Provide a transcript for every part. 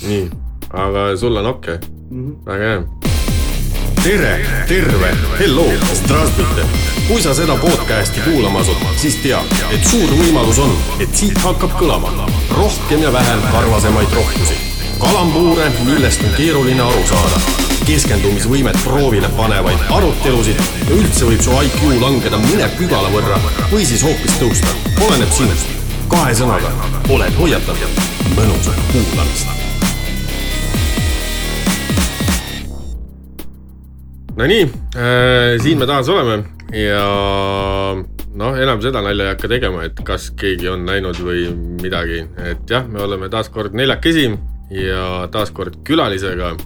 nii, aga sul on okei okay. Mhm. väga hea. tere, terve, hello, zdravstvuyte. kui sa seda podcast'i kuulama asud, siis tea, et suur võimalus on, et siit hakkab kõlama rohkem ja vähem karvasemaid rohkusi, kalambuure, millest on keeruline aru saada, keskendumisvõimet proovile panevaid arutelusid ja üldse võib su IQ langeda mõne pügala võrra või siis hoopis tõusta, oleneb sinust. kahe sõnaga oled hoiatatud, mõnusat kuulamist Nonii äh,, siin me taas oleme ja noh, enam seda nalja ei hakka tegema, et kas keegi on näinud või midagi, et jah, me oleme taas kord neljakesi ja taas kord külalisega.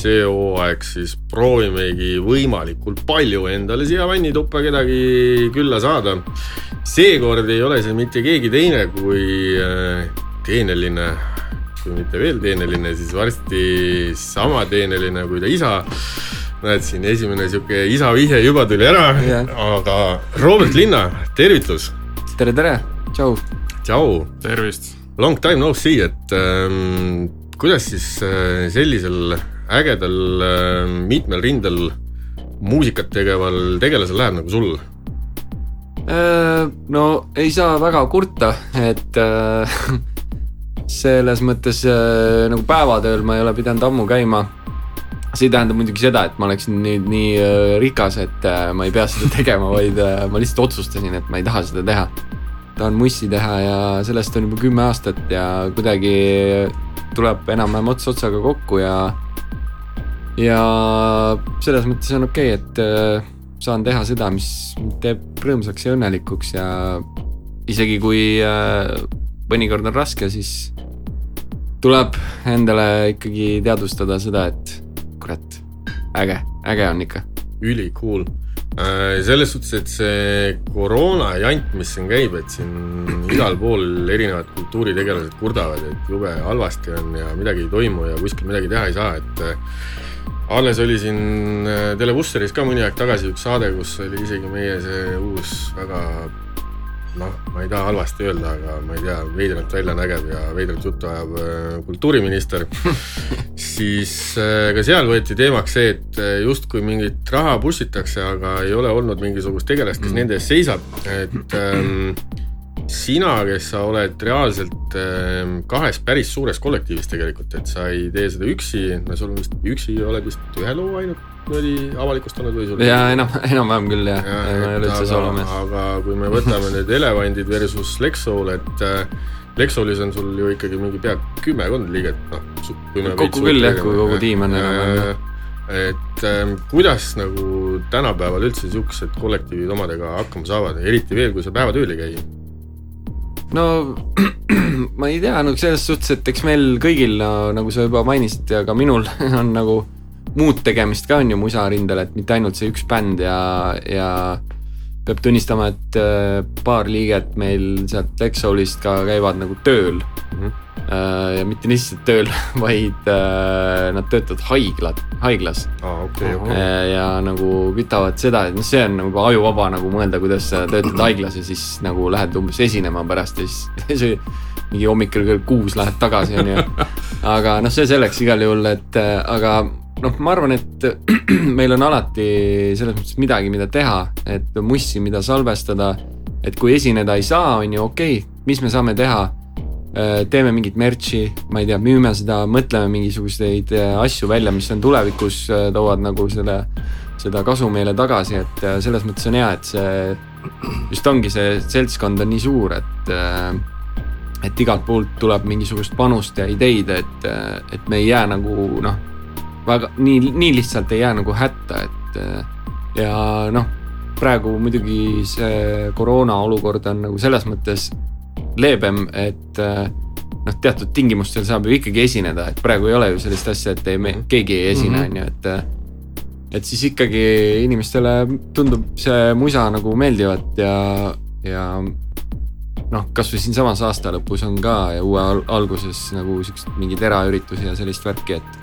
see hooaeg siis proovimegi võimalikult palju endale siia vannituppa kedagi külla saada. seekord ei ole see mitte keegi teine kui äh, teeneline, kui mitte veel teeneline, siis varsti sama teeneline kui ta isa näed siin esimene sihuke isa vihje juba tuli ära Jah. aga Robert Linna, tervitus, tere, tere, tšau. tšau, tervist. long time no see, et ähm, kuidas siis äh, sellisel ägedal äh, mitmel rindel muusikat tegeval tegelasel läheb nagu sul? Äh, no ei saa väga kurta, et äh, selles mõttes äh, nagu päevatööl ma ei ole pidanud ammu käima. see ei tähenda muidugi seda, et ma oleksin nüüd nii äh, rikas, et äh, ma ei pea seda tegema, vaid ma lihtsalt otsustasin, et ma ei taha seda teha. tahan mussi teha ja sellest on juba kümme aastat ja kuidagi tuleb enam-vähem ots otsaga kokku ja ja selles mõttes on okei okay,, et saan teha seda, mis teeb rõõmsaks ja õnnelikuks ja isegi kui mõnikord on raske, siis tuleb endale ikkagi teadvustada seda, et kurat, äge, äge on ikka. ülikool. selles suhtes, et see koroona jant, mis siin käib, et siin igal pool erinevad kultuuritegelased kurdavad, et jube halvasti on ja midagi ei toimu ja kuskil midagi teha ei saa, et äh, alles oli siin äh, Telebusseris ka mõni aeg tagasi üks saade, kus oli isegi meie see uus väga noh, ma ei taha halvasti öelda, aga ma ei tea, veidralt välja nägev ja veidrat juttu ajav äh, kultuuriminister, siis äh, ka seal võeti teemaks see, et äh, justkui mingit raha push itakse, aga ei ole olnud mingisugust tegelast, kes nende eest seisab, et ähm, sina, kes sa oled reaalselt ähm, kahes päris suures kollektiivis tegelikult, et sa ei tee seda üksi, no sul vist üksi oled vist ühe loo ainult niimoodi avalikustanud või sul? ja enam, enam-vähem küll jah, Jah, ma ei ole üldse aga, soolomees. aga kui me võtame nüüd Elevandid versus Lexsoul, et äh, Lexsoulis on sul ju ikkagi mingi pea kümmekond liiget, noh. Kokku küll, jah, kui kogu tiim on enam-vähem, et ähm, kuidas nagu tänapäeval üldse siuksed kollektiivid omadega hakkama saavad, eriti veel, kui sa päevatööl ei käi. No ma ei tea, no selles suhtes, et eks meil kõigil no,, nagu sa juba mainisid ja ka minul on nagu muud tegemist ka on ju musarindel, et mitte ainult see üks bänd ja, ja peab tunnistama, et äh, paar liiget meil sealt Exolist ka käivad nagu tööl mm. -hmm. ja mitte lihtsalt tööl, vaid äh, nad töötavad haiglad, haiglas aa, okei, okei. Äh, ja nagu kütavad seda, et noh, see on nagu ajuvaba nagu mõelda, kuidas sa töötad haiglas ja siis nagu lähed umbes esinema pärast ja siis see mingi hommikul kell kuus lähed tagasi, onju. aga noh, see selleks igal juhul, et aga noh, ma arvan, et meil on alati selles mõttes midagi, mida teha, et mussi, mida salvestada. et kui esineda ei saa, on ju okei okay,, mis me saame teha teeme mingit merch'i, ma ei tea, müüme seda, mõtleme mingisuguseid äh, asju välja, mis on tulevikus, toovad nagu selle, seda kasu meile tagasi, et äh, selles mõttes on hea, et see just ongi see seltskond on nii suur, et äh, et igalt poolt tuleb mingisugust panust ja ideid, et, et me ei jää nagu noh, väga nii, nii lihtsalt ei jää nagu hätta, et äh, ja noh, praegu muidugi see koroona olukord on nagu selles mõttes leebem, et äh, noh, teatud tingimustel saab ju ikkagi esineda, et praegu ei ole ju sellist asja, et ei, keegi ei esine, on ju, et äh, et siis ikkagi inimestele tundub see musa nagu meeldivat ja, ja noh, kasvõi siinsamas aasta lõpus on ka ja uue al alguses nagu siukseid mingeid eraüritusi ja sellist värki, et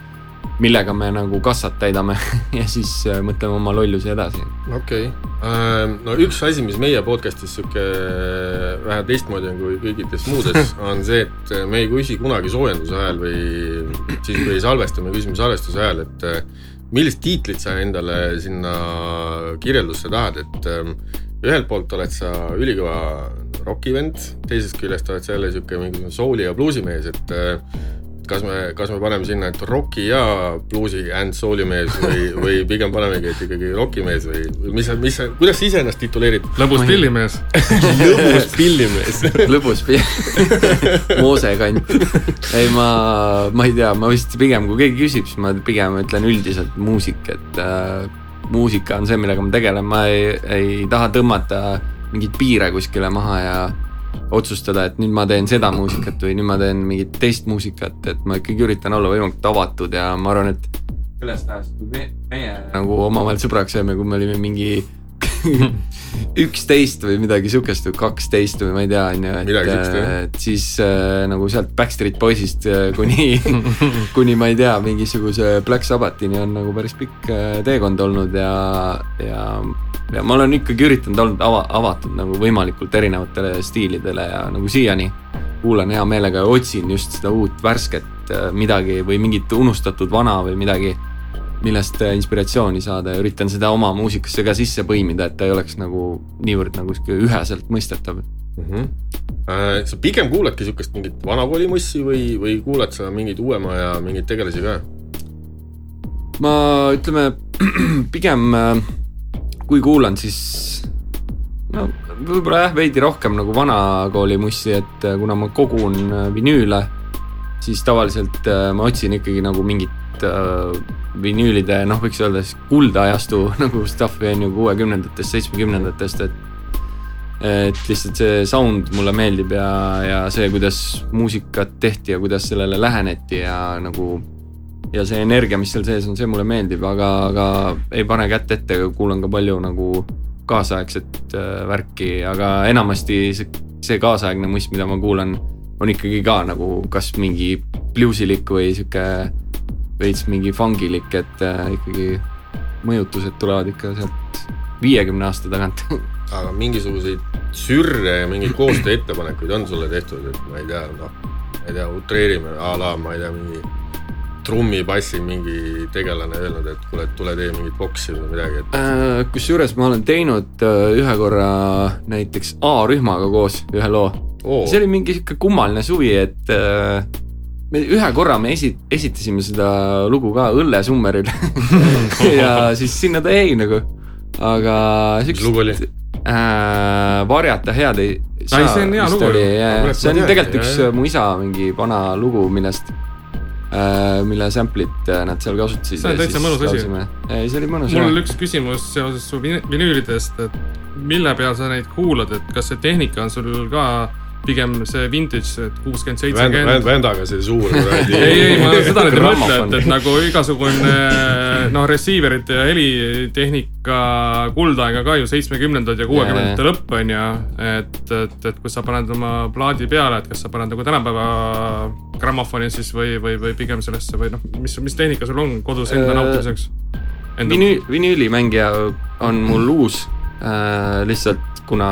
millega me nagu kassat täidame ja siis äh, mõtleme oma lollusi edasi. okei okay., no üks asi, mis meie podcast'is sihuke vähe teistmoodi on kui kõikides muudes, on see, et me ei küsi kunagi soojenduse ajal või siis, kui ei salvesta, me küsime salvestuse ajal, et millist tiitlit sa endale sinna kirjeldusse tahad, et ühelt poolt oled sa ülikõva rokivend, teisest küljest oled sa jälle sihuke mingisugune souli ja bluusimees, et kas me, kas me paneme sinna, et roki ja bluusi and soul'i mees või, või pigem panemegi, et ikkagi rokimees või, või mis, mis, kuidas sa ise ennast tituleerid? lõbus pillimees lõbus pillimees lõbus pill moosekant. ei, ma, ma ei tea, ma vist pigem, kui keegi küsib, siis ma pigem ütlen üldiselt muusik, et äh, muusika on see, millega ma tegelen, ma ei, ei taha tõmmata mingeid piire kuskile maha ja otsustada, et nüüd ma teen seda muusikat või nüüd ma teen mingit teist muusikat, et ma ikkagi üritan olla võimalikult avatud ja ma arvan, et sellest ajast, kui me, meie nagu omavahel sõbraks saime, kui me olime mingi üksteist või midagi sihukest või kaksteist või ma ei tea, on ju, et, et siis äh, nagu sealt Backstreet Boysist äh, kuni kuni ma ei tea, mingisuguse Black Sabbathini on nagu päris pikk äh, teekond olnud ja, ja ja ma olen ikkagi üritanud olnud ava, avatud nagu võimalikult erinevatele stiilidele ja nagu siiani kuulan hea meelega ja otsin just seda uut värsket äh, midagi või mingit unustatud vana või midagi, millest äh, inspiratsiooni saada ja üritan seda oma muusikasse ka sisse põimida, et ta ei oleks nagu niivõrd nagu sihuke üheselt mõistetav mm. -hmm. Äh, sa pigem kuuladki sihukest mingit vanakooli mussi või, või kuulad sa mingeid uuema ja mingeid tegelasi ka? ma ütleme pigem äh, kui kuulan, siis no võib-olla jah, veidi rohkem nagu vanakooli mussi, et äh, kuna ma kogun vinüüle, siis tavaliselt ma otsin ikkagi nagu mingit äh, vinüülide, noh, võiks öelda siis kuldajastu nagu stuff'i on ju kuuekümnendatest, seitsmekümnendatest, et et lihtsalt see sound mulle meeldib ja, ja see, kuidas muusikat tehti ja kuidas sellele läheneti ja nagu ja see energia, mis seal sees on, see mulle meeldib, aga, aga ei pane kätt ette, kuulan ka palju nagu kaasaegset äh, värki, aga enamasti see, see kaasaegne muss, mida ma kuulan, on ikkagi ka nagu kas mingi bluusilik või sihuke veits mingi fungilik, et äh, ikkagi mõjutused tulevad ikka sealt viiekümne aasta tagant aga mingisuguseid sürre ja mingeid koostööettepanekuid on sulle tehtud, et ma ei tea, noh, ma ei tea, utreerime a la, ma ei tea, mingi trummipassi mingi tegelane öelnud, et kuule, tule tee mingit boksi või midagi, et äh,. kusjuures ma olen teinud äh, ühe korra näiteks A-rühmaga koos ühe loo see oli mingi sihuke kummaline suvi, et äh, me ühe korra me esi-, esitasime seda lugu ka Õllesummeril ja siis sinna ta jäi nagu, aga. mis lugu oli? Äh, varjata head ei saa. see on hea lugu. see on tegelikult üks mu isa mingi vana lugu, millest Äh, mille sample'it äh, nad seal kasutasid. see on täitsa mõnus asi. ei, see oli mõnus. mul on üks küsimus seoses su vinüülidest, et mille peal sa neid kuulad, et kas see tehnika on sul ka pigem see vintage, et kuuskümmend, seitsekümmend. vändaga see suur kuradi. ei, ei, ma seda nüüd ei mõtle, et, et nagu igasugune noh, receiver'ite ja helitehnika kuldaega ka ju seitsmekümnendad ja kuuekümnendate lõpp on ju. et, et, et kui sa paned oma plaadi peale, et kas sa paned nagu tänapäeva grammofoni siis või, või, või pigem sellesse või noh, mis, mis tehnika sul on kodus enda äh, nautimiseks? Vinüül, vinüülimängija on mul uus äh,, lihtsalt kuna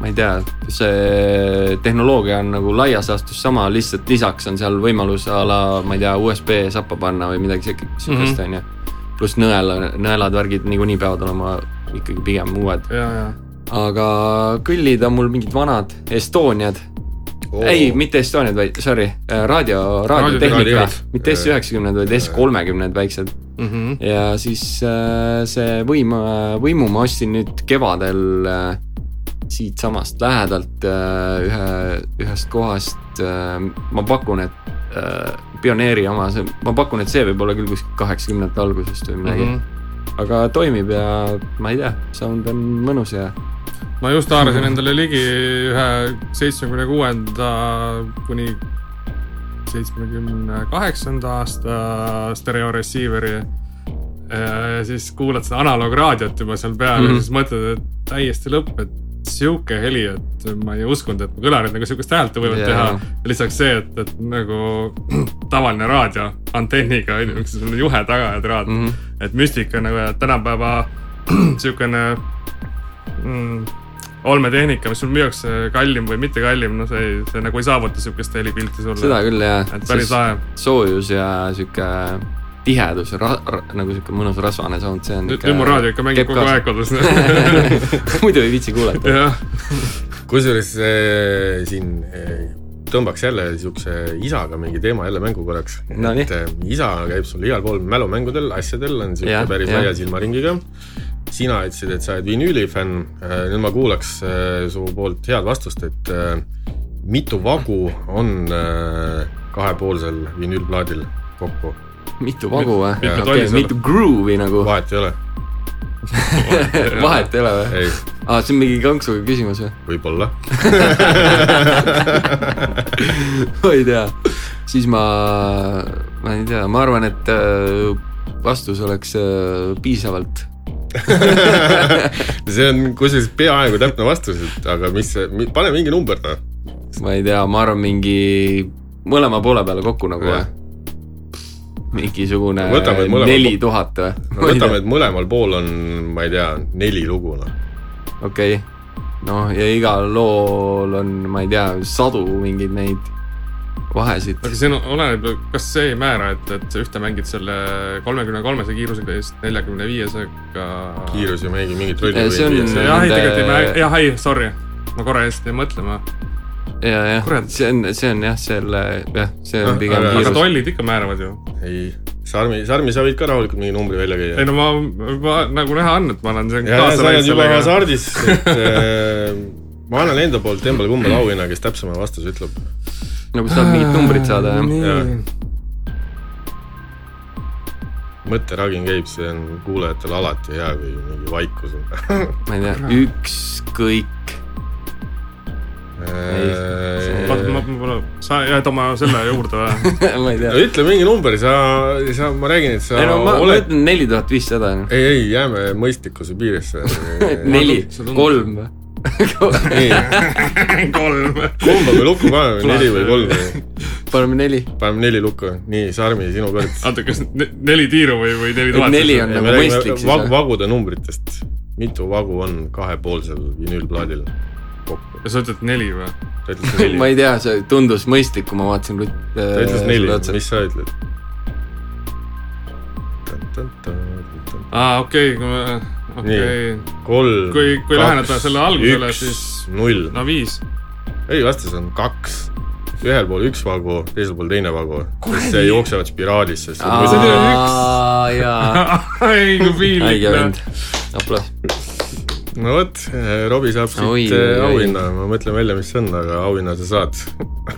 ma ei tea, see tehnoloogia on nagu laias laastus sama, lihtsalt lisaks on seal võimalus a la, ma ei tea, USB sappa panna või midagi siukest, mhm. on ju. pluss nõel, nõelad, värgid niikuinii peavad olema ikkagi pigem uued. aga kõllid on mul mingid vanad Estoniad oh.. ei, mitte Estoniad, vaid sorry, raadio, raadiotehnika, mitte S üheksakümned, vaid S kolmekümned väiksed mm. -hmm. ja siis äh, see võim, võimu ma ostsin nüüd kevadel äh, siitsamast lähedalt äh, ühe, ühest kohast. Äh, ma pakun, et äh, Pioneeri oma, see, ma pakun, et see võib olla küll kuskil kaheksakümnendate algusest või midagi mm. -hmm. aga toimib ja ma ei tea, sound on mõnus ja. ma just haarasin endale ligi ühe seitsmekümne kuuenda kuni seitsmekümne kaheksanda aasta stereo receiver'i ja siis kuulad seda analograadiot juba seal peal mm -hmm. ja siis mõtled, et täiesti lõpp, et sihuke heli, et ma ei uskunud, et kõlarid nagu sihukest häält võivad yeah. teha. lisaks see, et, et nagu tavaline raadio antenniga on ju, üks juhe taga ja traad mm. -hmm. et müstika nagu tänapäeva sihukene mm, olmetehnika, mis sul müüakse kallim või mitte kallim, no see, see nagu ei saavuta sihukest helipilti sulle. seda küll jah. et päris lahe. soojus ja sihuke tihedus ra, ra, nagu sihuke mõnus rasvane sound, see on. nüüd mu raadio ikka mängib kogu aeg kodus muidu ei viitsi kuulata. kusjuures äh, siin äh, tõmbaks jälle siukse isaga mingi teema jälle mängu korraks no,. et äh, isa käib sul igal pool mälumängudel, asjadel on siuke päris laia silmaringiga. sina ütlesid, et sa oled vinüülifänn äh,, nüüd ma kuulaks su poolt head vastust, et mitu vagu on kahepoolsel vinüülplaadil kokku mitu vagu või? Okay, mitu groove'i nagu. vahet ei ole vahet ei ole või? aa ah,, see on mingi kanksuga küsimus või? võib-olla ma ei tea, siis ma, ma ei tea, ma arvan, et äh, vastus oleks äh, piisavalt see on kusjuures peaaegu täpne vastus, et aga mis see, pane mingi number noh. ma ei tea, ma arvan mingi mõlema poole peale kokku nagu või? Mingisugune neli tuhat või? võtame, et mõlemal pool on, ma ei tea, neli lugu noh. okei okay., noh ja igal lool on, ma ei tea, sadu mingeid neid vahesid. aga see oleneb, kas see ei määra, et, et sa ühte mängid selle kolmekümne kolmese kiirusega ja siis neljakümne viiesega. kiirus ju mängib mingit rolli. jah, ei tegelikult ei määra, jah, ei, sorry, ma korra jäin mõtlema ja, jah, see on, see on jah, selle jah, see on no, pigem aga, aga tollid ikka määravad ju. ei, Sarmi, Sarmi, sa võid ka rahulikult mingi numbri välja käia. ei no ma, ma nagu näha on, et ma olen siin kaasa läinud juba hasardis, et äh, ma annan enda poolt embale-kumbale auhinna, kes täpsema vastuse ütleb. nagu saab mingit numbrit saada, jah? mõtteragin käib, see on kuulajatel alati hea, kui mingi vaikus on ma ei tea, ükskõik ma, ma, sa jääd oma selle juurde või ma ei tea. no ütle mingi number, sa, sa, ma räägin, et sa ei no ma, oled... ma ütlen neli tuhat viissada. ei, ei, jääme mõistlikkuse piiresse neli, kolm või? kolm. kumba me lukku paneme, neli või kolm? paneme neli. paneme neli lukku, nii, Sarmi, sinu kord. oota, kas neli tiiru või, või neli tuhat? neli on nagu mõistlik siis vag,. vagude numbritest, mitu vagu on kahepoolsel vinüülplaadil? Kokku. sa ütled neli või? ta ütles neli ma ei tea, see tundus mõistlik, kui ma vaatasin Rutt. ta ütles neli, mis sa ütled? aa, okei, kui me, okei. kolm. kui, kui läheneda selle algusele, siis. null. no viis. ei, vastus on kaks ühel pool üks vagu, teisel pool teine vagu, sest see jooksevad spiraalis, sest. jaa. ei, kui piinlik. vend, aplaus no vot, Robbie saab siit eh, auhinna, ma mõtlen välja, mis see on, aga auhinna sa saad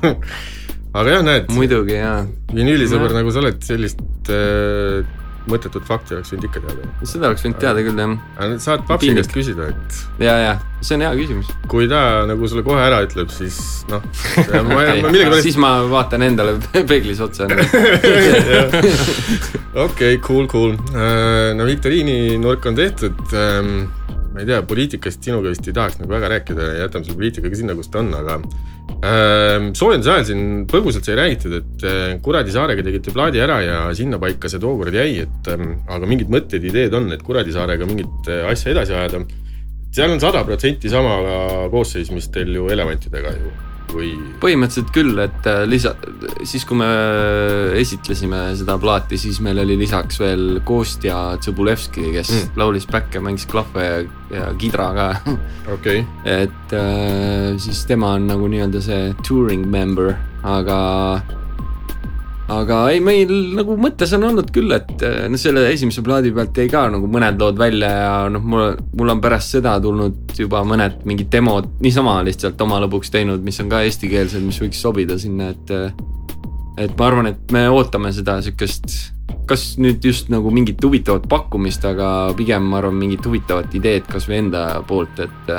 aga jah, näed. muidugi, jaa. vinüülisõber nagu sa oled, sellist äh, mõttetut fakti oleks võinud ikka teada. seda oleks võinud teada küll, jah. aga saad papsi käest küsida, et. ja, ja, see on hea küsimus. kui ta nagu sulle kohe ära ütleb, siis noh okay. siis ma vaatan endale peeglis otsa okei, cool, cool. no viktoriini nurk on tehtud ähm, ma ei tea, poliitikast sinuga vist ei tahaks nagu väga rääkida, jätame selle poliitikaga sinna, kus ta on, aga äh, soojenduse ajal siin põgusalt sai räägitud, et äh, Kuradi saarega tegite plaadi ära ja sinnapaika see tookord jäi, et äh, aga mingid mõtted, ideed on, et Kuradi saarega mingit äh, asja edasi ajada. seal on sada protsenti sama koosseis, mis teil ju Elevantidega ju või? põhimõtteliselt küll, et äh, lisa, siis kui me esitlesime seda plaati, siis meil oli lisaks veel Kostja Tsõbulevski, kes mm. laulis back'e, mängis klahve ja, ja kidra ka okay.. et äh, siis tema on nagu nii-öelda see touring member, aga aga ei, meil nagu mõttes on olnud küll, et noh, selle esimese plaadi pealt jäi ka nagu mõned lood välja ja noh, mul, mul on pärast seda tulnud juba mõned mingid demod niisama lihtsalt oma lõbuks teinud, mis on ka eestikeelsed, mis võiks sobida sinna, et. et ma arvan, et me ootame seda sihukest, kas nüüd just nagu mingit huvitavat pakkumist, aga pigem ma arvan, mingit huvitavat ideed kasvõi enda poolt, et.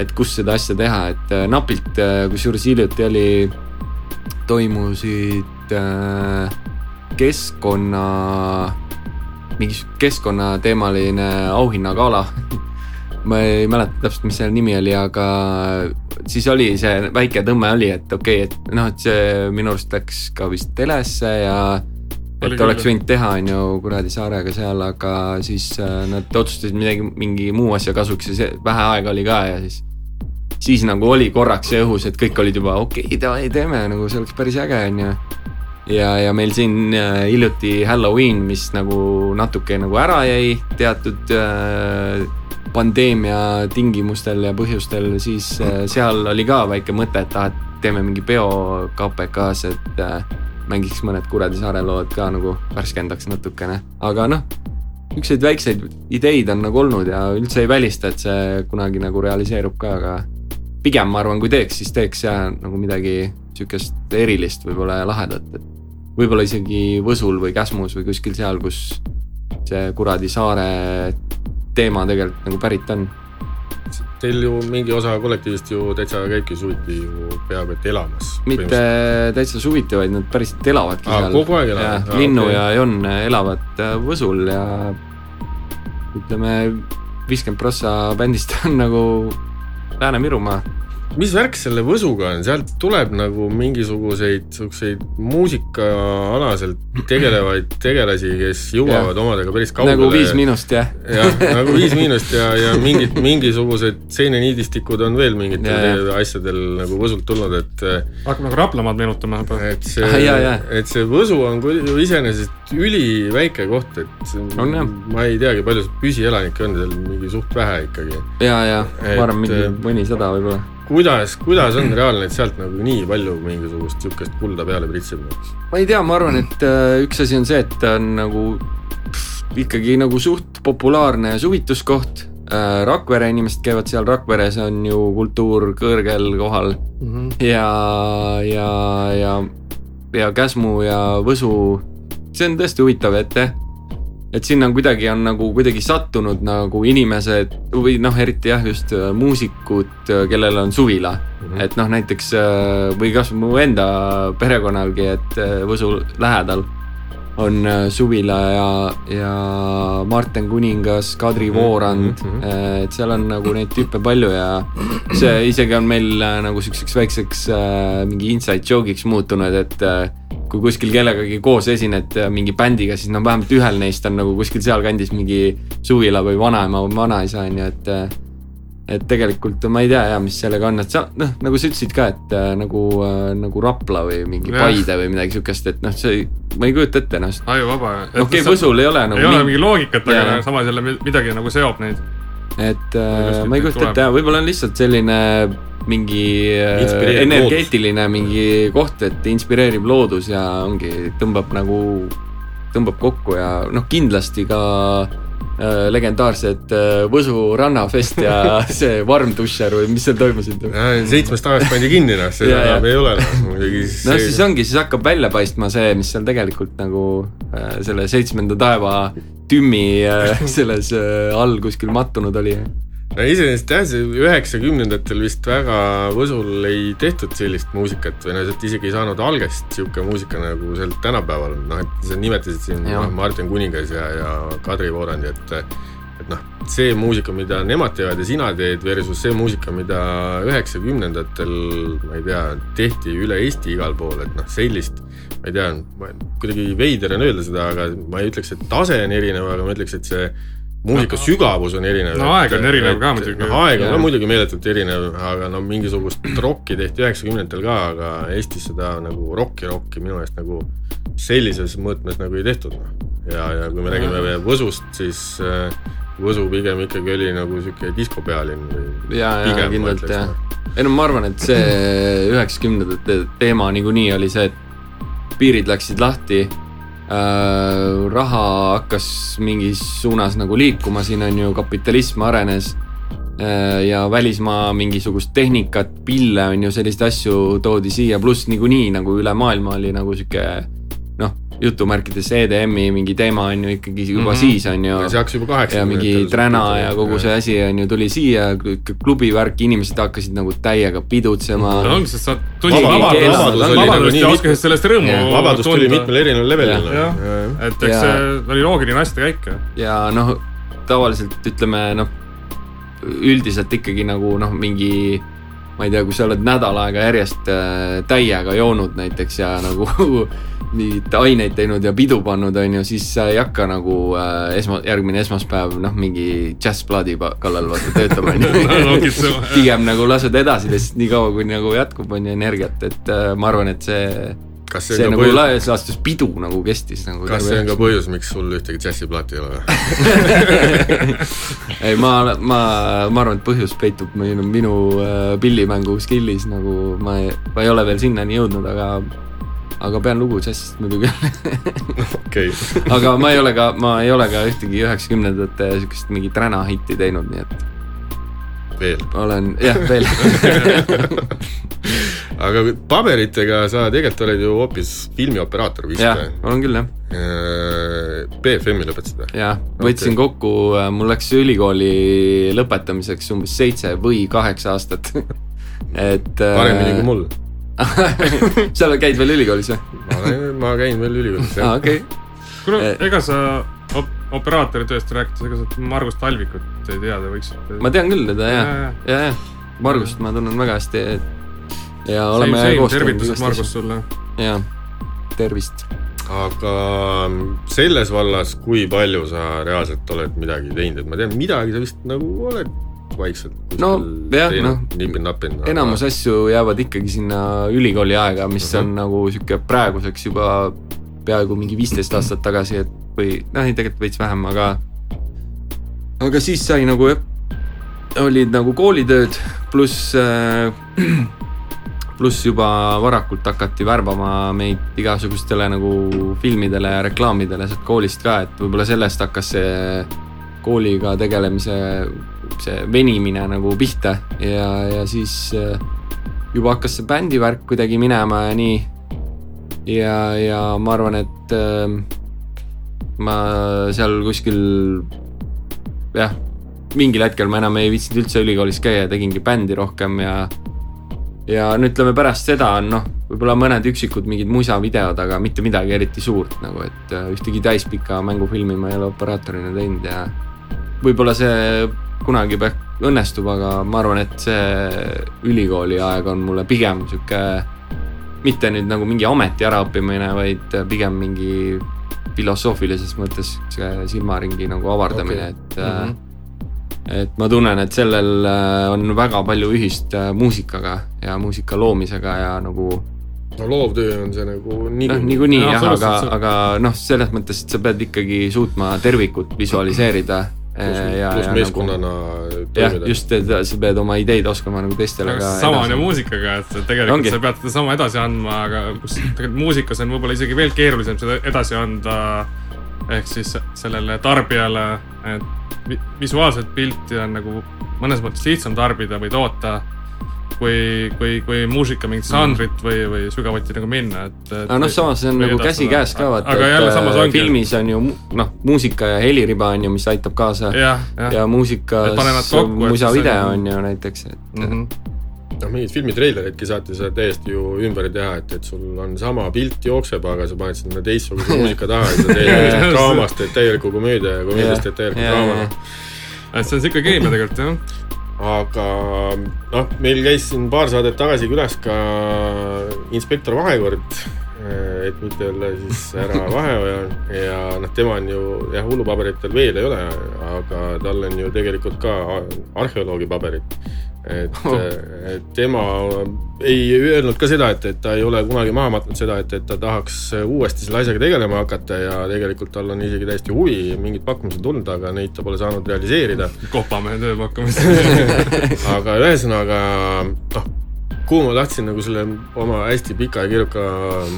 et kus seda asja teha, et napilt, kusjuures hiljuti oli toimusid Äh, keskkonna, mingi keskkonnateemaline auhinnagala ma ei mäleta täpselt, mis selle nimi oli, aga siis oli see väike tõmme oli, et okei okay,, et noh, et see minu arust läks ka vist telesse ja et oli oleks võinud teha, on ju, kuradi saarega seal, aga siis äh, nad otsustasid midagi, mingi muu asja kasuks ja see vähe aega oli ka ja siis. Siis nagu oli korraks see õhus, et kõik olid juba okei okay,, davai, teeme nagu see oleks päris äge, on ju. ja, ja meil siin äh, hiljuti Halloween, mis nagu natuke nagu ära jäi teatud äh, pandeemia tingimustel ja põhjustel, siis äh, seal oli ka väike mõte, et ah, et teeme mingi peo KPK-s, et äh, mängiks mõned Kuradi saare lood ka nagu värskendaks natukene, aga noh, niisuguseid väikseid ideid on nagu olnud ja üldse ei välista, et see kunagi nagu realiseerub ka, aga pigem ma arvan, kui teeks, siis teeks ja nagu midagi sihukest erilist võib-olla lahedat, et võib-olla isegi Võsul või Käsmus või kuskil seal, kus see Kuradi saare teema tegelikult nagu pärit on. Teil ju mingi osa kollektiivist ju täitsa käibki suviti ju peaaegu et elamas. mitte täitsa suviti, vaid nad päriselt elavadki Aa, seal. kogu aeg elavad? Linnu okay. ja Jon elavad äh, Võsul ja ütleme, viiskümmend prossa bändist on nagu Lääne-Virumaa mis värk selle Võsuga on, sealt tuleb nagu mingisuguseid siukseid muusikaalaselt tegelevaid tegelasi, kes jõuavad omadega päris kaugele. nagu Viis Miinust jah. jah, nagu Viis Miinust ja, ja mingid, mingisugused seeneniidistikud on veel mingitel asjadel nagu Võsult tulnud, et. hakkab nagu Raplamaad meenutama juba. et see ah,, et see Võsu on ju iseenesest üliväike koht, et on, ma ei teagi, palju püsielanikke on seal, mingi suht vähe ikkagi. ja, ja ma arvan, mingi mõnisada võib-olla kuidas, kuidas on reaalne, et sealt nagu nii palju mingisugust sihukest kulda peale pritsib? ma ei tea, ma arvan, et äh, üks asi on see, et ta on nagu pff, ikkagi nagu suht populaarne suvituskoht äh,. Rakvere inimesed käivad seal, Rakveres on ju kultuur kõrgel kohal mm -hmm. ja, ja, ja, ja Käsmu ja Võsu, see on tõesti huvitav, et jah et sinna on kuidagi, on nagu kuidagi sattunud nagu inimesed või noh, eriti jah, just äh, muusikud, äh, kellel on suvila mm. -hmm. et noh, näiteks äh, või kasvõi mu enda perekonnalgi, et Võsu lähedal on suvila ja, ja Martin Kuningas, Kadri mhm, Voorand mm, -hmm. et seal on nagu neid tüüpe palju ja see isegi on meil nagu siukseks väikseks mingi inside joke'iks muutunud, et kui kuskil kellegagi koos esined mingi bändiga, siis no vähemalt ühel neist on nagu kuskil sealkandis mingi suvila või vanaema või vanaisa on ju, et. Et tegelikult ma ei tea ja mis sellega on, et sa noh, nagu sa ütlesid ka, et äh, nagu äh,, nagu Rapla või mingi ja. Paide või midagi siukest, et noh, see, ma ei kujuta ette ennast. ajuvaba. okei okay,, Võsul ei ole nagu. ei ole mingi loogikat, aga samas jälle midagi nagu seob neid. et äh, ma ei kujuta ette ja võib-olla on lihtsalt selline mingi äh, energeetiline loodus. mingi koht, et inspireerib loodus ja ongi, tõmbab nagu, tõmbab kokku ja noh, kindlasti ka legendaarsed äh, Võsu rannafest ja see Varmdusher või mis seal toimusid? seitsmest ajast pandi kinni noh, seda enam ei ole noh, no siis ongi, siis hakkab välja paistma see, mis seal tegelikult nagu äh, selle seitsmenda taeva tümmi äh, selles äh, all kuskil mattunud oli iseenesest jah, see üheksakümnendatel vist väga Võsul ei tehtud sellist muusikat või noh, sealt isegi ei saanud algest sihuke muusika nagu seal tänapäeval on, noh et sa nimetasid siin ja. Martin Kuningas ja, ja Kadri Voorandi, et et noh, see muusika, mida nemad teevad ja sina teed versus see muusika, mida üheksakümnendatel, ma ei tea, tehti üle Eesti igal pool, et noh, sellist ma ei tea, kuidagi veider on öelda seda, aga ma ei ütleks, et tase on erinev, aga ma ütleks, et see muusika sügavus on erinev. no aeg on erinev ka muidugi. noh, aeg on ka muidugi meeletult erinev, aga no mingisugust rokki tehti üheksakümnendatel ka, aga Eestis seda nagu rokki, rokki minu meelest nagu sellises mõõtmes nagu ei tehtud, noh. ja, ja kui me räägime veel Võsust, siis äh, Võsu pigem ikkagi oli nagu sihuke diskopealinn. ja, ja kindlalt jah. Noh. ei no ma arvan, et see üheksakümnendate teema niikuinii oli see, et piirid läksid lahti raha hakkas mingis suunas nagu liikuma, siin on ju kapitalism arenes äh, ja välismaa mingisugust tehnikat, pille on ju, selliseid asju toodi siia, pluss niikuinii nagu üle maailma oli nagu sihuke jutumärkides EDM-i mingi teema on ju ikkagi juba mm -hmm. siis on ju. see hakkas juba kaheksakümnendatel. ja mingi Träna ja kogu see asi on ju tuli siia, klubi värk, inimesed hakkasid nagu täiega pidutsema. no ongi, sest sa tulid vabadust ja oskasid sellest rõõmu. vabadus tuli mitmel erineval levelil. et eks see oli loogiline asjade käik. ja noh, tavaliselt ütleme noh üldiselt ikkagi nagu noh, mingi ma ei tea, kui sa oled nädal aega järjest äh, täiega joonud näiteks ja nagu mingeid aineid teinud ja pidu pannud, on ju, siis sa ei hakka nagu äh, esma, järgmine esmaspäev noh, mingi džässplaadi kallal vaata töötama, on ju. pigem nagu lased edasi lihtsalt nii kaua, kuni nagu jätkub, on ju energiat, et äh, ma arvan, et see, kas see see nagu põhjus, laias laastus pidu nagu kestis nagu. kas see on ka põhjus, miks sul ühtegi džässiplaati ei ole või? ei, ma, ma, ma arvan, et põhjus peitub minu, minu äh, pillimängu skill'is nagu ma ei, ma ei ole veel sinnani jõudnud, aga aga pean lugu džässist muidugi. okei, aga ma ei ole ka, ma ei ole ka ühtegi üheksakümnendate siukest mingit räna hitti teinud, nii et veel. olen jah, veel aga paberitega sa tegelikult oled ju hoopis filmioperaator vist jah olen küll jah, BFM-i lõpetasid või? jah, võtsin okay. kokku, mul läks ülikooli lõpetamiseks umbes seitse või kaheksa aastat. et. paremini kui. mul. sa käid veel ülikoolis või? ma käin veel ülikoolis jah. okei. kuule Eh., ega sa op-, operaatori tööst rääkides, ega sa Margus Talvikut ei tea, te võiksite. ma tean küll teda jah, ja, ja, ja Margust ma tunnen väga hästi. ja oleme Same, same, koos tervitused Margus. sulle. jaa, tervist. aga selles vallas, kui palju sa reaalselt oled midagi teinud, et ma tean, midagi sa vist nagu oled vaikselt No, jah, noh, enamus asju jäävad ikkagi sinna ülikooli aega, mis Mhm. on nagu sihuke praeguseks juba peaaegu mingi viisteist aastat tagasi, et või noh, ei tegelikult veits vähem, aga aga siis sai nagu jah, olid nagu koolitööd pluss äh, pluss juba varakult hakati värbama meid igasugustele nagu filmidele ja reklaamidele sealt koolist ka, et võib-olla sellest hakkas see kooliga tegelemise see venimine nagu pihta ja, ja siis äh, juba hakkas see bändivärk kuidagi minema ja nii. ja, ja ma arvan, et äh, ma seal kuskil jah, mingil hetkel ma enam ei viitsinud üldse ülikoolis käia, tegingi bändi rohkem ja ja no ütleme pärast seda on noh, võib-olla mõned üksikud mingid musavideod, aga mitte midagi eriti suurt nagu, et äh, ühtegi täispika mängufilmi ma ei ole operaatorina teinud ja võib-olla see kunagi pe- õnnestub, aga ma arvan, et see ülikooli aeg on mulle pigem sihuke mitte nüüd nagu mingi ameti äraõppimine, vaid pigem mingi filosoofilises mõttes silmaringi nagu avardamine okay., et mm. -hmm et ma tunnen, et sellel äh, on väga palju ühist äh, muusikaga ja muusika loomisega ja nagu no loovtöö on see nagu noh, niikuinii. niikuinii Jaa, jah, aga aga noh, selles mõttes, et sa pead ikkagi suutma tervikut visualiseerida. Pluss nagu meeskonnana jah, toimida. just, et sa pead oma ideid oskama nagu teistele aga ka sama on ju muusikaga, et tegelikult Ongi. sa pead seda sama edasi andma, aga kus tegelikult muusikas on võib-olla isegi veel keerulisem seda edasi anda. ehk siis sellele tarbijale, et vi- visuaalset pilti on nagu mõnes mõttes lihtsam tarbida või toota. kui, kui, kui muusika mingit žanrit või, või sügavuti nagu minna, et. aga noh, samas see on nagu käsikäes ka vaata, aga jälle samas et äh, filmis on ju noh, muusika ja heliriba on ju, mis aitab kaasa ja, jah. ja muusikas Et et musavideo on- ju näiteks, et mm Mhm. noh, mingeid filmitreilereidki saate sa täiesti ju ümber teha, et, et sul on sama pilt jookseb, aga sa paned sinna teistsuguse muusika taha ja sa teed draamast teed täieliku komöödia ja komöödiast teed täieliku ja, draama ja.. et see on siuke keemia tegelikult jah. Aga noh, meil käis siin paar saadet tagasi külas ka inspektor Vahekord, et mitte öelda siis härra Vaheoja ja noh, tema on ju jah, hullupaberitel veel ei ole, aga tal on ju tegelikult ka arheoloogi paberit. Et Oh. et tema ei öelnud ka seda, et, et ta ei ole kunagi maha matnud seda, et, et ta tahaks uuesti selle asjaga tegelema hakata ja tegelikult tal on isegi täiesti huvi mingid pakkumised tulnud, aga neid ta pole saanud realiseerida kopamehe tööpakkumist. aga ühesõnaga noh, kuhu ma tahtsin nagu selle oma hästi pika ja keeruka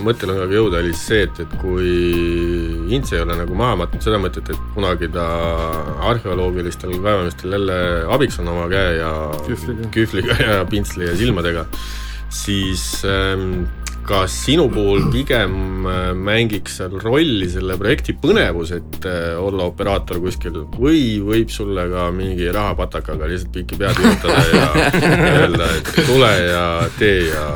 mõttelõngaga jõuda, oli see, et, et kui Ints ei ole nagu maha matnud seda mõtet, et kunagi ta arheoloogilistel kaevamistel jälle abiks on oma käe ja Kühvliga. kühvliga ja pintsli ja silmadega, siis ähm, kas sinu puhul pigem äh, mängiks seal rolli selle projekti põnevus, et äh, olla operaator kuskil või võib sulle ka mingi rahapatakaga lihtsalt pikki pead virutada ja öelda, et tule ja tee ja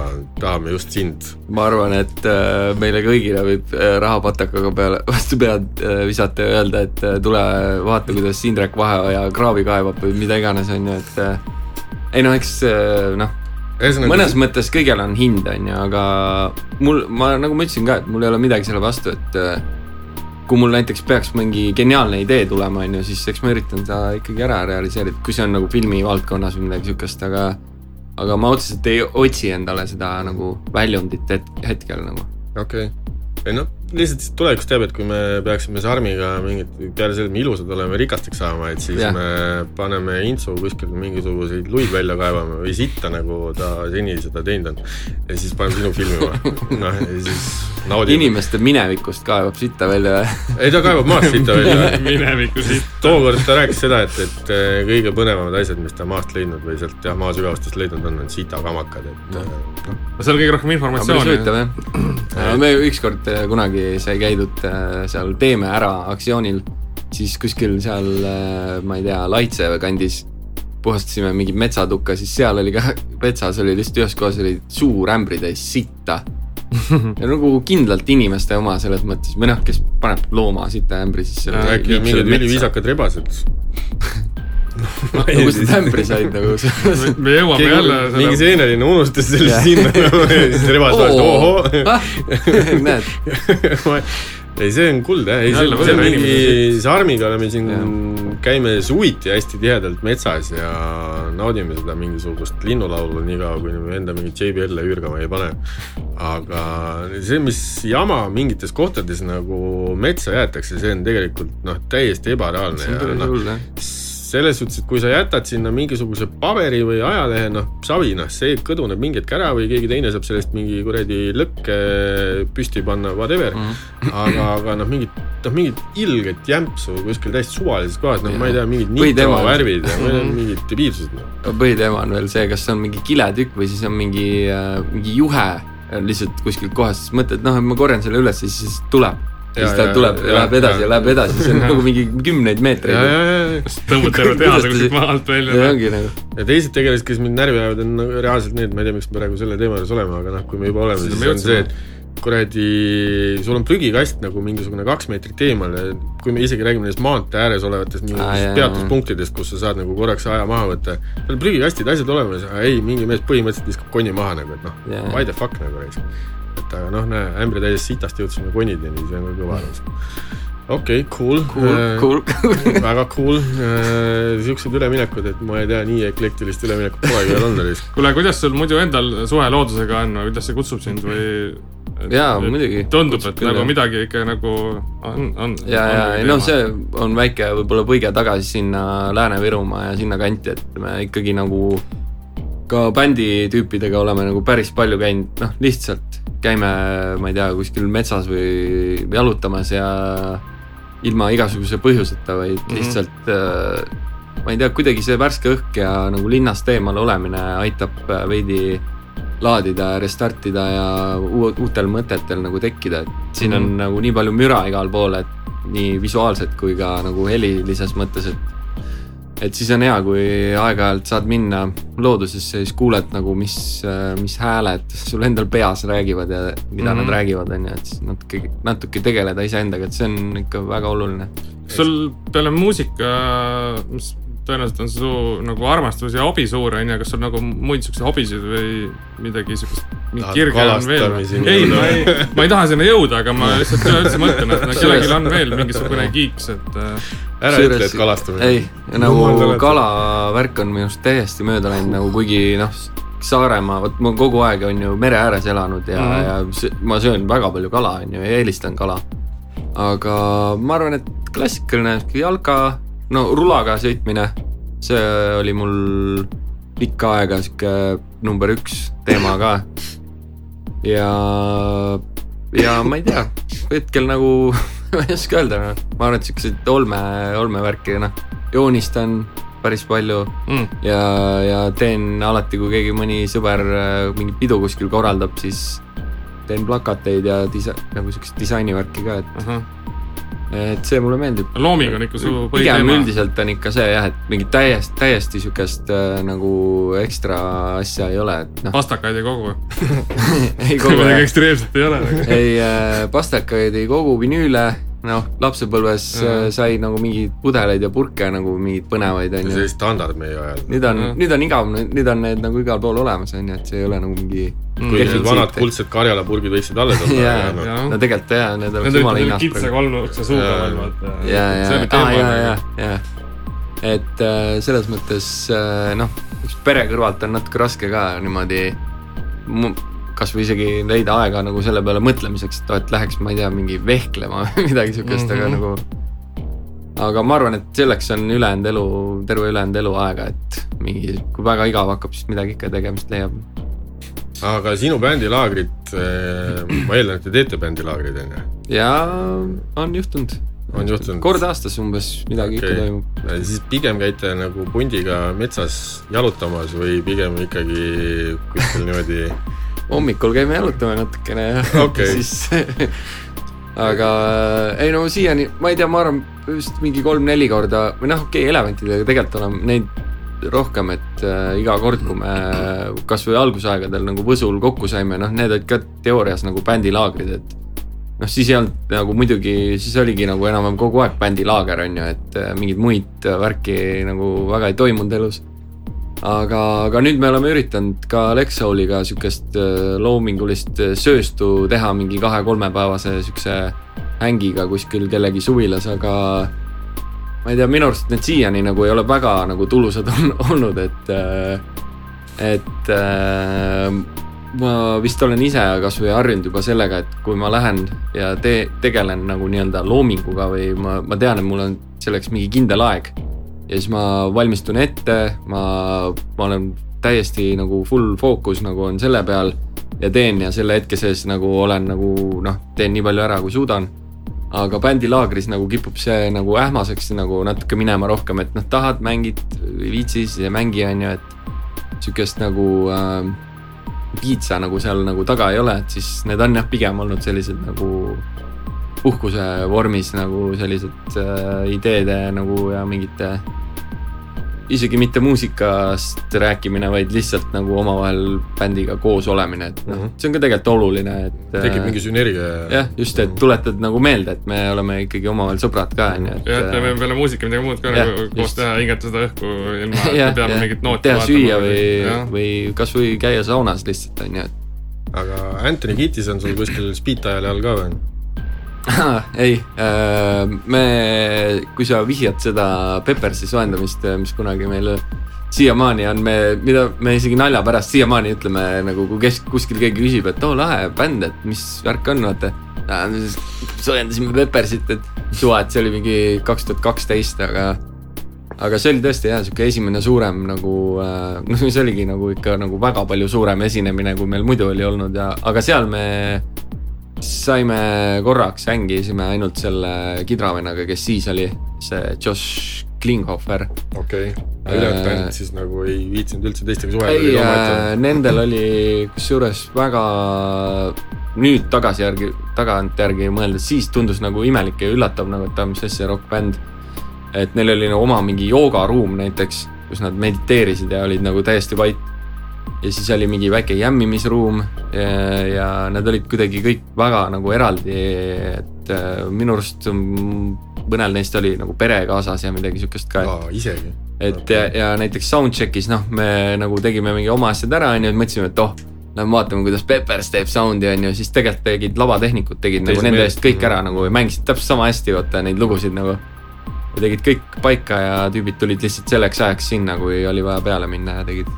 tahame just sind? ma arvan, et äh, meile kõigile võib rahapatakaga peale, vastu pead visata ja öelda, et tule vaata, kuidas Indrek Vaheoja kraavi kaevab või mida iganes, on ju, et ei noh, eks noh Esnägu... mõnes mõttes kõigel on hind, on ju, aga mul, ma nagu ma ütlesin ka, et mul ei ole midagi selle vastu, et äh, kui mul näiteks peaks mingi geniaalne idee tulema, on ju, siis eks ma üritan ta ikkagi ära realiseerida, kui see on nagu filmivaldkonnas või midagi sihukest, aga aga ma otseselt ei otsi endale seda nagu väljundit het hetkel nagu. okei okay., ei noh lihtsalt tulevikus teab, et kui me peaksime Sarmiga mingit, peale selle, et me ilusad oleme, rikasteks saama, et siis ja. me paneme Intsu kuskil mingisuguseid luid välja kaevama või sitta, nagu ta seni seda teinud on. ja siis paneme sinu filmima, noh ja siis naudime. inimeste minevikust kaevab sitta välja ei, ta kaevab maast sitta välja mineviku sitta. tookord ta rääkis seda, et, et äh, kõige põnevamad asjad, mis ta maast leidnud või sealt jah, maa sügavustest leidnud on, on sitakamakad, et noh. seal on kõige rohkem informatsiooni. päris huvitav jah. me ükskord äh, kunagi kunagi sai käidud äh, seal Teeme ära aktsioonil, siis kuskil seal, äh, ma ei tea, Laitse kandis puhastasime mingit metsatukka, siis seal oli ka, metsas oli lihtsalt ühes kohas oli suur ämbritäis sitta ja nagu kindlalt inimeste oma selles mõttes, või noh, kes paneb looma sita ämbri sisse. äkki mingid üliviisakad rebased nagu sa tämbri said nagu me jõuame Keegi, jälle seda... mingi seeneline unustas selle sinna siis rebas vastu, ohoo. näed. Ei, see on kuld jah, ei see, see on mingi, Sarmiga oleme siin, käime suviti hästi tihedalt metsas ja naudime seda mingisugust linnulaulu niikaua, kuni me enda mingit JBL-e üürgama ei pane. aga see, mis jama mingites kohtades nagu metsa jäetakse, see on tegelikult noh, täiesti ebareaalne ja noh, selles suhtes, et kui sa jätad sinna mingisuguse paberi või ajalehe, noh, savi, noh, see kõduneb mingi hetk ära või keegi teine saab sellest mingi kuradi lõkke püsti panna, whatever mm. -hmm. aga, aga noh, mingit, noh, mingit ilget jämpsu kuskil täiesti suvalises kohas, noh, ma ei tea, mingid niitava värvid ja ma ei tea, mhm. mingid debiilsused no.. põhiteema on veel see, kas see on mingi kiletükk või siis on mingi äh,, mingi juhe lihtsalt kuskilt kohast, siis mõtled, noh, et ma korjan selle üles, siis tuleb siis ta tuleb ja läheb edasi ja, ja läheb edasi, see on nagu mingi kümneid meetreid. tõmbad terve tehase kuskilt maa alt välja. ja ongi nagu. ja teised tegelased, kes mind närvi ajavad, on nagu reaalselt need, ma ei tea, miks me praegu selle teema juures oleme, aga noh, kui me juba oleme, siis on see, et kuradi, sul on prügikast nagu mingisugune kaks meetrit eemal ja kui me isegi räägime nendest maantee ääres olevatest mingisugustest peatuspunktidest, kus sa saad nagu korraks aja maha võtta. seal on prügikastid, asjad olemas, aga ei, mingi mees põhimõtteliselt viskab konni maha nagu, et noh why the fuck nagu raisk et aga noh, näe, ämbri täies sitast jõudsime konideni, see on ka kõva arvamus okei okay,, cool, cool, äh, cool. väga cool äh,, siuksed üleminekud, et ma ei tea, nii eklektilist üleminekut polegi veel olnud vist. kuule, kuidas sul muidu endal suhe loodusega on, kuidas see kutsub sind või? jaa, muidugi. tundub, et nagu midagi ikka nagu on, on. ja, ja, ei noh, see on väike võib-olla põige tagasi sinna Lääne-Virumaa ja sinna kanti, et me ikkagi nagu ka bändi tüüpidega oleme nagu päris palju käinud, noh, lihtsalt käime, ma ei tea, kuskil metsas või jalutamas ja ilma igasuguse põhjuseta, vaid mm -hmm. lihtsalt äh, ma ei tea, kuidagi see värske õhk ja nagu linnast eemal olemine aitab äh, veidi laadida, restartida ja uutel mõtetel nagu tekkida, et siin mm -hmm. on mhm. nagu nii palju müra igal pool, et nii visuaalselt kui ka nagu helilises mõttes, et et siis on hea, kui aeg-ajalt saad minna loodusesse ja siis kuuled nagu, mis, mis hääled sul endal peas räägivad ja mida mm -hmm. nad mhm. räägivad, on ju, et siis natuke, natuke tegeleda iseendaga, et see on ikka väga oluline. sul peale muusika, mis tõenäoliselt on su nagu armastus ja hobi suur, on ju, kas sul nagu muid siukseid hobisid või midagi siukest, mingi kirge on veel? ei, ma ei, ma ei taha sinna jõuda, aga ma lihtsalt üleüldse mõtlen, et kellelgi on veel mingisugune kiiks, et äh, ära ütle, et kalastamine. ei, nagu kalavärk on minust täiesti mööda läinud nagu kuigi noh, Saaremaa, vot ma kogu aeg on ju mere ääres elanud ja mm, -hmm. ja ma söön väga palju kala, on ju, ja eelistan kala. aga ma arvan, et klassikaline jalka, no rulaga sõitmine, see oli mul pikka aega sihuke number üks teema ka. ja, ja ma ei tea, hetkel nagu ma ei oska öelda, noh, ma arvan, et siukseid olme, olmevärki, noh, joonistan päris palju mm. ja, ja teen alati, kui keegi mõni sõber äh, mingit pidu kuskil korraldab, siis teen plakateid ja disa-, nagu siukest disainivärki ka, et, ahah, et see mulle meeldib. looming on ikka su pigem põhiteema. üldiselt on ikka see jah, et mingit täiesti, täiesti siukest äh, nagu ekstra asja ei ole, et noh, pastakaid ei kogu. ei kogu midagi aeg, ekstreemset ei ole. ei äh, pastakaid ei kogu, vinüüle, noh, lapsepõlves Mhm. äh, sai nagu mingeid pudeleid ja purke nagu mingeid põnevaid see onju oli. standard meie ajal. nüüd on Mhm., nüüd on igav, nüüd on need nagu igal pool olemas onju, et see ei ole nagu mingi kuigi need vanad kuldsed Karjala purgid võiksid alles olla Jaa. ja noh, jah, no tegelikult jah, need oleks need jumala olid hinnas kitsa kolmeukse suuga Jaa. veel vaata. ja, ja, see oli ja, ja, teema ja, ja, et äh, selles mõttes äh, noh, pere kõrvalt on natuke raske ka niimoodi kasvõi isegi leida aega nagu selle peale mõtlemiseks, et et läheks, ma ei tea, mingi vehklema või midagi siukest mm, -hmm. aga Mhm. nagu aga ma arvan, et selleks on ülejäänud elu, terve ülejäänud elu aega, et mingi, kui väga igav hakkab, siis midagi ikka tegemist leiab. aga sinu bändilaagrid, ma eeldan, et te teete bändilaagreid on ju? ja on juhtunud. On juhtunud? kord aastas umbes midagi okay. Ikka toimub. siis pigem käite nagu pundiga metsas jalutamas või pigem ikkagi kuskil niimoodi hommikul käime jalutame natukene ja Okei. siis aga ei no siiani, ma ei tea, ma arvan vist mingi kolm-neli korda või noh, okei okay,, elevantidega tegelikult oleme neid rohkem, et äh, iga kord, kui me kasvõi algusaegadel nagu Võsul kokku saime, noh, need olid ka teoorias nagu bändilaagrid, et noh, siis ei olnud nagu muidugi, siis oligi nagu enam-vähem kogu aeg bändilaager on ju, et äh, mingeid muid värki nagu väga ei toimunud elus aga, aga nüüd me oleme üritanud ka Lexouliga siukest äh, loomingulist äh, sööstu teha mingi kahe-kolmepäevase siukse hängiga kuskil kellegi suvilas, aga ma ei tea, minu arust need siiani nagu ei ole väga nagu tulusad on, olnud, et äh, et ma vist olen ise kasvõi harjunud juba sellega, et kui ma lähen ja tee, tegelen nagu nii-öelda loominguga või ma, ma tean, et mul on selleks mingi kindel aeg ja siis ma valmistun ette, ma, ma olen täiesti nagu full fookus nagu on selle peal ja teen ja selle hetke sees nagu olen nagu noh, teen nii palju ära, kui suudan. aga bändilaagris nagu kipub see nagu ähmaseks nagu natuke minema rohkem, et noh, tahad, mängid, ei viitsi, siis ei mängi, on ju, et sihukest nagu äh, piitsa nagu seal nagu taga ei ole, et siis need on jah, pigem olnud sellised nagu puhkuse vormis nagu sellised äh, ideede nagu ja mingite isegi mitte muusikast rääkimine, vaid lihtsalt nagu omavahel bändiga koos olemine, et noh mm. -hmm. see on ka tegelikult oluline, et tekib mingi sünergia. jah, just, et tuletad nagu meelde, et me oleme ikkagi omavahel sõbrad ka, on ju, et jah, et me võime peale muusika midagi muud ka Jah, nagu koos just. teha, hingata seda õhku ilma, et me, peame mingit nooti teha süüa või, või kasvõi käia saunas lihtsalt, on ju, et aga Anthony Kittis on sul kuskil spiitajal all ka või? ei, me, kui sa vihjad seda Peppersi soojendamist, mis kunagi meil siiamaani on me, mida me isegi nalja pärast siiamaani ütleme nagu, kui kes kuskil keegi küsib, et oo lahe bänd, et mis värk on, vaata. soojendasime Peppersit, et suva, et see oli mingi kaks tuhat kaksteist, aga aga see oli tõesti jah, sihuke esimene suurem nagu äh, noh, see oligi nagu ikka nagu väga palju suurem esinemine, kui meil muidu oli olnud ja, aga seal me saime korraks hängisime ainult selle kidravennaga, kes siis oli, see Josh Klinghoffer. okei okay., ülejäänud Äh, bändid siis nagu ei viitsinud üldse teistega ei, suhelda. nendel oli kusjuures väga nüüd tagantjärgi, tagantjärgi mõeldes, siis tundus nagu imelik ja üllatav nagu, et aa, mis asja, rokkbänd. et neil oli nagu oma mingi joogaruum näiteks, kus nad mediteerisid ja olid nagu täiesti vait. Ja siis oli mingi väike jämmimisruum ja, ja nad olid kuidagi kõik väga nagu eraldi, et äh, minu arust mm, mõnel neist oli nagu pere kaasas ja midagi siukest ka, aa, isegi. et ja, ja näiteks soundcheck'is noh, me nagu tegime mingi oma asjad ära, onju, et mõtlesime, et oh, lähme vaatame, kuidas Peppers teeb sound'i onju, siis tegelikult tegid lavatehnikud tegid nagu Teised nende eest kõik ära nagu ja mängisid täpselt sama hästi vaata neid lugusid nagu. ja tegid kõik paika ja tüübid tulid lihtsalt selleks ajaks sinna, kui oli vaja peale minna ja tegid.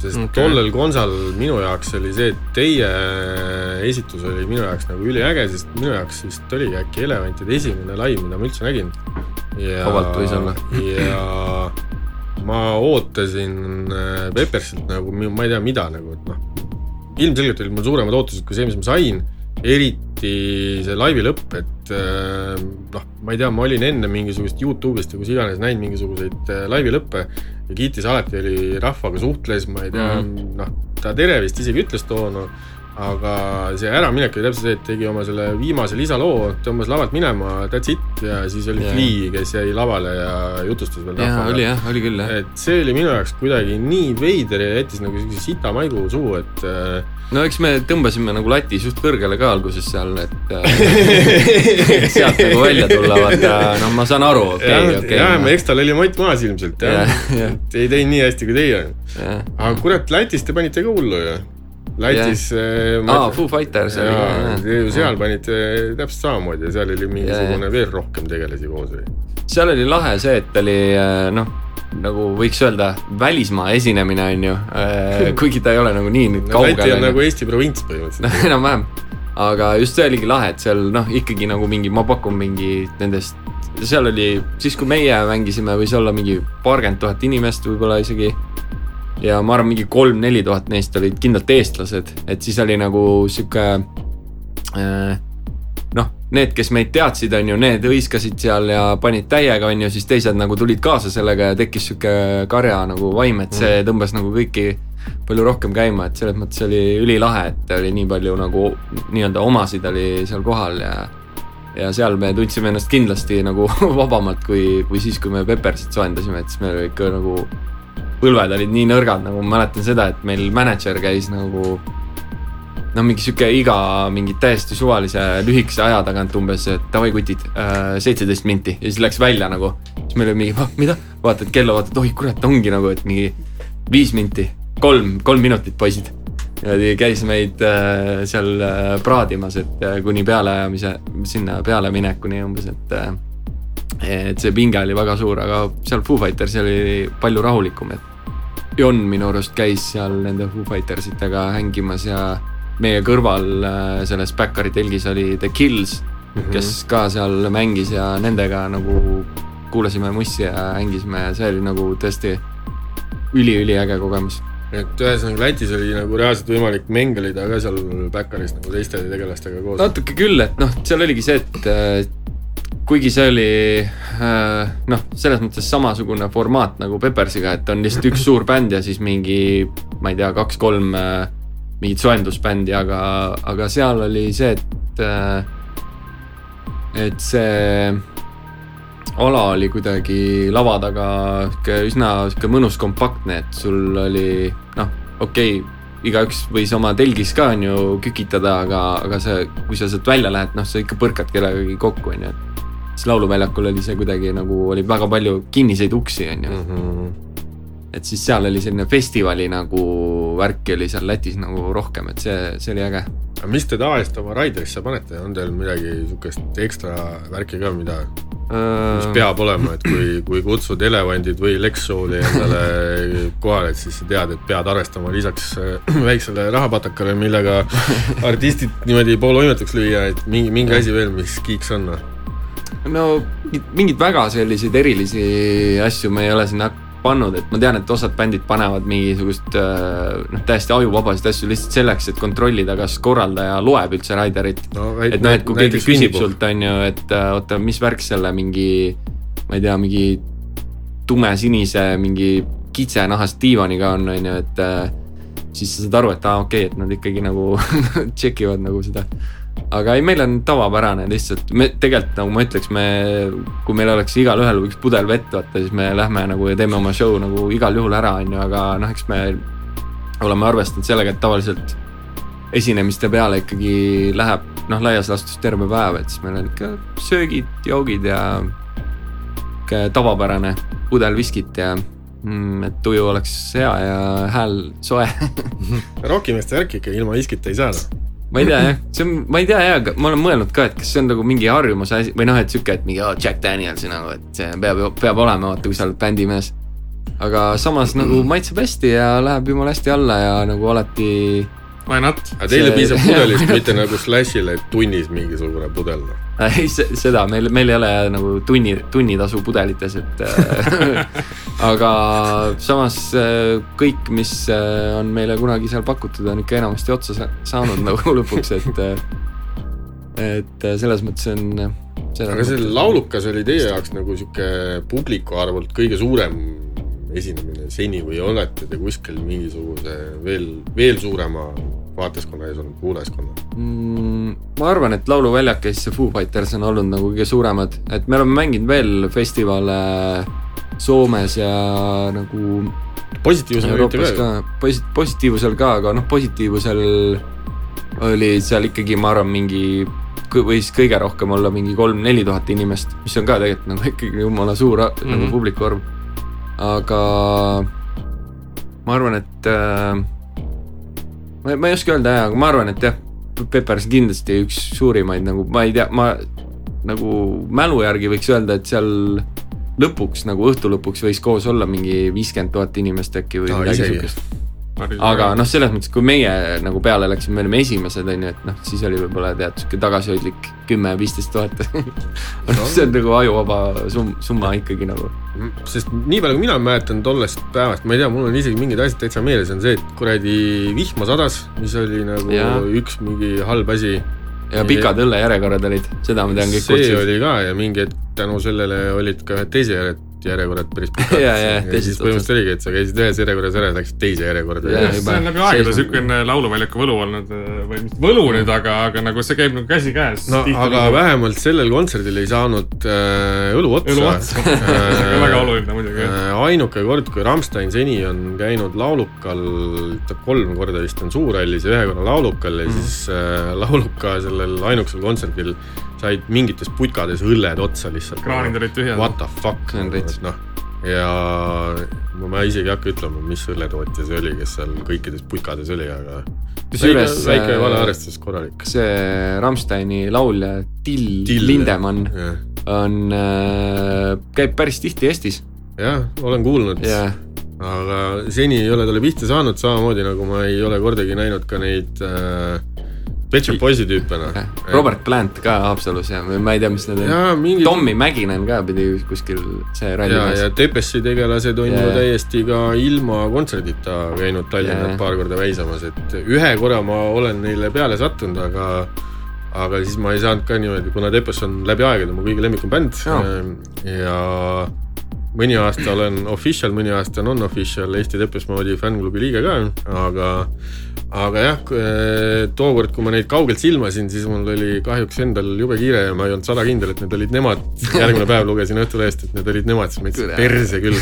Sest okay. tollel konsal minu jaoks oli see, et teie esitus oli minu jaoks nagu üliäge, sest minu jaoks vist oligi äkki Elevantide esimene live, mida ma üldse nägin. ja Vabalt võis olla. ja ma ootasin äh, Peppersilt nagu, ma ei tea, mida nagu, et noh, ilmselgelt olid mul suuremad ootused kui see, mis ma sain, eriti see laivi lõpp, et äh, noh, ma ei tea, ma olin enne mingisugust Youtube'ist või kus iganes näinud mingisuguseid äh, laivi lõppe ja Kiitis alati oli rahvaga suhtles, ma ei tea mm. -hmm., noh, ta tere vist isegi ütles toona, aga see äraminek oli täpselt see, et tegi oma selle viimase lisaloo, tõmbas lavalt minema, that's it ja siis oli yeah. Flea, kes jäi lavale ja jutustas veel rahvaga. oli jah, oli küll jah. et see oli minu jaoks kuidagi nii veider ja jättis nagu siukse sita maigu suhu, et äh, no eks me tõmbasime nagu latis just kõrgele ka alguses seal, et äh, sealt nagu välja tulla, vaata, noh, ma saan aru, okei okei jah, me eks tal oli mott maas ilmselt jah ja, ja., et ei teinud nii hästi kui teie. aga kurat, Lätis te panite ka hullu ju Lätis yeah.. aa, Foo Fighters seal panite täpselt samamoodi ja seal oli mingisugune yeah. veel rohkem tegelasi koos või? seal oli lahe see, et oli äh, noh, nagu võiks öelda välismaa esinemine on ju, kuigi ta ei ole nagu nii nüüd no, kaugel. Läti on nagu Eesti provints põhimõtteliselt enam-vähem, aga just see oligi lahe, et seal noh, ikkagi nagu mingi, ma pakun mingi nendest, seal oli siis, kui meie mängisime, võis olla mingi paarkümmend tuhat inimest võib-olla isegi ja ma arvan, mingi kolm-neli tuhat neist olid kindlalt eestlased, et siis oli nagu sihuke äh, noh, need, kes meid teadsid, on ju, need hõiskasid seal ja panid täiega, on ju, siis teised nagu tulid kaasa sellega ja tekkis sihuke karja nagu vaim, et see mm. tõmbas nagu kõiki palju rohkem käima, et selles mõttes oli ülilahe, et oli nii palju nagu nii-öelda omasid oli seal kohal ja ja seal me tundsime ennast kindlasti nagu vabamalt kui, kui siis, kui me Peppersit soojendasime, et siis meil oli ikka nagu põlved olid nii nõrgad, nagu ma mäletan seda, et meil mänedžer käis nagu no mingi sihuke iga mingi täiesti suvalise lühikese aja tagant umbes, et davai kutid äh,, seitseteist minti ja siis läks välja nagu. siis meil oli mingi, mida, vaatad kella, vaatad, oi kurat, ongi nagu, et mingi viis minti, kolm, kolm minutit, poisid. niimoodi käis meid äh, seal äh, praadimas, et äh, kuni pealeajamise, sinna pealeminekuni umbes, et äh, et see pinge oli väga suur, aga seal Foo Fighters oli palju rahulikum, et Jon minu arust käis seal nende Foo Fighters itega hängimas ja meie kõrval äh, selles Backari telgis oli The Kills mm, -hmm. kes ka seal mängis ja nendega nagu kuulasime mussi ja hängisime ja see oli nagu tõesti üliüliäge kogemus et ühesõnaga Lätis oli nagu reaalselt võimalik mengelida ka seal Backaris nagu teiste tegelastega koos? natuke küll, et noh, seal oligi see, et äh, kuigi see oli äh, noh, selles mõttes samasugune formaat nagu Peppersiga, et on lihtsalt üks suur bänd ja siis mingi, ma ei tea, kaks-kolm äh, mingit soojendusbändi, aga, aga seal oli see, et äh,, et see ala oli kuidagi lava taga sihuke üsna sihuke mõnus kompaktne, et sul oli noh, okei okay, igaüks võis oma telgis ka on ju kükitada, aga, aga see, kui sa sealt välja lähed, noh, sa ikka põrkad kellegagi kokku, on ju, et siis Lauluväljakul oli see kuidagi nagu, oli väga palju kinniseid uksi, on ju mm. -hmm. et siis seal oli selline festivali nagu värki oli seal Lätis nagu rohkem, et see, see oli äge. aga mis te tavaliselt oma Raiderisse panete, on teil midagi sihukest ekstra värki ka, mida mis äh. peab olema, et kui, kui kutsud elevandid või Lex Show'li endale kohale, et siis sa tead, et pead arvestama lisaks äh, väiksele rahapatakale, millega artistid niimoodi poolvõimetuks lüüa, et mingi, mingi asi veel, mis kiiks on või? No mingeid väga selliseid erilisi asju me ei ole sinna pannud, et ma tean, et osad bändid panevad mingisugust äh, noh, täiesti ajuvabasid asju lihtsalt selleks, et kontrollida, kas korraldaja loeb üldse Raiderit no,. et noh, et kui keegi küsib sult, on ju, et äh, oota, mis värk selle mingi, ma ei tea, mingi tumesinise mingi kitsenahast diivaniga on, on ju, et äh, siis sa saad aru, et aa ah, okei okay,, et nad ikkagi nagu check ivad nagu seda aga ei, meil on tavapärane lihtsalt, me tegelikult nagu ma ütleks, me, kui meil oleks igalühel üks pudel vett, vaata, siis me lähme nagu ja teeme oma show nagu igal juhul ära, on ju, aga noh, eks me oleme arvestanud sellega, et tavaliselt esinemiste peale ikkagi läheb noh, laias laastus terve päev, et siis meil on ikka söögid, joogid ja sihuke tavapärane pudel viskit ja mm, et tuju oleks hea ja hääl soe. Rokimeeste värk ikka ilma viskita ei saa noh ma ei tea jah, see on, ma ei tea aga ma olen mõelnud ka, et kas see on nagu mingi harjumuse asi või noh, et sihuke, et mingi oh, Jack Danielsi nagu, et see peab, peab olema, vaata, kui sa oled bändimees. aga samas nagu maitseb hästi ja läheb jumala hästi alla ja nagu alati Why not? aga teile piisab pudelist, mitte nagu Slashile tunnis mingisugune pudel noh. ei, seda meil, meil ei ole nagu tunni, tunnitasu pudelites, et äh, aga samas äh, kõik, mis äh, on meile kunagi seal pakutud, on ikka enamasti otsa saanud nagu lõpuks, et et selles mõttes on aga see laulukas oli teie jaoks nagu sihuke publiku arvult kõige suurem esinemine seni või olete te kuskil mingisuguse veel, veel suurema vaatajaskonna ees olnud, kuulajaskonna mm,? ma arvan, et Lauluväljakis ja Foo Fighters on olnud nagu kõige suuremad, et me oleme mänginud veel festivale Soomes ja nagu positiivsel Euroopas ka, posi-, positiivsel ka, aga noh, positiivsel oli seal ikkagi, ma arvan, mingi võis kõige rohkem olla mingi kolm-neli tuhat inimest, mis on ka tegelikult nagu ikkagi jumala suur mm -hmm. nagu mhm. publiku arv. Aga ma arvan, et äh, ma, ma ei oska öelda jah, aga ma arvan, et jah, Peppers kindlasti üks suurimaid nagu, ma ei tea, ma nagu mälu järgi võiks öelda, et seal lõpuks nagu õhtu lõpuks võis koos olla mingi viiskümmend tuhat inimest äkki või no, midagi siukest aga noh, selles mõttes, kui meie nagu peale läksime, me olime esimesed, on ju, et noh, siis oli võib-olla tead sihuke tagasihoidlik kümme, viisteist tuhat see on nagu ajuvaba sum-, summa ikkagi nagu. sest nii palju, kui mina mäletan tollest päevast, ma ei tea, mul on isegi mingid asjad täitsa meeles, on see, et kuradi vihma sadas, mis oli nagu ja. üks mingi halb asi. ja pikad õllejärjekorrad olid, seda ma tean kõik. see kursis. oli ka ja mingi hetk tänu sellele olid ka ühed teise järjed järjekorrad päris pikad ja, ja, ja siis põhimõtteliselt oligi, et sa käisid ühes järjekorras ära ja läksid teise järjekorda. see on läbi aegade siukene lauluväljaku võlu olnud või mitte võlu nüüd, aga, aga nagu see käib nagu käsikäes. no aga nagu... vähemalt sellel kontserdil ei saanud äh, õlu otsa. õlu otsa äh, väga oluline muidugi äh,. ainuke kord, kui Rammstein seni on käinud laulukal, ta kolm korda vist on Suurhallis ja ühe korra laulukal ja mm -hmm. siis äh, lauluka sellel ainukesel kontserdil said mingites putkades õlled otsa lihtsalt. kraanid olid tühjad. What the fuck, noh. ja ma isegi ei hakka ütlema, mis õlletootja see oli, kes seal kõikides putkades oli, aga kusjuures väike äh, valearvestus korralik. see Rammsteini laulja Till, Till Lindemann yeah. on äh,, käib päris tihti Eestis. jah, olen kuulnud yeah. aga seni ei ole talle pihta saanud, samamoodi nagu ma ei ole kordagi näinud ka neid äh, Pet Shop Boysi tüüpe noh. Robert Plant ka Haapsalus ja ma ei tea, mis need on. Mingi... Tommy Mäkinen ka pidi kuskil see ralli ja, ja Tepessi tegelased on ju täiesti ka ilma kontserdita käinud Tallinnas paar korda väisamas, et ühe korra ma olen neile peale sattunud, aga aga siis ma ei saanud ka niimoodi, kuna Tepes on läbi aegade mu kõige lemmikum bänd ja, ja mõni aasta olen official, mõni aasta non-official Eesti Tepes moodi fännklubi liige ka, aga aga jah, eh, tookord, kui ma neid kaugelt silmasin, siis mul oli kahjuks endal jube kiire ja ma ei olnud sada kindel, et need olid nemad. järgmine päev lugesin Õhtulehest, et need olid nemad, siis ma ütlesin perse küll.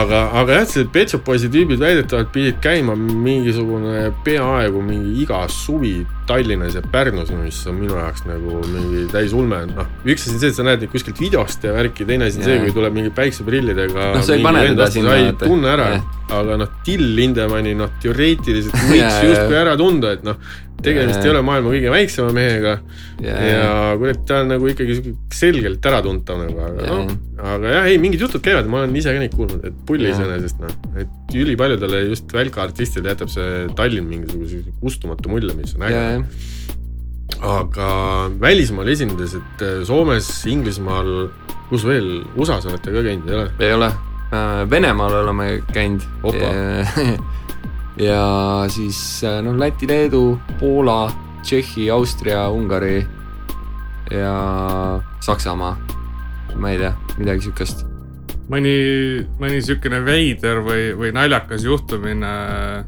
aga, aga jah, see Pet Shop Boysi tüübid väidetavalt pidid käima mingisugune peaaegu mingi iga suvi Tallinnas ja Pärnus, mis on minu jaoks nagu mingi täis ulme, noh. üks asi on see, et sa näed neid kuskilt videost ja värki, teine asi on see, kui tuleb mingi päikseprillidega. noh, sa ei pane teda sinna. ei tunne ära. Aga noh, Till Lindemanni noh, teoreetiliselt võiks justkui ära tunda, et noh, tegemist ja, ei ole maailma kõige väiksema mehega. Ja, ja kurat, ta on nagu ikkagi selgelt äratuntav nagu, aga noh, aga jah, ei, mingid jutud käivad, ma olen ise ka neid kuulnud, et pulli iseenesest noh, et ülipaljudele just välkaartistidele jätab see Tallinn mingisuguse kustumatu mulje, mis on äge. Aga välismaal esinedes, et Soomes, Inglismaal, kus veel, USA-s olete ka käinud, ei ole? ei ole Äh, Venemaal oleme käinud. ja siis äh, noh, Läti, Leedu, Poola, Tšehhi, Austria, Ungari ja Saksamaa. ma ei tea, midagi siukest. mõni, mõni siukene veider või, või naljakas juhtumine,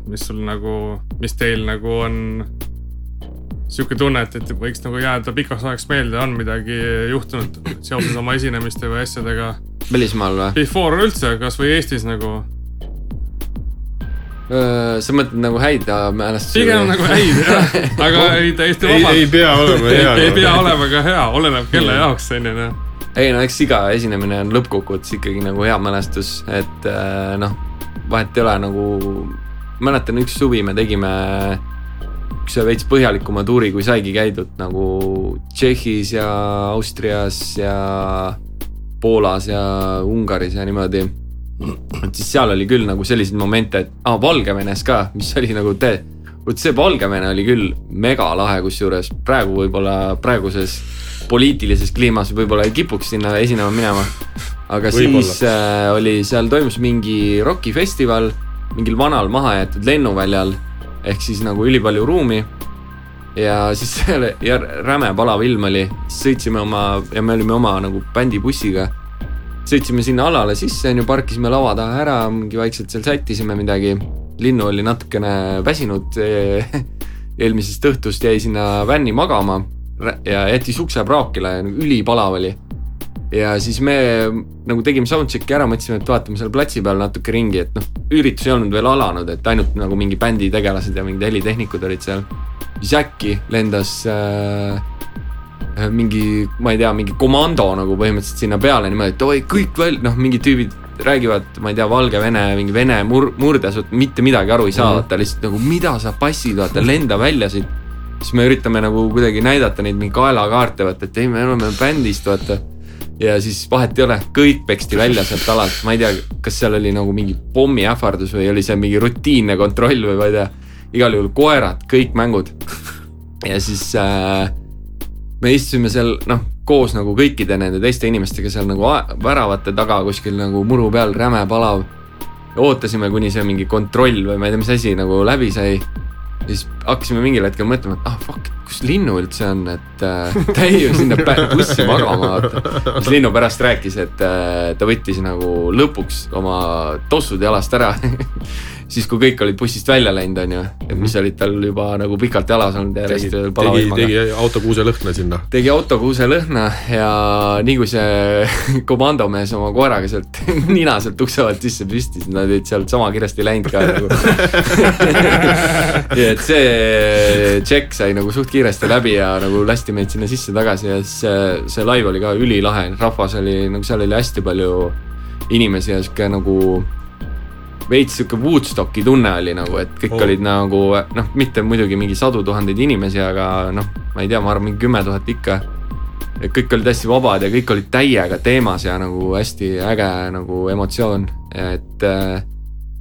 mis sul nagu, mis teil nagu on sihuke tunne, et, et võiks nagu jääda pikaks ajaks meelde, on midagi juhtunud seoses oma esinemiste või asjadega välismaal või? Before üldse, kasvõi Eestis nagu? sa mõtled nagu häid mälestusi? pigem nagu häid jah, aga ei täiesti vabalt. ei pea olema hea ei pea olema ka hea, oleneb kelle jaoks on ju noh. ei no eks iga esinemine on lõppkokkuvõttes ikkagi nagu hea mälestus, et noh, vahet ei ole nagu, mäletan üks suvi me tegime üks veits põhjalikuma tuuri, kui saigi käidud nagu Tšehhis ja Austrias ja Poolas ja Ungaris ja niimoodi. et siis seal oli küll nagu selliseid momente, et ah,, Valgevenes ka, mis oli nagu tee. vot see Valgevene oli küll megalahe, kusjuures praegu võib-olla praeguses poliitilises kliimas võib-olla ei kipuks sinna esinema minema. aga siis äh, oli, seal toimus mingi rokifestival mingil vanal mahajäetud lennuväljal ehk siis nagu ülipalju ruumi. Ja siis ja räme palav ilm oli, sõitsime oma ja me olime oma nagu bändibussiga. sõitsime sinna alale sisse, on ju, parkisime lava taha ära, mingi vaikselt seal sättisime midagi. linnu oli natukene väsinud. Eelmisest õhtust jäi sinna vänni magama. Ja jättis ukse praokile, ülipalav oli ja siis me nagu tegime soundcheck'i ära, mõtlesime, et vaatame seal platsi peal natuke ringi, et noh, üritus ei olnud veel alanud, et ainult nagu mingi bändi tegelased ja mingid helitehnikud olid seal. siis äkki lendas äh, mingi, ma ei tea, mingi komando nagu põhimõtteliselt sinna peale niimoodi, et oi, kõik välja, noh, mingid tüübid räägivad, ma ei tea, valgevene, mingi vene mur-, murdes, mitte midagi aru ei saa -hmm. vaata lihtsalt nagu mida sa passid, vaata lenda välja siit. siis me üritame nagu kuidagi näidata neid mingi kaelakaarte, vaata, et ei, me oleme bändist, vaata ja siis vahet ei ole, kõik peksti välja sealt alalt, ma ei tea, kas seal oli nagu mingi pommiähvardus või oli see mingi rutiinne kontroll või ma ei tea. igal juhul koerad, kõik mängud. ja siis äh, me istusime seal noh, koos nagu kõikide nende teiste inimestega seal nagu väravate taga kuskil nagu muru peal, räme palav. ootasime, kuni see mingi kontroll või ma ei tea, mis asi nagu läbi sai siis hakkasime mingil hetkel mõtlema, et ah fuck, kus Linnu üldse on, et äh, ta jäi ju sinna bussi magama, vaata. siis Linnu pärast rääkis, et äh, ta võttis nagu lõpuks oma tossud jalast ära siis, kui kõik olid bussist välja läinud, on ju, et mis olid tal juba nagu pikalt jalas olnud ja tegi, tegi, tegi autokuuse lõhna sinna. tegi autokuuse lõhna ja nii kui see komandomees oma koeraga sealt nina sealt ukse alt sisse püstis, nad olid sealt sama kiiresti läinud ka nagu. Ja et see tšekk sai nagu suht kiiresti läbi ja nagu lasti meid sinna sisse tagasi ja siis see, see live oli ka ülilahe, rahvas oli nagu seal oli hästi palju inimesi ja sihuke nagu veits sihuke Woodstocki tunne oli nagu, et kõik oh. olid nagu noh, mitte muidugi mingi sadu tuhandeid inimesi, aga noh, ma ei tea, ma arvan, mingi kümme tuhat ikka. et kõik olid hästi vabad ja kõik olid täiega teemas ja nagu hästi äge nagu emotsioon, et äh,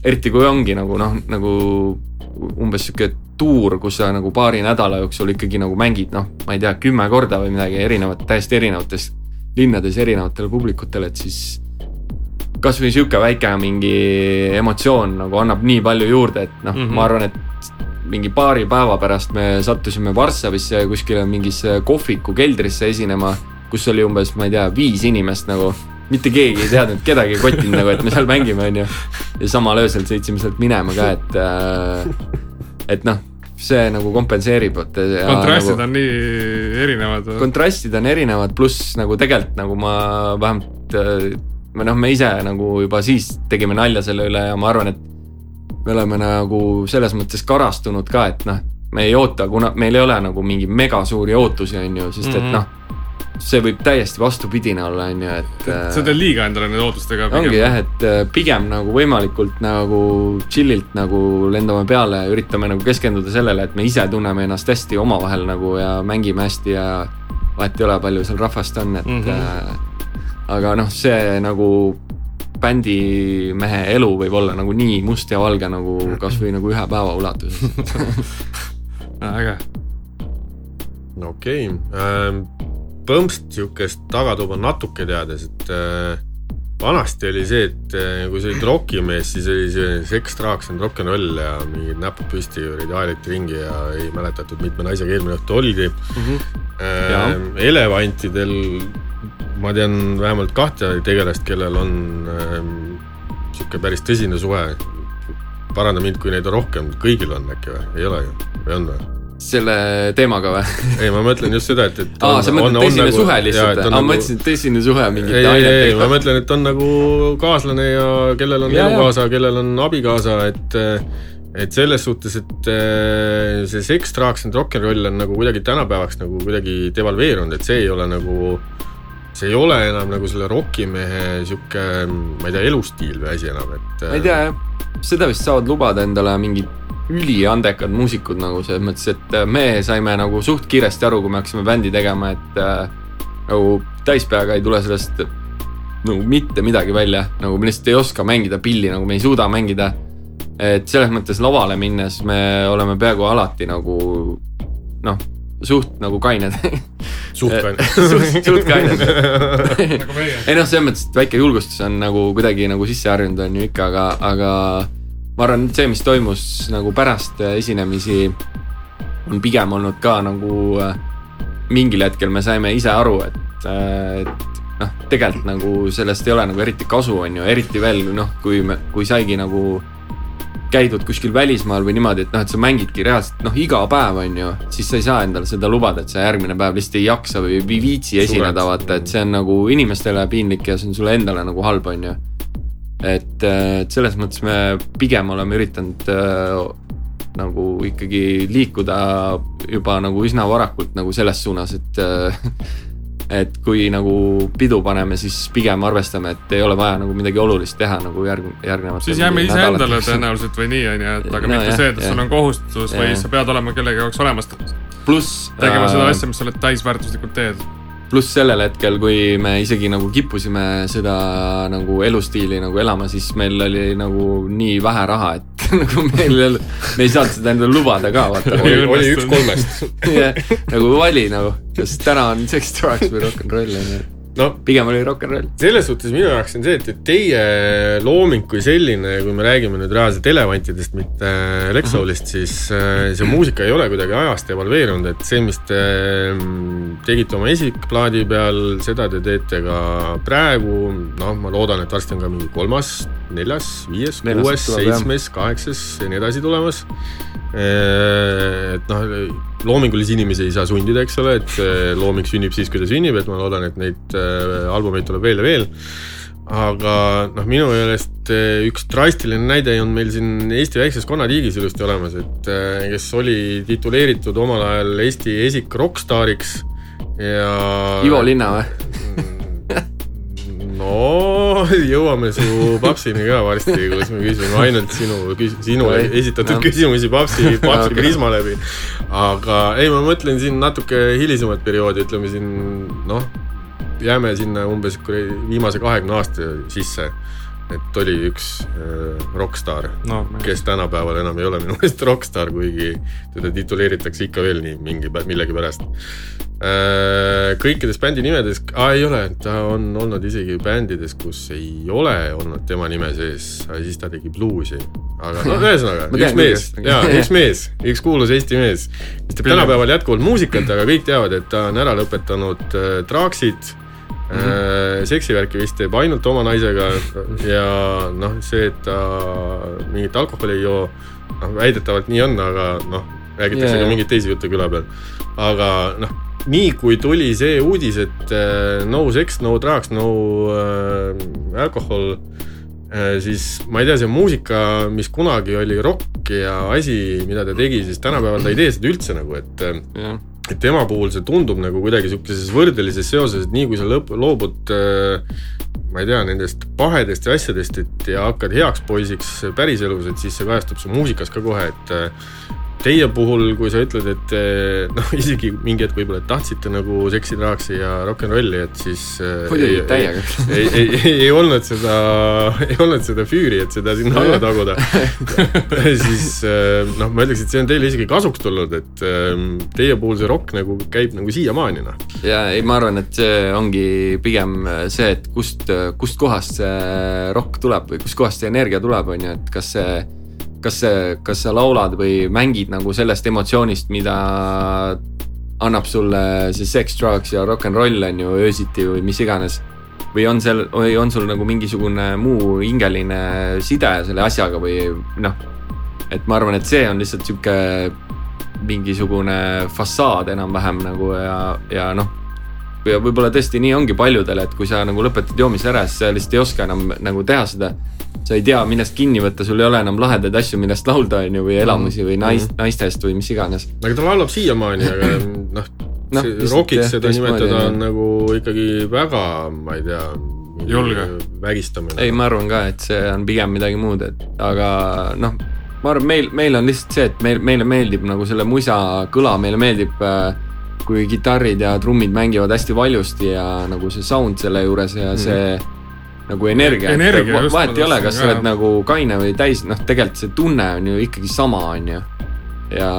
eriti kui ongi nagu noh, nagu umbes sihuke tuur, kus sa nagu paari nädala jooksul ikkagi nagu mängid noh, ma ei tea, kümme korda või midagi erinevat, täiesti erinevates linnades erinevatele publikutele, et siis kasvõi sihuke väike mingi emotsioon nagu annab nii palju juurde, et noh mm, -hmm. ma arvan, et mingi paari päeva pärast me sattusime Varssavisse kuskile mingisse kohviku keldrisse esinema, kus oli umbes, ma ei tea, viis inimest nagu. mitte keegi ei teadnud, kedagi ei kottinud nagu, et me seal mängime, onju. ja samal öösel sõitsime sealt minema ka, et äh,, et noh see nagu kompenseerib. kontrastid nagu, on nii erinevad. kontrastid on erinevad, pluss nagu tegelikult nagu ma vähemalt äh, me noh, me ise nagu juba siis tegime nalja selle üle ja ma arvan, et me oleme nagu selles mõttes karastunud ka, et noh, me ei oota, kuna meil ei ole nagu mingi mega suuri ootusi, on ju, sest mm -hmm. et mhm. noh see võib täiesti vastupidine olla, on ju, et. sa teed liiga endale nende ootustega. ongi jah, et äh, pigem nagu võimalikult nagu chill'ilt nagu lendame peale ja üritame nagu keskenduda sellele, et me ise tunneme ennast hästi omavahel nagu ja mängime hästi ja vahet ei ole, palju seal rahvast on, et mm. -hmm aga noh, see nagu bändimehe elu võib olla nagu nii must ja valge nagu kasvõi nagu ühe päeva ulatuses äge. no okei okay. ähm,, põmpst sihukest tagatuba natuke teades, et äh, vanasti oli see, et äh, kui sa olid rokimees, siis oli see seks, traaks and rock n roll ja mingid näpud püsti olid, aeliti ringi ja ei mäletatud, mitme naisega eelmine õhtu oldi mm. -hmm. Äh, elevantidel ma tean vähemalt kahte tegelast, kellel on ähm, sihuke päris tõsine suhe. paranda mind, kui neid on rohkem, kõigil on äkki või, ei ole ju, või on või? selle teemaga või? ei, ma mõtlen just seda, et, et. aa, sa mõtled tõsine nagu, suhe lihtsalt aa, ma nagu- mõtlesin, et tõsine suhe mingite ei, ei, ei, ma mõtlen, et on nagu kaaslane ja kellel on elukaasa, kellel on abikaasa, et et selles suhtes, et äh, see seks, drugs and rock n roll on nagu kuidagi tänapäevaks nagu kuidagi devalveerunud, et see ei ole nagu see ei ole enam nagu selle rokimehe sihuke, ma ei tea, elustiil või asi enam, et. ma ei tea jah, seda vist saavad lubada endale mingid üliandekad muusikud nagu selles mõttes, et äh, me saime nagu suht kiiresti aru, kui me hakkasime bändi tegema, et äh, nagu täispeaga ei tule sellest nagu mitte midagi välja, nagu me lihtsalt ei oska mängida pilli, nagu me ei suuda mängida. et selles mõttes lavale minnes me oleme peaaegu alati nagu noh suht nagu kained. Suht kained. Suht, suht kained. Nagu ei noh, selles mõttes, et väike julgustus on nagu kuidagi nagu sisse harjunud, on ju ikka, aga, aga ma arvan, et see, mis toimus nagu pärast esinemisi, on pigem olnud ka nagu äh, mingil hetkel me saime ise aru, et, äh, et noh, tegelikult nagu sellest ei ole nagu eriti kasu, on ju, eriti veel noh, kui me, kui saigi nagu käidud kuskil välismaal või niimoodi, et noh, et sa mängidki reaalselt noh, iga päev on ju, siis sa ei saa endale seda lubada, et sa järgmine päev lihtsalt ei jaksa või ei viitsi esineda, vaata, et see on nagu inimestele piinlik ja see on sulle endale nagu halb, on ju. et, et selles mõttes me pigem oleme üritanud äh, nagu ikkagi liikuda juba nagu üsna varakult nagu selles suunas, et äh, et kui nagu pidu paneme, siis pigem arvestame, et ei ole vaja nagu midagi olulist teha nagu järg-, järgnevatel siis jääme iseendale. tõenäoliselt või nii, on ju, et aga No mitte jah, see, et jah. sul on kohustus või Jah. sa pead olema kellegi jaoks olemas pluss. tegema seda asja, mis sa oled täisväärtuslikult teed. pluss sellel hetkel, kui me isegi nagu kippusime seda nagu elustiili nagu elama, siis meil oli nagu nii vähe raha, et nagu meil, me ei saanud seda endale lubada ka, vaata. oli, oli üks kolmest. nagu vali nagu, kas täna on sex, drugs või rock n roll on ju. No pigem oli rock n roll. selles suhtes minu jaoks on see, et, et teie looming kui selline, kui me räägime nüüd reaalselt elevantidest, mitte Lexolist, siis äh, see muusika ei ole kuidagi ajast evalveerunud, et see, mis te mm, tegite oma esikplaadi peal, seda te teete ka praegu, noh, ma loodan, et varsti on ka mingi kolmas, neljas, viies, kuues, seitsmes, kaheksas ja nii edasi tulemas. Et noh, loomingulisi inimesi ei saa sundida, eks ole, et looming sünnib siis, kui ta sünnib, et ma loodan, et neid albumeid tuleb veel ja veel. aga noh, minu meelest üks drastiline näide on meil siin Eesti väikses konnatiigis ilusti olemas, et kes oli tituleeritud omal ajal Eesti esik rokkstaariks ja. Ivo Linna või? No jõuame su papsini ka varsti, kus me küsime ainult sinu, sinule Oi, esitatud jah. küsimusi papsi, papsi Okei. prisma läbi. aga ei, ma mõtlen siin natuke hilisemat perioodi, ütleme siin noh, jääme sinna umbes viimase kahekümne aasta sisse. Et oli üks äh, rokkstaar, no kes tänapäeval enam ei ole minu meelest rokkstaar, kuigi teda tituleeritakse ikka veel nii mingi, millegipärast. kõikides bändi nimedes, ei ole, ta on olnud isegi bändides, kus ei ole olnud tema nime sees, siis ta tegi bluusi. aga no ühesõnaga, üks mees, jaa, üks mees, üks kuulus Eesti mees, kes teeb tänapäeval jätkuvalt muusikat, aga kõik teavad, et ta on ära lõpetanud äh, traaksid Mm -hmm. seksivärki vist teeb ainult oma naisega ja noh, see, et ta mingit alkoholi ei joo, noh väidetavalt nii on, aga noh, räägitakse yeah. ka mingeid teisi jutte küla peal. aga noh, nii kui tuli see uudis, et äh, no sex, no drugs, no äh, alcohol äh,, siis ma ei tea, see muusika, mis kunagi oli rokk ja asi, mida ta tegi, siis tänapäeval ta ei tee seda üldse nagu, et äh, jah, et tema puhul see tundub nagu kuidagi sihukeses võrdelises seoses, et nii kui sa lõp-, loobud äh, ma ei tea, nendest pahedest ja asjadest, et ja hakkad heaks poisiks päriselus, et siis see kajastub su muusikas ka kohe, et äh, teie puhul, kui sa ütled, et äh, noh, isegi mingi hetk võib-olla et tahtsite nagu seksi, draaksi ja rock n rolli, et siis äh, muidugi ei- täiega. ei, ei, ei, ei olnud seda, ei olnud seda füüri, et seda sinna alla taguda. siis äh, noh, ma ütleks, et see on teile isegi kasuks tulnud, et teie puhul see rokk nagu käib nagu siiamaani noh. ja ei, ma arvan, et see ongi pigem see, et kust, kust kohast see rokk tuleb või kustkohast see energia tuleb, on ju, et kas see, kas kas sa laulad või mängid nagu sellest emotsioonist, mida annab sulle see sex, drugs ja rock n roll on ju öösiti või mis iganes. või on seal, või on sul nagu mingisugune muu hingeline side selle asjaga või noh, et ma arvan, et see on lihtsalt sihuke mingisugune fassaad enam-vähem nagu ja, ja noh. Ja võib-olla tõesti nii ongi paljudel, et kui sa nagu lõpetad joomise ära, siis sa lihtsalt ei oska enam nagu teha seda. sa ei tea, millest kinni võtta, sul ei ole enam lahedaid asju, millest laulda, on ju, või elamusi või naist, naistest või mis iganes. aga ta laulab siiamaani, aga noh Noh, no,, rokiks seda nimetada on nagu ikkagi väga, ma ei tea. Julge. vägistamine. ei, ma arvan ka, et see on pigem midagi muud, et aga noh, ma arvan, meil, meil on lihtsalt see, et meil, meile meeldib nagu selle muisa kõla, meile meeldib äh, kui kitarrid ja trummid mängivad hästi valjusti ja nagu see sound selle juures ja see mm. nagu energia, Energia, et vahet ei ole, kas sa oled nagu kaine või täis, noh, tegelikult see tunne on ju ikkagi sama, on ju. ja,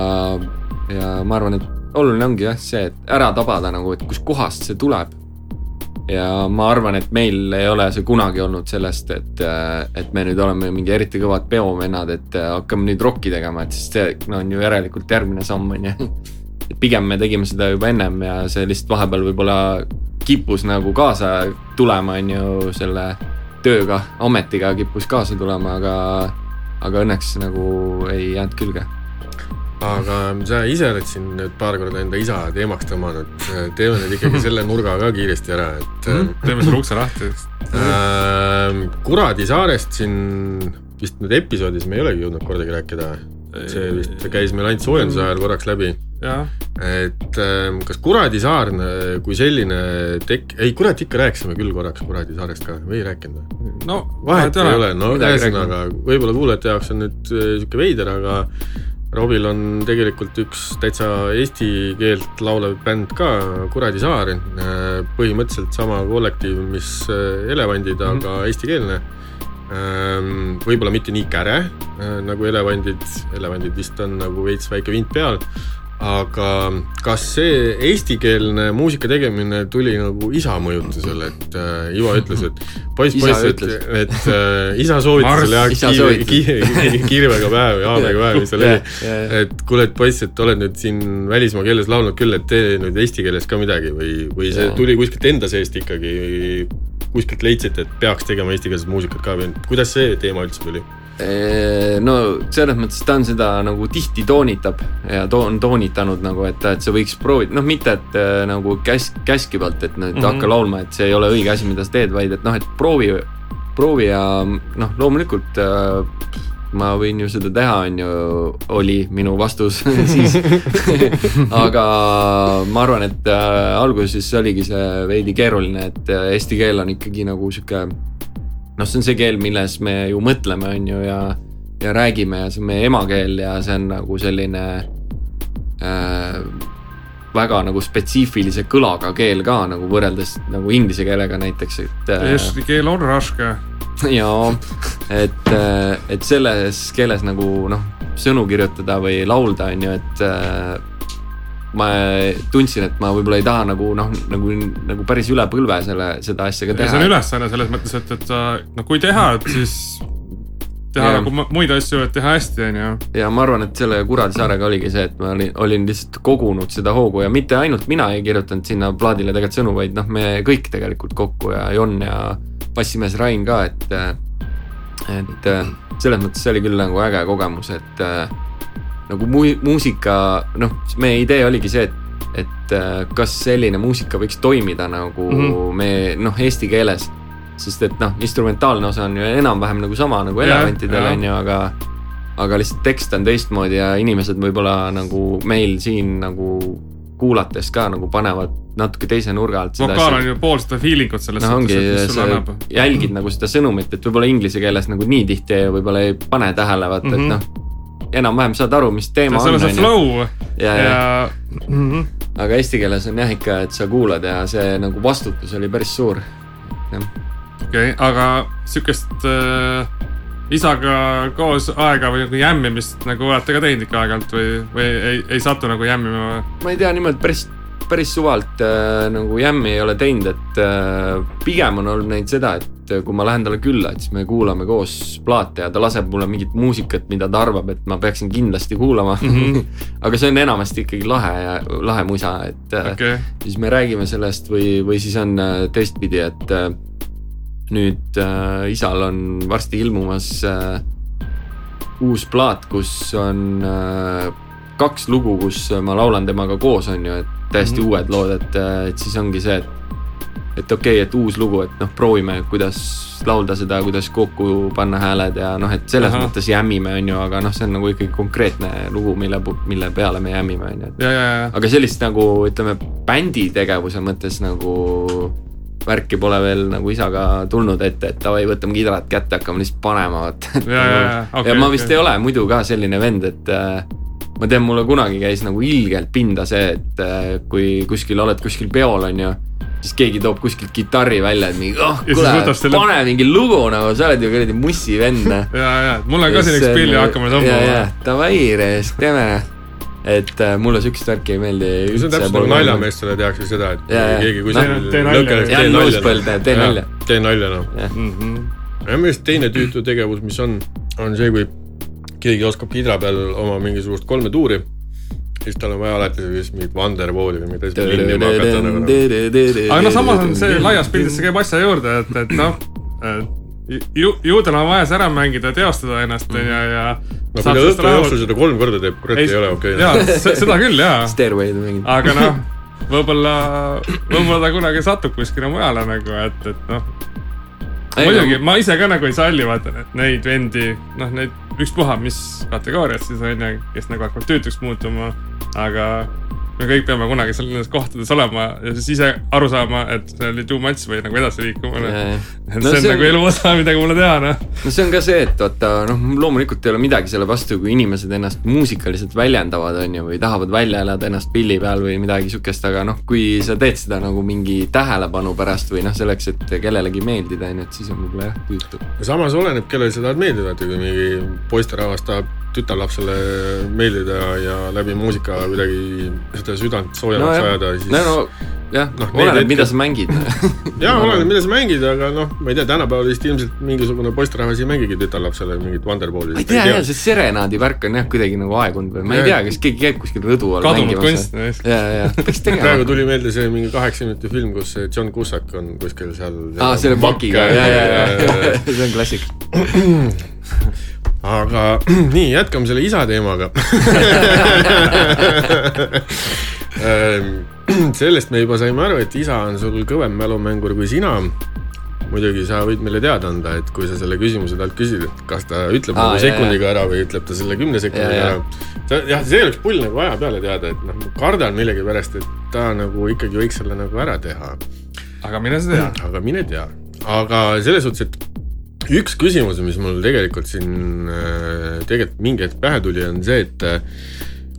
ja ma arvan, et oluline ongi jah see, et ära tabada nagu, et kuskohast see tuleb ja ma arvan, et meil ei ole see kunagi olnud sellest, et, et me nüüd oleme mingi eriti kõvad peovennad, et hakkame nüüd rokki tegema, et siis see no, on ju järelikult järgmine samm, on ju. pigem me tegime seda juba ennem ja see lihtsalt vahepeal võib-olla kippus nagu kaasa tulema, on ju, selle tööga, ametiga kippus kaasa tulema, aga, aga õnneks nagu ei jäänud külge aga sa ise oled siin nüüd paar korda enda isa teemaks tõmmanud, teeme nüüd ikkagi selle nurga ka kiiresti ära, et mm. -hmm. teeme selle ukse lahti äh,. Kuradi saarest siin vist nüüd episoodis me ei olegi jõudnud kordagi rääkida. See vist käis meil ainult soojenduse ajal korraks läbi. et ähm, kas Kuradi saar kui selline tek-, ei kurat ikka rääkisime küll korraks Kuradi saarest ka või ei rääkinud või? no vahet ei ole, no ühesõnaga võib-olla kuulajate jaoks on nüüd äh, sihuke veider, aga Robil on tegelikult üks täitsa eesti keelt laulev bänd ka, Kuradi Saar, põhimõtteliselt sama kollektiiv, mis äh, Elevandid mm, -hmm. aga eestikeelne. Ähm, võib-olla mitte nii käre äh, nagu Elevandid, Elevandid vist on nagu veits väike vint peal. Aga kas see eestikeelne muusika tegemine tuli nagu isa mõjutusel, et äh, Ivo ütles, et poiss, poiss, et, et äh, isa soovitusel ja kiire, kiire, kirvega päev ja haamriga päev, mis seal oli. et kuule, et poiss, et oled nüüd siin välismaa keeles laulnud küll, et tee nüüd eesti keeles ka midagi või, või see ja. tuli kuskilt enda seest ikkagi, kuskilt leidsite, et peaks tegema eestikeelset muusikat ka või kuidas see teema üldse tuli? no selles mõttes ta on seda nagu tihti toonitab ja to on toonitanud nagu, et, et sa võiks proovida, noh, mitte et äh, nagu käsk, käskivalt, et nüüd mm -hmm. hakka laulma, et see ei ole õige asi, mida sa teed, vaid et noh, et proovi, proovi ja noh, loomulikult äh, ma võin ju seda teha, on ju, oli minu vastus siis aga ma arvan, et äh, alguses oligi see veidi keeruline, et äh, eesti keel on ikkagi nagu sihuke noh, see on see keel, milles me ju mõtleme, on ju, ja, ja räägime ja see on meie emakeel ja see on nagu selline äh, väga nagu spetsiifilise kõlaga keel ka nagu võrreldes nagu inglise keelega näiteks, et äh,. Eesti keel on raske. jaa, et, äh, et selles keeles nagu noh, sõnu kirjutada või laulda, on ju, et äh, ma tundsin, et ma võib-olla ei taha nagu noh, nagu, nagu päris üle põlve selle, seda asja ka teha. see on ülesanne selles mõttes, et, et noh, kui teha, et siis teha ja. nagu muid asju, et teha hästi, on ju. ja ma arvan, et selle Kuradi saarega oligi see, et ma olin, olin lihtsalt kogunud seda hoogu ja mitte ainult mina ei kirjutanud sinna plaadile tegelikult sõnu, vaid noh, me kõik tegelikult kokku ja Jon ja bassimees Rain ka, et, et selles mõttes see oli küll nagu äge kogemus, et nagu mu-, muusika, noh, meie idee oligi see, et, et äh, kas selline muusika võiks toimida nagu mm -hmm. me noh, eesti keeles. sest et noh, instrumentaalne osa on ju enam-vähem nagu sama nagu elevantidel on ju, aga aga lihtsalt tekst on teistmoodi ja inimesed võib-olla nagu meil siin nagu kuulates ka nagu panevad natuke teise nurga alt. vokaal on ju pool seda feeling ut selles no, suhtes, et mis sulle annab. jälgid nagu seda sõnumit, et võib-olla inglise keeles nagu nii tihti võib-olla ei pane tähele, vaata mm, -hmm. et mhm. noh enam-vähem saad aru, mis teema on. seal on see flow ja, ja, ja... Mm -hmm. aga eesti keeles on jah ikka, et sa kuulad ja see nagu vastutus oli päris suur. okei okay,, aga sihukest äh, isaga koos aega või nagu jämmimist nagu olete ka teinud ikka aeg-ajalt või, või ei, ei satu nagu jämmima? ma ei tea, niimoodi päris päris suvalt äh, nagu jämmi ei ole teinud, et äh, pigem on olnud näinud seda, et äh, kui ma lähen talle külla, et siis me kuulame koos plaate ja ta laseb mulle mingit muusikat, mida ta arvab, et ma peaksin kindlasti kuulama mm. -hmm. aga see on enamasti ikkagi lahe ja lahe musa, et äh, okay. siis me räägime sellest või, või siis on äh, teistpidi, et nüüd äh, isal on varsti ilmumas äh, uus plaat, kus on äh, kaks lugu, kus ma laulan temaga koos, on ju, et täiesti mm -hmm. uued lood, et, et siis ongi see, et et okei okay,, et uus lugu, et noh, proovime, kuidas laulda seda, kuidas kokku panna hääled ja noh, et selles Aha. mõttes jämmime, on ju, aga noh, see on nagu ikkagi konkreetne lugu, mille, mille peale me jämmime, on ju, aga sellist nagu ütleme, bändi tegevuse mõttes nagu värki pole veel nagu isaga tulnud ette, et davai, võtame kidrat kätte, hakkame lihtsalt panema, vaata. ja, ja, ja, okay, ja ma vist okay. ei ole muidu ka selline vend, et äh, ma tean, mulle kunagi käis nagu ilgelt pinda see, et äh, kui kuskil oled kuskil peol, on ju, siis keegi toob kuskilt kitarri välja, et mingi, oh kuule, selle... pane mingi lugu nagu, sa oled ju kuradi mussi vend. ja, ja, mul on ka siin üks pill ja hakkame tõmbama. Davai, reis, teeme et äh, mulle siukest värki ei meeldi. see on täpselt nagu naljameestele tehakse seda, et ja, keegi kuskil no, tee nalja. Jan Uuspõld teeb, tee nalja. tee nalja, noh. ja minu meelest teine tüütu tegevus, mis on, on see, kui keegi oskab hidra peal oma mingisugust kolme tuuri siis tal on vaja alati sellist mingit Wonderwalli või mida siis linnima hakata nagu. aga noh, samas on see laias pildis, see käib asja juurde, et, et noh, ju, ju tal on vaja see ära mängida, teostada ennast mm. ja, ja. no kui ta õhtu jooksul seda kolm korda teeb, kurat ei ole okei okay.. jaa, seda küll jaa. Stairway'd mängib. aga noh, võib-olla, võib-olla ta kunagi satub kuskile mujale nagu, et, et noh. muidugi, ma ise ka nagu ei salli, vaata neid vendi, noh, neid ükspuha, mis kategoorias siis on ju, kes nagu hakkavad tüütuks muutuma, aga me kõik peame kunagi seal nendes kohtades olema ja siis ise aru saama, et see oli too much või nagu edasi liikuma. et no, see on see nagu elu osa, midagi mulle teha, noh. no see on ka see, et vaata noh, loomulikult ei ole midagi selle vastu, kui inimesed ennast muusikaliselt väljendavad, on ju, või tahavad välja elada ennast pilli peal või midagi sihukest, aga noh, kui sa teed seda nagu mingi tähelepanu pärast või noh, selleks, et kellelegi meeldida, on ju, et siis on võib-olla jah tüütu. samas oleneb, kellele sa tahad meeldida, et kui mingi poisterahvas tahab tütarlapsele meeldida ja läbi muusika kuidagi seda südant soojemaks no, ajada, siis. no, no jah no,, oleneb, mida sa mängid jaa, oleneb, mida sa mängid, aga noh, ma ei tea, tänapäeval vist ilmselt mingisugune poisterahvas ei mängigi tütarlapsele mingit Wonderballi. ma ei tea, jah, see serenaadi värk on jah kuidagi nagu aegunud või ma ei tea, kas keegi käib kuskil rõdu all kadunud kunst. ja, ja, peaks tegema. praegu tuli meelde see mingi kaheksa minuti film, kus John Cusack on kuskil seal. aa, selle pakiga, ja, ja, ja, see on klassik aga nii, jätkame selle isa teemaga ehm, sellest me juba saime aru, et isa on sul kõvem mälumängur kui sina. muidugi sa võid meile teada anda, et kui sa selle küsimuse talt küsid, et kas ta ütleb Aa, nagu sekundiga ära või ütleb ta selle kümne sekundiga ja, ära. jah, see oleks pull nagu aja peale teada, et noh, ma kardan millegipärast, et ta nagu ikkagi võiks selle nagu ära teha. aga mine sa tea. aga mine tea, aga selles suhtes, et üks küsimus, mis mul tegelikult siin äh, tegelikult mingi hetk pähe tuli, on see, et äh,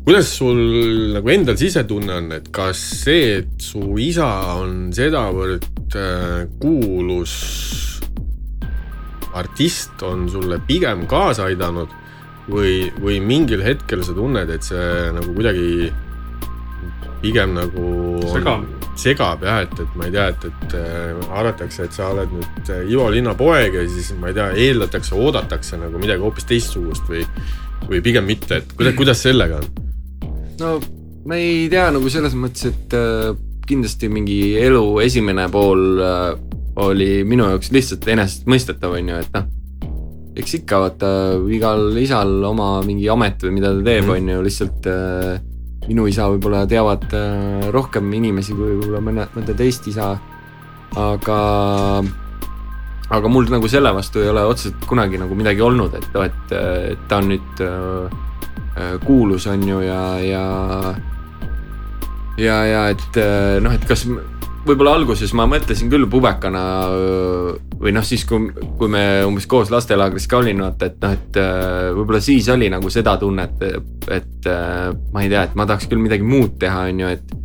kuidas sul nagu endal sisetunne on, et kas see, et su isa on sedavõrd äh, kuulus artist, on sulle pigem kaasa aidanud või, või mingil hetkel sa tunned, et see nagu kuidagi pigem nagu segab, segab jah, et, et ma ei tea, et, et äh, arvatakse, et sa oled nüüd äh, Ivo Linna poeg ja siis ma ei tea, eeldatakse, oodatakse nagu midagi hoopis teistsugust või, või pigem mitte, et kuidas, kuidas sellega on? no ma ei tea nagu selles mõttes, et äh, kindlasti mingi elu esimene pool äh, oli minu jaoks lihtsalt enesestmõistetav, on ju, et noh eks ikka vaata igal isal oma mingi amet või mida ta teeb, mhm. on ju, lihtsalt äh, minu isa võib-olla teavad äh, rohkem inimesi kui võib-olla mõne, mõnda teist isa. aga, aga mul nagu selle vastu ei ole otseselt kunagi nagu midagi olnud, et, et, et ta on nüüd äh, äh, kuulus, on ju, ja, ja ja, ja et noh, et kas võib-olla alguses ma mõtlesin küll pubekana või noh, siis kui, kui me umbes koos lastelaagris ka olime, vaata, et noh, et võib-olla siis oli nagu seda tunnet, et ma ei tea, et ma tahaks küll midagi muud teha, on ju, et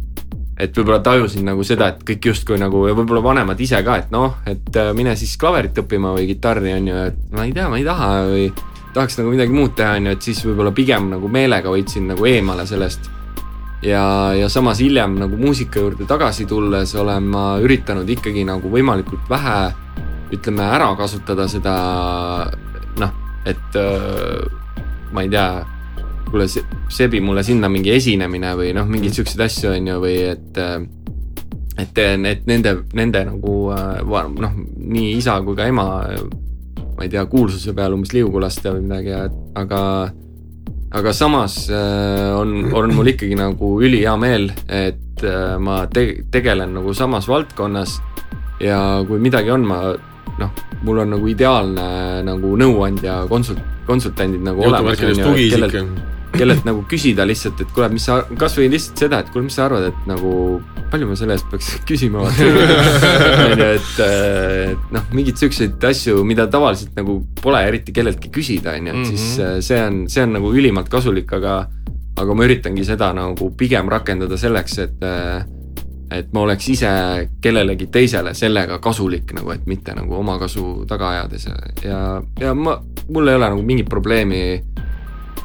et võib-olla tajusin nagu seda, et kõik justkui nagu ja võib-olla vanemad ise ka, et noh, et mine siis klaverit õppima või kitarri on ju, et ma ei tea, ma ei taha või tahaks nagu midagi muud teha, on ju, et siis võib-olla pigem nagu meelega hoidsin nagu eemale sellest ja, ja samas hiljem nagu muusika juurde tagasi tulles olen ma üritanud ikkagi nagu võimalikult vähe ütleme ära kasutada seda noh, et äh, ma ei tea, kuule sebi mulle sinna mingi esinemine või noh, mingeid siukseid asju on ju, või et äh, et, et nende, nende nagu äh, noh, nii isa kui ka ema ma ei tea, kuulsuse peal umbes liugu lasta või midagi, aga aga samas äh, on, on mul ikkagi nagu ülihea meel, et äh, ma te tegelen nagu samas valdkonnas. ja kui midagi on, ma noh, mul on nagu ideaalne nagu nõuandja, konsult-, konsultandid nagu olemas. Kellelt, nagu küsida lihtsalt, et kuule, mis sa, kasvõi lihtsalt seda, et kuule, mis sa arvad, et nagu palju ma selle eest peaks küsima onju, et, et noh, mingeid siukseid asju, mida tavaliselt nagu pole eriti kelleltki küsida, onju, et siis mhm. see on, see on nagu ülimalt kasulik, aga aga ma üritangi seda nagu pigem rakendada selleks, et et ma oleks ise kellelegi teisele sellega kasulik nagu, et mitte nagu omakasu taga ajades ja, ja, ja ma, mul ei ole nagu mingit probleemi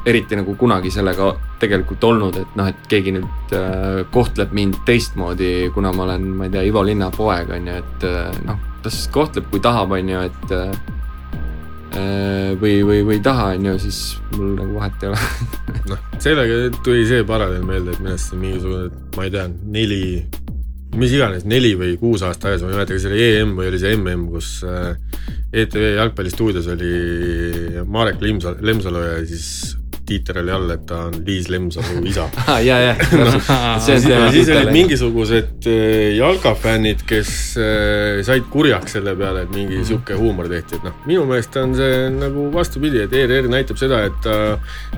eriti nagu kunagi sellega tegelikult olnud, et noh, et keegi nüüd äh, kohtleb mind teistmoodi, kuna ma olen, ma ei tea, Ivo Linna poeg, on ju, et äh, noh, ta siis kohtleb, kui tahab, on ju, et äh, või, või, või ei taha, on ju, siis mul nagu vahet ei ole. Noh, sellega tuli see paralleel meelde, et arust see mingisugune, ma ei tea, neli, mis iganes, neli või kuus aasta ajas, ma ei mäleta, kas oli EM või oli see MM, kus äh, ETV jalgpallistuudios oli Marek Lemsalu ja siis Tiiter oli all, et ta on Liis Lemsalu isa. ah,. ja, ja, see on see ja siis olid. mingisugused äh, jalkafännid, kes äh, said kurjaks selle peale, et mingi sihuke huumor tehti, et noh, minu meelest on see nagu vastupidi, et ERR näitab seda, et ta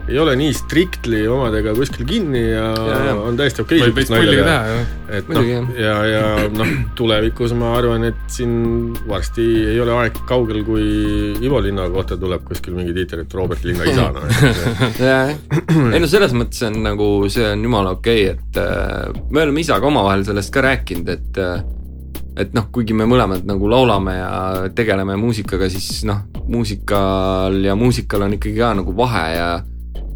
ei ole nii strictly omadega kuskil kinni ja, Ja, ja, on täiesti okei võib veits pulliga teha ju. et noh Muidugi,, ja, ja noh, tulevikus ma arvan, et siin varsti ei ole aeg kaugel, kui Ivo Linna kohta tuleb kuskil mingi tiitel, et Robert Linna isa, noh. jah, ei no selles mõttes on nagu see on jumala okei okay,, et äh, me oleme isaga omavahel sellest ka rääkinud, et äh, et noh, kuigi me mõlemad nagu laulame ja tegeleme muusikaga, siis noh, muusikal ja muusikal on ikkagi ka nagu vahe ja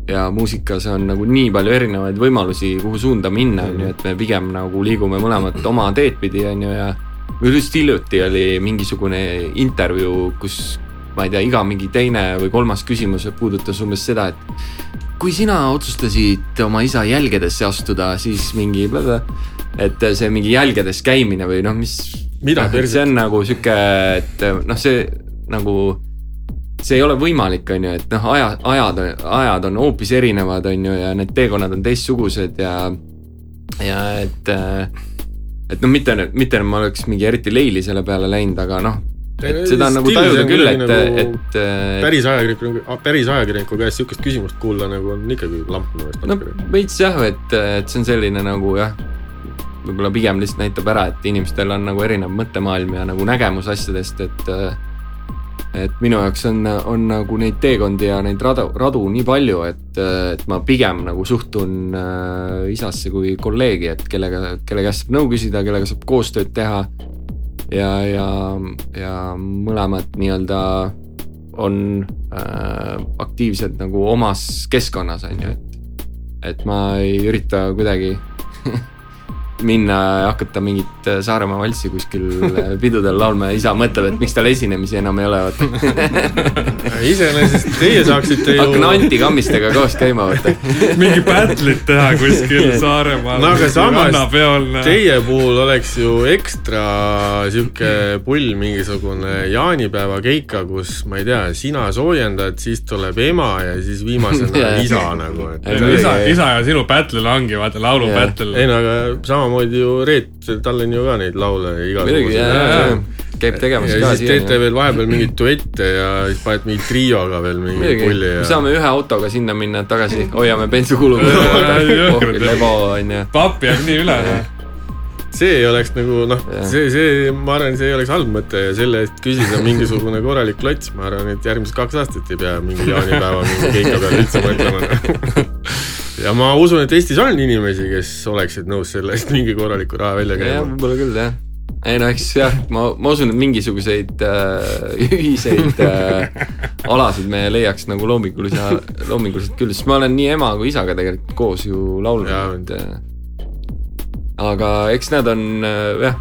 ja muusikas on nagu nii palju erinevaid võimalusi, kuhu suunda minna, on ju, et me pigem nagu liigume mõlemad oma teed pidi, on ju, ja just hiljuti oli mingisugune intervjuu, kus ma ei tea, iga mingi teine või kolmas küsimus puudutas umbes seda, et kui sina otsustasid oma isa jälgedesse astuda, siis mingi, et see mingi jälgedes käimine või noh, mis. Perset? see on nagu sihuke, et noh, see nagu, see ei ole võimalik, on ju, et noh, aja, ajad, ajad on hoopis erinevad, on ju, ja need teekonnad on teistsugused ja, ja et, et noh, mitte, mitte ma oleks mingi eriti leili selle peale läinud, aga noh, et seda on nagu tajuda küll, et nagu et, et päris ajakirjaniku, päris ajakirjaniku käest sihukest küsimust kuulda nagu on ikkagi lamp minu meelest no veits jah, et, et see on selline nagu jah, võib-olla pigem lihtsalt näitab ära, et inimestel on nagu erinev mõttemaailm ja nagu nägemus asjadest, et et minu jaoks on, on nagu neid teekondi ja neid radu, radu nii palju, et, et ma pigem nagu suhtun äh, isasse kui kolleegi, et kellega, kelle käest saab nõu küsida, kellega saab koostööd teha. ja, ja, ja mõlemad nii-öelda on äh, aktiivsed nagu omas keskkonnas, on ju, et et ma ei ürita kuidagi minna ja hakata mingit äh, Saaremaa valssi kuskil äh, pidudel laulma ja isa mõtleb, et miks tal esinemisi enam ei ole, vaata. iseenesest teie saaksite ju hakkan Anti Kammistega koos käima, vaata. mingi battle'it teha kuskil Saaremaal. no aga samas teie puhul oleks ju ekstra sihuke pull mingisugune jaanipäeva keika, kus ma ei tea, sina soojendad, siis tuleb ema ja siis viimasena isa nagu, isa, isa ja sinu battle ongi vaata laulu Jaa. battle. ei no aga samamoodi ju Reet, tal on ju ka neid laule igasuguseid. käib tegemas ja ka siis teete veel vahepeal mingeid duette ja siis panete mingi trioga veel mingi pulli ja saame ühe autoga sinna minna tagasi, hoiame bensukulu on ju. papp jääb nii üle. see ei oleks nagu noh see, see, ma arvan, see ei oleks halb mõte ja selle eest küsida mingisugune korralik klots, ma arvan, et järgmised kaks aastat ei pea mingi jaanipäeva mingi keika peale üldse mõtlema. ja ma usun, et Eestis on inimesi, kes oleksid nõus selle eest mingi korraliku raha välja käima. võib-olla küll jah. ei no eks jah, ma, ma usun, et mingisuguseid äh, ühiseid äh, alasid me leiaks nagu loomingulise, loominguliselt küll, sest ma olen nii ema kui isaga tegelikult koos ju laulnud, äh, aga eks nad on äh, jah,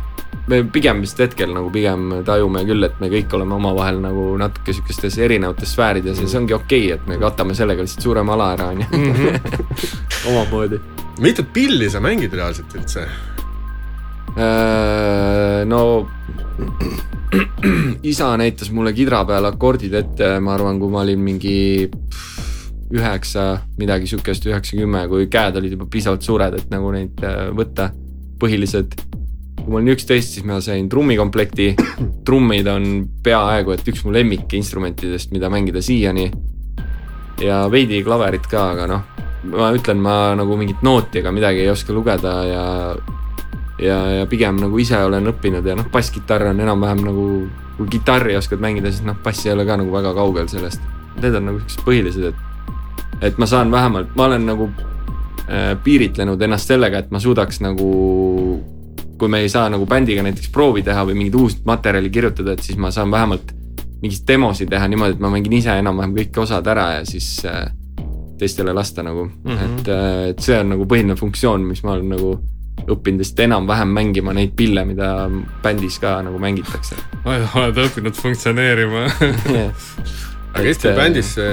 me pigem vist hetkel nagu pigem tajume küll, et me kõik oleme omavahel nagu natuke sihukestes erinevates sfäärides ja see ongi okei okay,, et me katame sellega lihtsalt suurema ala ära, on ju. omamoodi. mitut pilli sa mängid reaalselt üldse? Äh, no isa näitas mulle kidra peal akordid ette, ma arvan, kui ma olin mingi üheksa, midagi sihukest, üheksa-kümme, kui käed olid juba piisavalt suured, et nagu neid äh, võtta. põhilised, kui ma olin üksteist, siis ma sain trummikomplekti. trummid on peaaegu et üks mu lemmikinstrumentidest, mida mängida siiani. ja veidi klaverit ka, aga noh, ma ütlen, ma nagu mingit nooti ega midagi ei oska lugeda ja ja, ja pigem nagu ise olen õppinud ja noh, basskitarr on enam-vähem nagu, kui kitarri oskad mängida, siis noh, bass ei ole ka nagu väga kaugel sellest. Need on nagu siuksed põhilised, et, et ma saan vähemalt, ma olen nagu äh, piiritlenud ennast sellega, et ma suudaks nagu, kui me ei saa nagu bändiga näiteks proovi teha või mingit uut materjali kirjutada, et siis ma saan vähemalt mingeid demosid teha niimoodi, et ma mängin ise enam-vähem kõik osad ära ja siis äh, teistele lasta nagu mm. -hmm. et, et see on nagu põhiline funktsioon, mis ma olen nagu õppinud vist enam-vähem mängima neid pille, mida bändis ka nagu mängitakse oled õppinud funktsioneerima. aga kes teil bändis see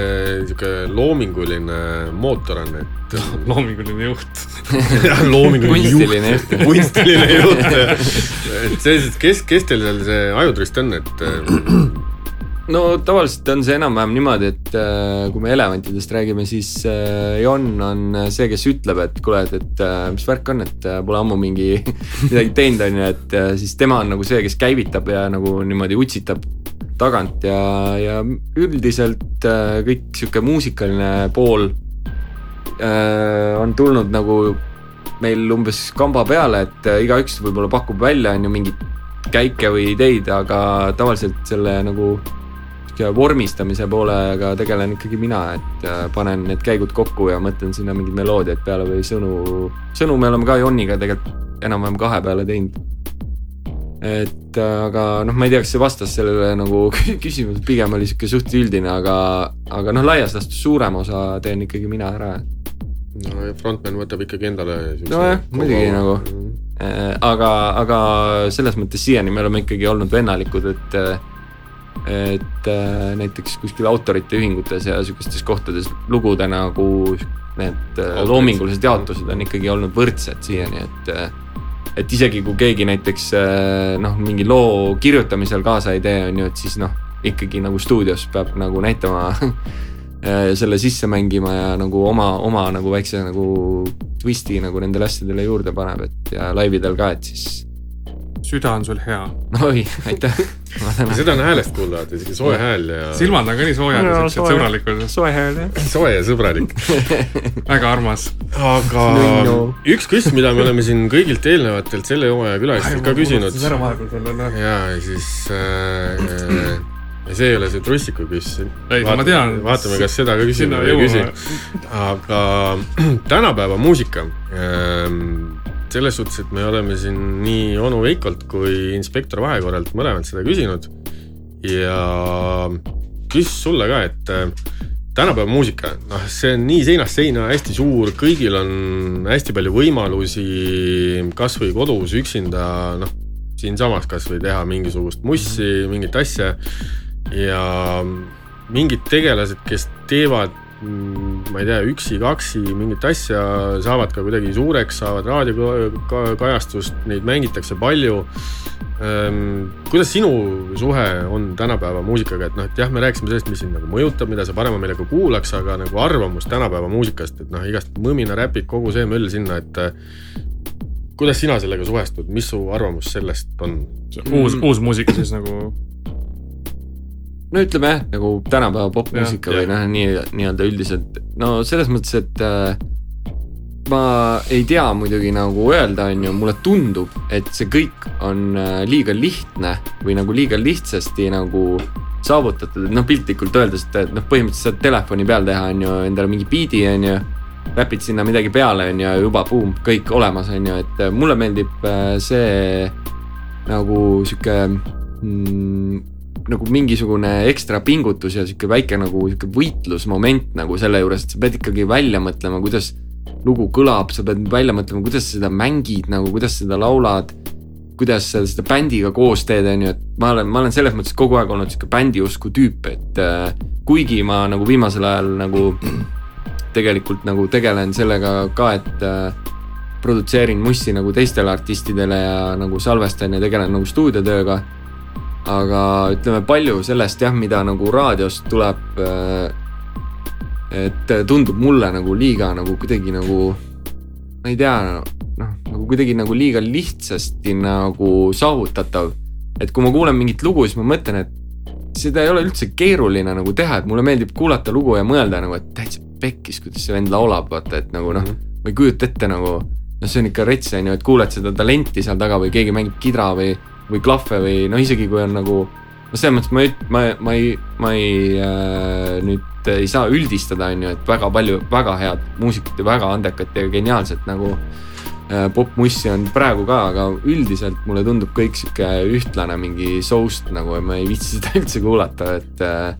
sihuke loominguline mootor on, et loominguline juht jah, loominguline kunstiline juht. kunstiline juht. et sellised, kes, kes teil seal see ajutrist on, et no tavaliselt on see enam-vähem niimoodi, et äh, kui me elevantidest räägime, siis äh, Jon on see, kes ütleb, et kuule, et, et äh, mis värk on, et äh, pole ammu mingi midagi teinud, on ju, et äh, siis tema on nagu see, kes käivitab ja nagu niimoodi utsitab tagant ja, ja üldiselt äh, kõik sihuke muusikaline pool äh, on tulnud nagu meil umbes kamba peale, et äh, igaüks võib-olla pakub välja, on ju, mingeid käike või ideid, aga tavaliselt selle nagu vormistamise poolega tegelen ikkagi mina, et panen need käigud kokku ja mõtlen sinna mingeid meloodiaid peale või sõnu. sõnu me oleme ka Joniga tegelikult enam-vähem kahe peale teinud et äh, aga noh, ma ei tea, kas see vastas sellele nagu küsimusele, pigem oli sihuke suht üldine, aga, aga noh, laias laastus suurem osa teen ikkagi mina ära. no ja frontman võtab ikkagi endale. nojah, muidugi nagu, äh, aga, aga selles mõttes siiani me oleme ikkagi olnud vennalikud, et et äh, näiteks kuskil autorite ühingutes ja sihukestes kohtades lugude nagu need loomingulised jaotused on ikkagi olnud võrdsed siiani, et et isegi kui keegi näiteks äh, noh, mingi loo kirjutamisel kaasa ei tee, on ju, et siis noh, ikkagi nagu stuudios peab nagu näitama äh, selle sisse mängima ja nagu oma, oma nagu väikse nagu twist'i nagu nendele asjadele juurde paneb, et ja laividel ka, et siis süda on sul hea. oi, aitäh seda on häälest kuulda, et isegi soe hääl ja. silmad on ka nii soojad ja siuksed sõbralikud. soe hääl jah. soe ja sõbralik väga armas. aga no. üks küsimus, mida me oleme siin kõigilt eelnevatelt selle hooaja külalistelt ka küsinud. ja siis äh, ja see ei ole see trussiku küsimus. ei, ma tean. vaatame, kas seda ka küsime või ei küsi. aga tänapäeva muusika ähm, selles suhtes, et me oleme siin nii onu Veikolt kui inspektor Vahekorralt mõlemad seda küsinud. ja küsis sulle ka, et äh, tänapäeva muusika, noh, see on nii seinast seina hästi suur, kõigil on hästi palju võimalusi kasvõi kodus üksinda, noh, siinsamas kasvõi teha mingisugust mussi, mingit asja. ja mingid tegelased, kes teevad ma ei tea, üksi-kaksi mingit asja saavad ka kuidagi suureks, saavad raadiokajastust, neid mängitakse palju. Ehm, kuidas sinu suhe on tänapäeva muusikaga, et noh, et jah, me rääkisime sellest, mis sind nagu mõjutab, mida sa parema meelega kuulaks, aga nagu arvamus tänapäeva muusikast, et noh, igast mõmina, räpid, kogu see möll sinna, et kuidas sina sellega suhestud, mis su arvamus sellest on? uus, uus muusika siis nagu no ütleme jah, nagu tänapäeva popmuusika või noh, nii, nii-öelda üldiselt, no selles mõttes, et äh, ma ei tea muidugi nagu öelda, on ju, mulle tundub, et see kõik on äh, liiga lihtne või nagu liiga lihtsasti nagu saavutatud, et noh, piltlikult öeldes, et noh, põhimõtteliselt saad telefoni peal teha, on ju, endale mingi biidi, on ju. räpid sinna midagi peale, on ju, juba buum, kõik olemas, on ju, et äh, mulle meeldib äh, see nagu sihuke mm, nagu mingisugune ekstra pingutus ja sihuke väike nagu sihuke võitlusmoment nagu selle juures, et sa pead ikkagi välja mõtlema, kuidas lugu kõlab, sa pead välja mõtlema, kuidas sa seda mängid nagu, kuidas seda laulad. kuidas sa seda bändiga koos teed, on ju, et ma olen, ma olen selles mõttes kogu aeg olnud sihuke bändiusku tüüp, et äh, kuigi ma nagu viimasel ajal nagu tegelikult nagu tegelen sellega ka, et äh, produtseerin mussi nagu teistele artistidele ja nagu salvestan ja tegelen nagu stuudiotööga aga ütleme, palju sellest jah, mida nagu raadiost tuleb. Äh, et tundub mulle nagu liiga nagu kuidagi nagu, ma ei tea, noh, nagu kuidagi nagu liiga lihtsasti nagu saavutatav. et kui ma kuulen mingit lugu, siis ma mõtlen, et seda ei ole üldse keeruline nagu teha, et mulle meeldib kuulata lugu ja mõelda nagu, et täitsa pekkis, kuidas see vend laulab, vaata, et nagu noh, mhm. ma ei kujuta ette nagu noh, see on ikka rets, on ju, et kuuled seda talenti seal taga või keegi mängib kidra või või klahve või noh, isegi kui on nagu no selles mõttes ma ei, ma, ma ei, ma ei äh, nüüd ei saa üldistada, on ju, et väga palju väga head muusikat ja väga andekat ja geniaalset nagu äh, popmussi on praegu ka, aga üldiselt mulle tundub kõik sihuke ühtlane mingi soust nagu ja ma ei viitsi seda üldse kuulata, et äh,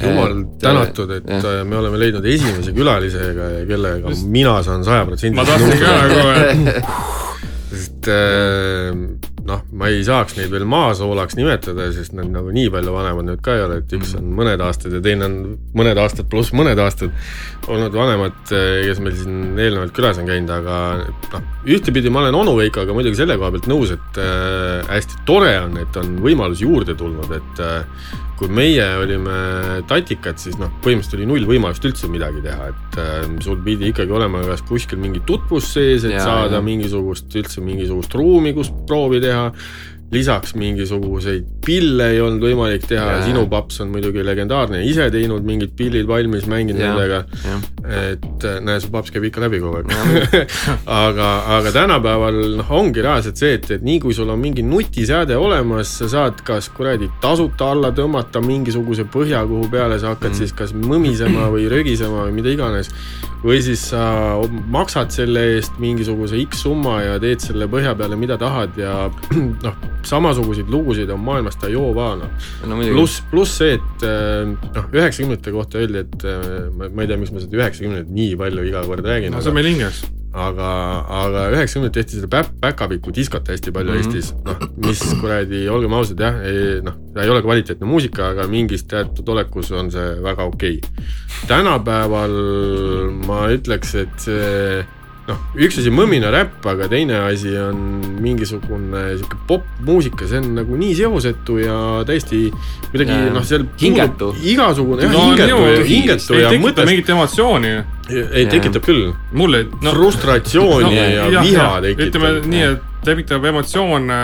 jumal et, tänatud, et jah. Äh, me oleme leidnud esimese külalisega, kellega mina saan sajaprotsendiliselt. ma tahtsin ka nagu, et sest äh, noh, ma ei saaks neid veel maasoolaks nimetada, sest nad nagu nii palju vanemad nüüd ka ei ole, et üks on mõned aastad ja teine on mõned aastad pluss mõned aastad olnud vanemad, kes meil siin eelnevalt külas on käinud, aga noh, ühtepidi ma olen onu Veikoga muidugi selle koha pealt nõus, et äh, hästi tore on, et on võimalus juurde tulnud, et äh, kui meie olime tatikad, siis noh, põhimõtteliselt oli null võimalust üldse midagi teha, et äh, sul pidi ikkagi olema kas kuskil mingi tutvus sees, et ja, saada ja. mingisugust, üldse mingisugust ruumi, kus proovi teha der lisaks mingisuguseid pille ei olnud võimalik teha. Ja sinu paps on muidugi legendaarne, ise teinud mingid pillid valmis, mänginud nendega. et äh, näe, su paps käib ikka läbi kogu aeg. Aga, aga tänapäeval noh, ongi reaalselt see, et, et nii kui sul on mingi nutiseade olemas, sa saad kas kuradi tasuta alla tõmmata mingisuguse põhja, kuhu peale sa hakkad mm. siis kas mõmisema või rögisema või mida iganes või siis sa maksad selle eest mingisuguse X summa ja teed selle põhja peale, mida tahad ja noh, samasuguseid lugusid on maailmas ta joova noh no, pluss, pluss see, et äh, noh, üheksakümnendate kohta öeldi, et äh, ma, ma ei tea, miks ma seda üheksakümnendat nii palju iga kord räägin. no see on meil hinges aga, aga üheksakümnendatel tehti seda päp-, päkapiku diskot hästi palju mm -hmm. Eestis, noh, mis kuradi, olgem ausad, jah, ei noh, ta ei ole kvaliteetne muusika, aga mingis teatud olekus on see väga okei okay.. tänapäeval ma ütleks, et see noh, üks asi mõmina räpp, aga teine asi on mingisugune sihuke popmuusika, see on nagu nii seosetu ja täiesti kuidagi noh, seal hingetu. igasugune no, hingetu, hingetu ja mõttes. mingit emotsiooni. ei, tekitab küll. mul ei no,. frustratsiooni no, ja, ja viha tekitab. ütleme nii, et tekitab emotsioone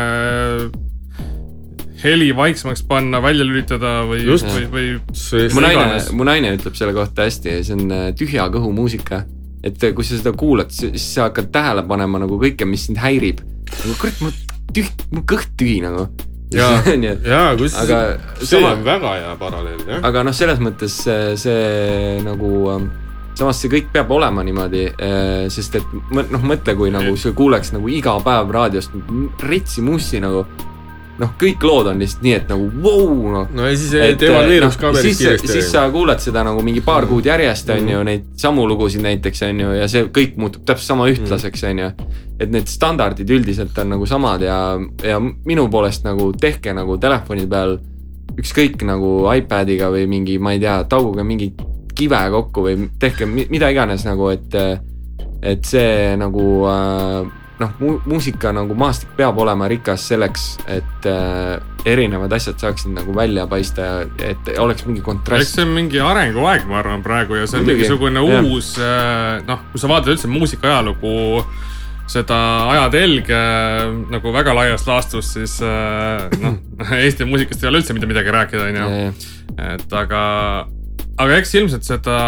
heli vaiksemaks panna, välja lülitada või, või, või. mu naine, mu naine ütleb selle kohta hästi, see on äh, tühja kõhu muusika et kui sa seda kuulad, siis sa hakkad tähele panema nagu kõike, mis sind häirib. nagu kurat, mul tüh-, mul kõht tühi nagu. jaa, jaa, kus, see sama, on väga hea paralleel, jah. aga noh, selles mõttes see, see nagu ähm, samas see kõik peab olema niimoodi, äh, sest et noh, mõtle, kui nagu sa kuuleks nagu iga päev raadiost ritsi mussi nagu noh, kõik lood on lihtsalt nii, et nagu vau wow,, noh. no ja siis devalveerus no, ka päris kiiresti. siis sa kuulad seda nagu mingi paar kuud järjest, on ju, mhm. neid samu lugusid näiteks, on ju, ja see kõik muutub täpselt sama ühtlaseks, on ju. et need standardid üldiselt on nagu samad ja, ja minu poolest nagu tehke nagu telefoni peal ükskõik nagu iPad'iga või mingi, ma ei tea, tauguge mingi kive kokku või tehke mida iganes nagu, et, et see nagu äh, noh mu, muusika nagu maastik peab olema rikas selleks, et äh, erinevad asjad saaksid nagu välja paista ja et oleks mingi kontrast. eks see on mingi arenguaeg, ma arvan praegu ja see on Muidugi. mingisugune ja. uus äh, noh, kui sa vaatad üldse muusika ajalugu seda ajatelge nagu väga laias laastus, siis äh, noh, Eesti muusikast ei ole üldse mitte midagi rääkida, onju. et aga, aga eks ilmselt seda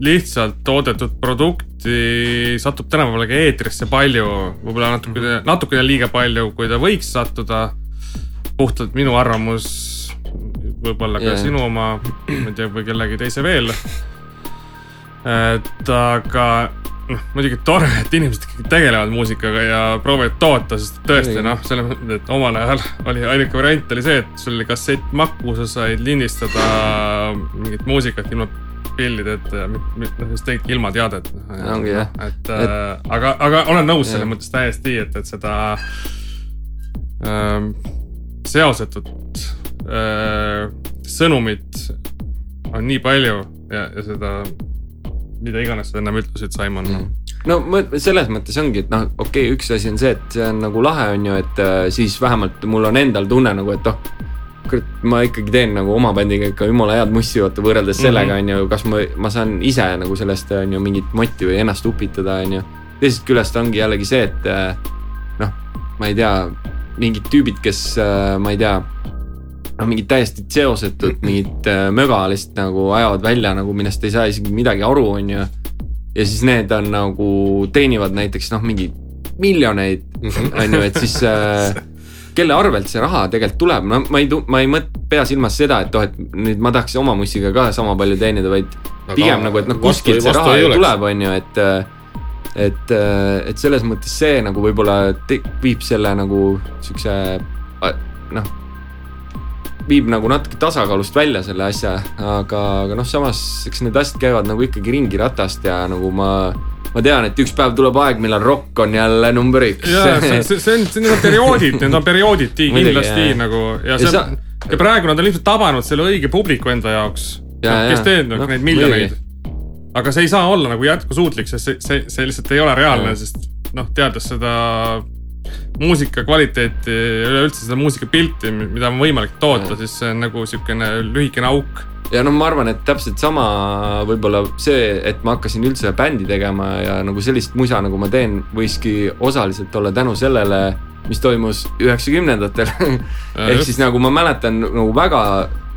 lihtsalt toodetud produkti satub tänapäeval ka eetrisse palju, võib-olla natukene, natukene liiga palju, kui ta võiks sattuda. puhtalt minu arvamus, võib-olla ka yeah. sinu oma, ma ei tea, või kellegi teise veel. et aga noh, muidugi tore, et inimesed ikkagi tegelevad muusikaga ja proovivad toota, sest tõesti noh, selles mõttes, et omal ajal oli ainuke variant oli see, et sul oli kassett makku, sa said lindistada mingit muusikat ilma pillideta ja noh, siis tegidki ilma teadet. ongi jah. et äh, aga, aga olen nõus selles mõttes täiesti, et, et seda äh, seosetut äh, sõnumit on nii palju ja, ja seda, mida iganes sa ennem ütlesid, Simon mm no selles mõttes ongi, et noh, okei okay,, üks asi on see, et see on nagu lahe, on ju, et äh, siis vähemalt mul on endal tunne nagu, et oh kurat, ma ikkagi teen nagu oma bändiga ikka jumala head mussi, vaata võrreldes sellega mm, -hmm. on ju, kas ma, ma saan ise nagu sellest on ju mingit motti või ennast upitada, on ju. teisest küljest ongi jällegi see, et eh, noh, ma ei tea, mingid tüübid, kes eh, ma ei tea noh, mingid täiesti seosetud, mingid eh, möga lihtsalt nagu ajavad välja nagu, millest ei saa isegi midagi aru, on ju. ja siis need on nagu, teenivad näiteks noh, mingi miljoneid, mhm. on ju, et siis kelle arvelt see raha tegelikult tuleb, no ma ei, ma ei mõt-, pea silmas seda, et oh, et nüüd ma tahaks oma mussiga ka sama palju teenida, vaid Aga pigem nagu, et noh, kuskilt see raha ju tuleb, on ju, et et, et selles mõttes see nagu võib-olla viib selle nagu siukse noh, viib nagu natuke tasakaalust välja selle asja, aga, aga noh, samas eks need asjad käivad nagu ikkagi ringi ratast ja nagu ma ma tean, et üks päev tuleb aeg, millal rokk on jälle number üks. ja see, see, see on, need on perioodid, need on periooditi kindlasti nagu ja see ja, sa... ja praegu nad on ilmselt tabanud selle õige publiku enda jaoks. kes teeb no, neid miljoneid. aga see ei saa olla nagu jätkusuutlik, sest see, see, see lihtsalt ei ole reaalne, sest noh, teades seda muusika kvaliteeti ja üleüldse seda muusikapilti, mida on võimalik toota, siis see on nagu siukene lühikene auk ja noh, ma arvan, et täpselt sama võib-olla see, et ma hakkasin üldse bändi tegema ja nagu sellist musa, nagu ma teen, võiski osaliselt olla tänu sellele, mis toimus üheksakümnendatel ehk siis nagu ma mäletan nagu väga,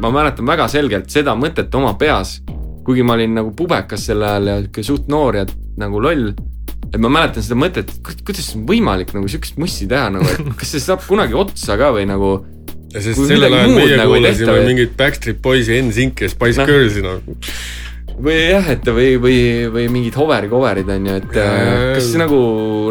ma mäletan väga selgelt seda mõtet oma peas. kuigi ma olin nagu pubekas sel ajal ja sihuke suht noor ja nagu loll. et ma mäletan seda mõtet, kuidas on võimalik nagu sihukest mussi teha nagu, et kas see saab kunagi otsa ka või nagu sest sellel ajal meie nagu kuulasime või... mingit Backstreet Boys'i, NSYNC ja Spice no. Girls'i noh või jah, et või, või, või mingid Hoveri cover'id on ju, et ja, kas nagu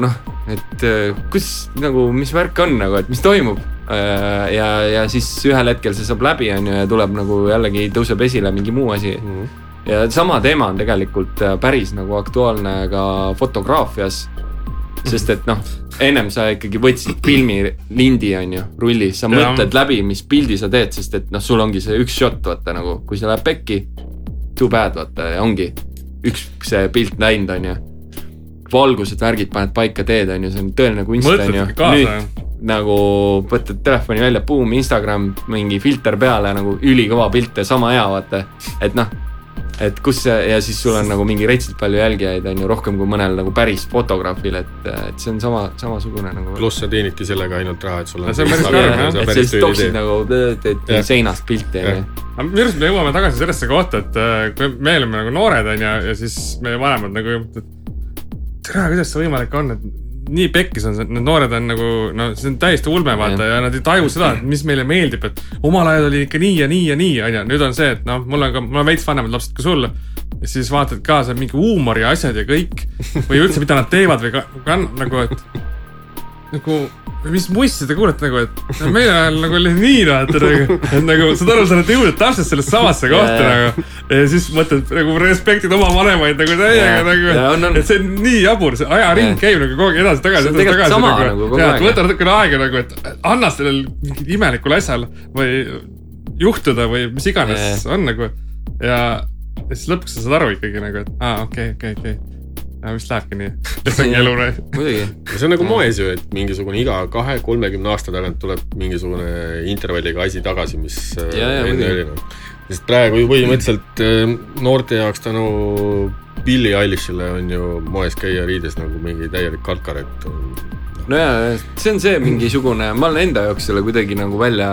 noh, et kus nagu, mis värk on nagu, et mis toimub. ja, ja siis ühel hetkel see saab läbi, on ju, ja tuleb nagu jällegi tõuseb esile mingi muu asi mm. -hmm. ja sama teema on tegelikult päris nagu aktuaalne ka fotograafias sest et noh, ennem sa ikkagi võtsid filmilindi, on ju, rulli, sa ja. mõtled läbi, mis pildi sa teed, sest et noh, sul ongi see üks shot, vaata nagu, kui see läheb pekki. Too bad, vaata ongi üks see pilt läinud, on ju. valgused, värgid paned paika, teed, on ju, see on tõeline kunst, on ju. nüüd nagu võtad telefoni välja, buum, Instagram, mingi filter peale nagu ülikõva pilt ja sama hea, vaata. et noh et kus see ja siis sul on nagu mingi retsilt palju jälgijaid on ju rohkem kui mõnel nagu päris fotograafil, et, et see on sama, samasugune nagu. pluss sa teenidki sellega ainult raha, et sul on. see on päris karm jah. et sa toksid nagu, teed seinast pilti on ju. aga minu arust me jõuame tagasi sellesse kohta, et äh, kui me olime nagu noored on ju, ja siis meie vanemad nagu, tere, kuidas see võimalik on, et nii pekkis on see, need noored on nagu, no see on täiesti ulme vaata ja. nad ei taju seda, et mis meile meeldib, et omal ajal oli ikka nii ja nii ja nii, onju. nüüd on see, et noh, mul on ka, mul on veits vanemad lapsed kui sul. ja siis vaatad kaasa mingi huumori asjad ja kõik või üldse, mida nad teevad või ka, ka nagu, et nagu mis mussi te kuulete nagu, et meie ajal nagu oli nii vaata nagu, et nagu saad aru, sa oled jõudnud täpselt sellesse samasse kohta nagu. ja siis mõtled nagu respektid oma vanemaid nagu täiega nagu, et see on nii jabur, see ajaring käib nagu kogu aeg edasi-tagasi, edasi-tagasi nagu. ja, et võta natukene aega nagu, et anna sellel mingil imelikul asjal või juhtuda või mis iganes on nagu. ja, ja siis lõpuks sa saad aru ikkagi nagu, et aa, okei, okei, okei aga vist lähebki nii, see ongi elu noh. muidugi. see on nagu moes ju, et mingisugune iga kahe-kolmekümne aasta tagant tuleb mingisugune intervalliga asi tagasi, mis äh, ja, ja, enne oli sest praegu ju põhimõtteliselt äh, noorte jaoks tänu Billie Eilishile on ju moes käia riides nagu mingi täielik kalkar, et no jaa, see on see mingisugune, ma olen enda jaoks selle kuidagi nagu välja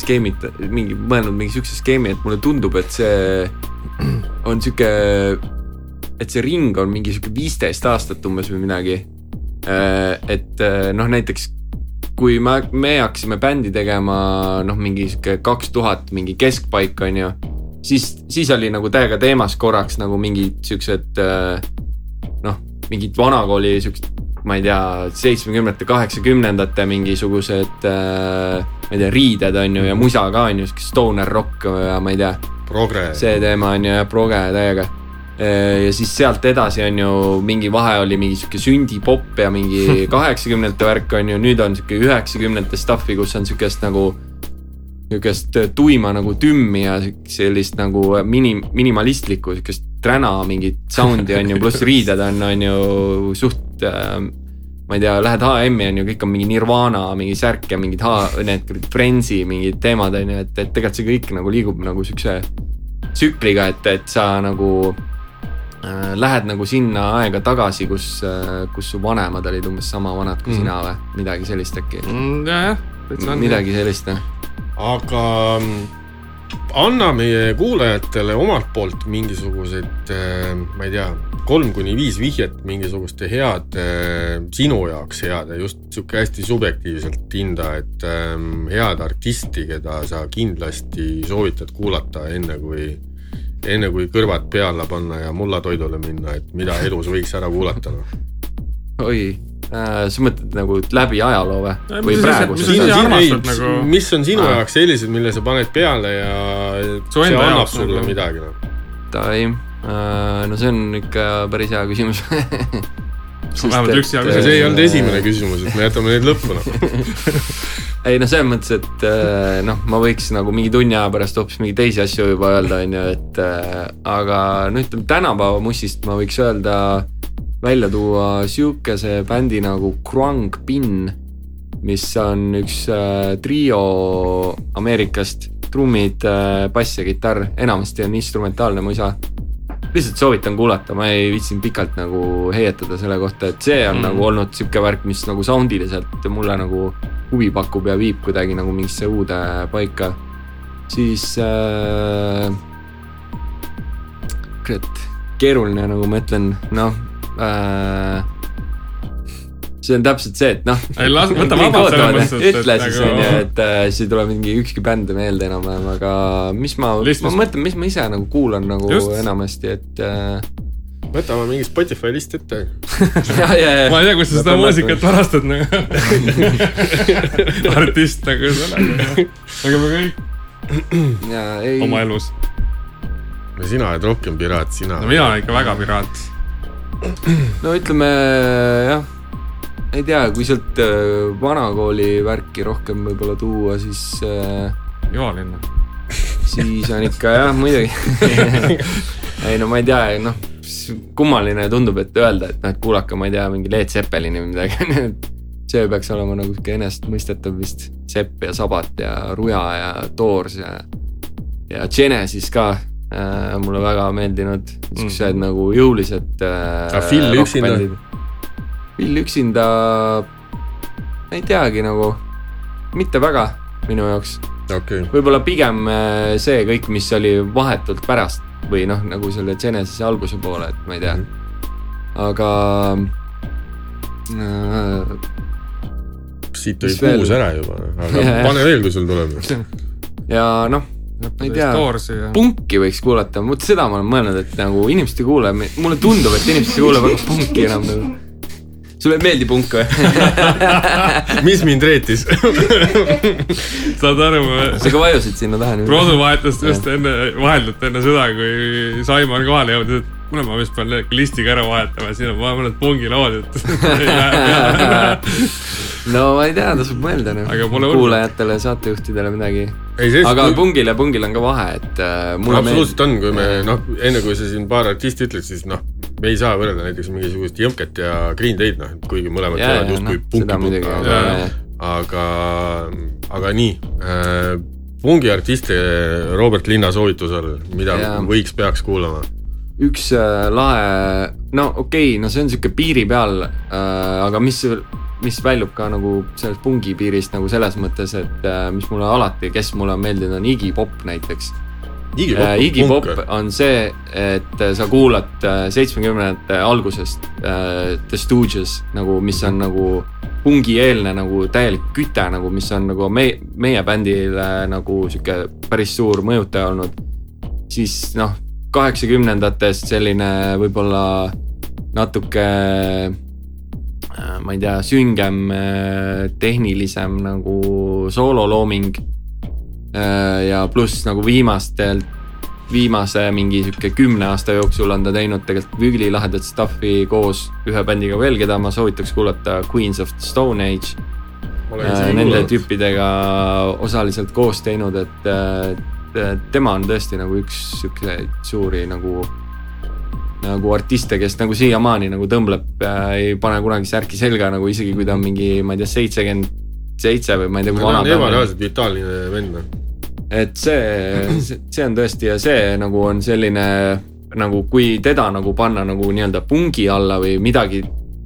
skeemit-, mingi, mõelnud mingi siukse skeemi, et mulle tundub, et see on sihuke et see ring on mingi sihuke viisteist aastat umbes või midagi. Äh, et äh, noh, näiteks kui me, me hakkasime bändi tegema noh, mingi sihuke kaks tuhat mingi keskpaik on ju. siis, siis oli nagu täiega teemas korraks nagu mingid siuksed äh, noh, mingid vanakooli siuksed, ma ei tea, seitsmekümnendate, kaheksakümnendate mingisugused ma ei tea, riided on ju ja musa ka on ju, sihuke stoner rock ja ma ei tea. see teema on ju jah, proge täiega ja siis sealt edasi on ju mingi vahe oli mingi sihuke sündipop ja mingi kaheksakümnendate värk on ju, nüüd on sihuke üheksakümnendate stuff'i, kus on sihukest nagu. sihukest tuima nagu tümmi ja sellist nagu mini, minimalistlikku sihukest träna mingit sound'i on ju, pluss riided on, on ju suht äh, ma ei tea, lähed HM-i on ju, kõik on mingi Nirvana mingi särk ja mingid H, need Friendsi mingid teemad on ju, et, et tegelikult see kõik nagu liigub nagu siukse tsükliga, et, et sa nagu Äh, lähed nagu sinna aega tagasi, kus, äh, kus su vanemad olid umbes sama vanad kui mm. sina või midagi sellist äkki mm,? jajah, täitsa on. midagi sellist jah. aga mm, anna meie kuulajatele omalt poolt mingisuguseid, äh, ma ei tea, kolm kuni viis vihjet mingisuguste heade, sinu jaoks heade, just sihuke hästi subjektiivselt hinda, et ähm, head artisti, keda sa kindlasti soovitad kuulata, enne kui enne kui kõrvad pea alla panna ja mullatoidule minna, et mida elus võiks ära kuulata noh. oi äh,, sa mõtled nagu läbi ajaloo või? või praegu? Nagu... mis on sinu jaoks sellised, mille sa paned peale ja see annab sulle midagi noh? Tai, no see on ikka päris hea küsimus vähemalt üks hea küsimus. see ei olnud esimene küsimus, et me jätame neid lõppu noh ei noh, selles mõttes, et äh, noh, ma võiks nagu mingi tunni aja pärast hoopis mingeid teisi asju juba öelda, on ju, et äh, aga no ütleme tänapäeva mussist ma võiks öelda, välja tuua sihukese bändi nagu Krung Bin, mis on üks äh, trio Ameerikast, trummid, bass ja kitarr, enamasti on instrumentaalne muisa lihtsalt soovitan kuulata, ma ei viitsinud pikalt nagu heietada selle kohta, et see on mm. nagu olnud sihuke värk, mis nagu soundiliselt mulle nagu huvi pakub ja viib kuidagi nagu mingisse uude paika. siis äh,. kurat, keeruline nagu ma ütlen, noh äh, see on täpselt see, et noh. võta vabalt selles mõttes, et. ütle siis nagu- on ju, et äh, siis ei tule mingi ükski bänd meelde enam-vähem, aga mis ma, ma mõtlen, mis ma ise nagu kuulan nagu Just. enamasti, et äh, võtame mingi Spotify list ette ja, ja, ja. ma ei tea, kus sa seda muusikat varastad nagu artist nagu selle, aga me kõik. Ei... oma elus. no sina oled rohkem piraat, sina. no mina olen ikka väga piraat. no ütleme jah ei tea, kui sealt äh, vanakooli värki rohkem võib-olla tuua, siis äh,. Joalinna. siis on ikka jah, muidugi ei no ma ei tea, noh, kummaline tundub, et öelda, et noh, et kuulake, ma ei tea, mingi Leet Seppelini või midagi see peaks olema nagu sihuke enesestmõistetav vist. Sepp ja Sabat ja Ruja ja Doors ja, ja Genesis ka äh, mulle väga meeldinud, siuksed mm. nagu jõulised äh,. Phil üksinda Vill üksinda, ei teagi nagu, mitte väga minu jaoks okay.. võib-olla pigem äh, see kõik, mis oli vahetult pärast või noh, nagu selle Genesis'i alguse poole, et ma ei tea mm. -hmm. aga äh,. siit oli kuus ära juba, aga ja, pane veel, kui sul tuleb. ja noh ma ei tea, punki võiks kuulata, vot seda ma olen mõelnud, et nagu inimesed ei kuule, mulle tundub, et inimesed ei kuule väga punki enam nagu sulle ei meeldi punk või mis mind reetis saad aru? sa ka vajusid sinna taha. Produ vahetas just enne, vaheldult enne seda, kui Saimon kohale jõudis, et kuule, ma vist pean listiga ära vahetama, siin on mõned pungilood, et no ma ei tea, tasub mõelda noh, kuulajatele, saatejuhtidele midagi. aga kui... pungil ja pungil on ka vahe, et äh, absoluutselt on, kui me noh, enne kui sa siin paar artisti ütled, siis noh, me ei saa võrrelda näiteks mingisugust Jõmket ja Green Day'd noh, kuigi mõlemad teevad justkui no, punki aga, aga, aga nii äh, pungiartiste Robert Linna soovitusel, mida ja. võiks, peaks kuulama üks äh, lahe, no okei okay,, no see on sihuke piiri peal äh,, aga mis, mis väljub ka nagu sellest pungi piirist nagu selles mõttes, et äh, mis mulle alati, kes mulle on meeldinud, on Iggy Pop näiteks. Iggy Pop, äh, on see, et sa kuulad äh, seitsmekümnendate algusest äh, The Stooges nagu, mis on nagu pungieelne nagu täielik küte nagu, mis on nagu meie, meie bändile nagu sihuke päris suur mõjutaja olnud. siis noh kaheksakümnendatest selline võib-olla natuke äh, ma ei tea, süngem, äh, tehnilisem nagu soololooming. Äh, ja pluss nagu viimastelt, viimase mingi sihuke kümne aasta jooksul on ta teinud tegelikult ülilahedat stuff'i koos ühe bändiga veel, keda ma soovitaks kuulata, Queens of the Stone Age. Nende tüüpidega osaliselt koos teinud, et tema on tõesti nagu üks siukseid suuri nagu, nagu artiste, kes nagu siiamaani nagu tõmbleb ja ei pane kunagi särki selga nagu isegi kui ta on mingi, ma ei tea, seitsekümmend seitse või ma ei tea, kui vana ta on. ebareaalselt vitaalne vend noh. Et see, see on tõesti ja see nagu on selline nagu kui teda nagu panna nagu nii-öelda pungi alla või midagi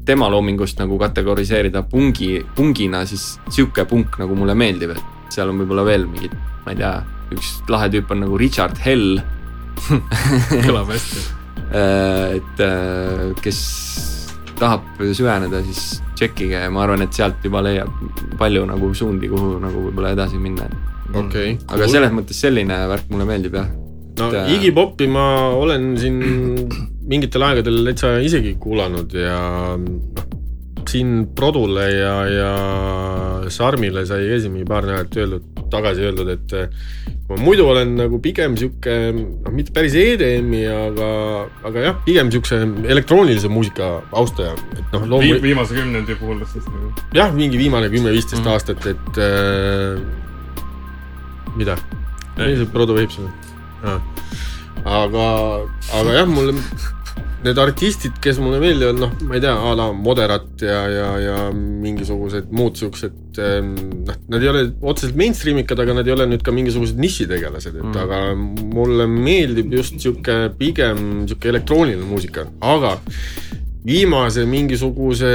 tema loomingust nagu kategoriseerida pungi, pungina, siis sihuke punk nagu mulle meeldib, et seal on võib-olla veel mingid, ma ei tea üks lahe tüüp on nagu Richard Hell kõlab hästi äh, et äh, kes tahab süveneda, siis tšekkige ja ma arvan, et sealt juba leiab palju nagu suundi, kuhu nagu võib-olla edasi minna. Okei okay,. aga cool. selles mõttes selline värk mulle meeldib jah. no et, äh, Iggy Popi ma olen siin mingitel aegadel täitsa isegi kuulanud ja noh, siin Produle ja, ja Sarmile sai siin mingi paar nädalat öeldud, tagasi öeldud, et ma muidu olen nagu pigem sihuke, noh, mitte päris EDM-i, aga, aga jah, pigem siukse elektroonilise muusika austaja, et noh loomu... Vi. viimase kümnendi puhul siis nagu. jah, mingi viimane kümme-viisteist mm. aastat, et äh, mida? Prodo veeb sulle aga, aga jah, mulle need artistid, kes mulle meeldivad, noh, ma ei tea, a la Moderat ja, ja, ja mingisugused muud siuksed, ehm, noh, nad ei ole otseselt mainstream ikad, aga nad ei ole nüüd ka mingisugused nišitegelased, et mm. aga mulle meeldib just sihuke pigem sihuke elektrooniline muusika, aga viimase mingisuguse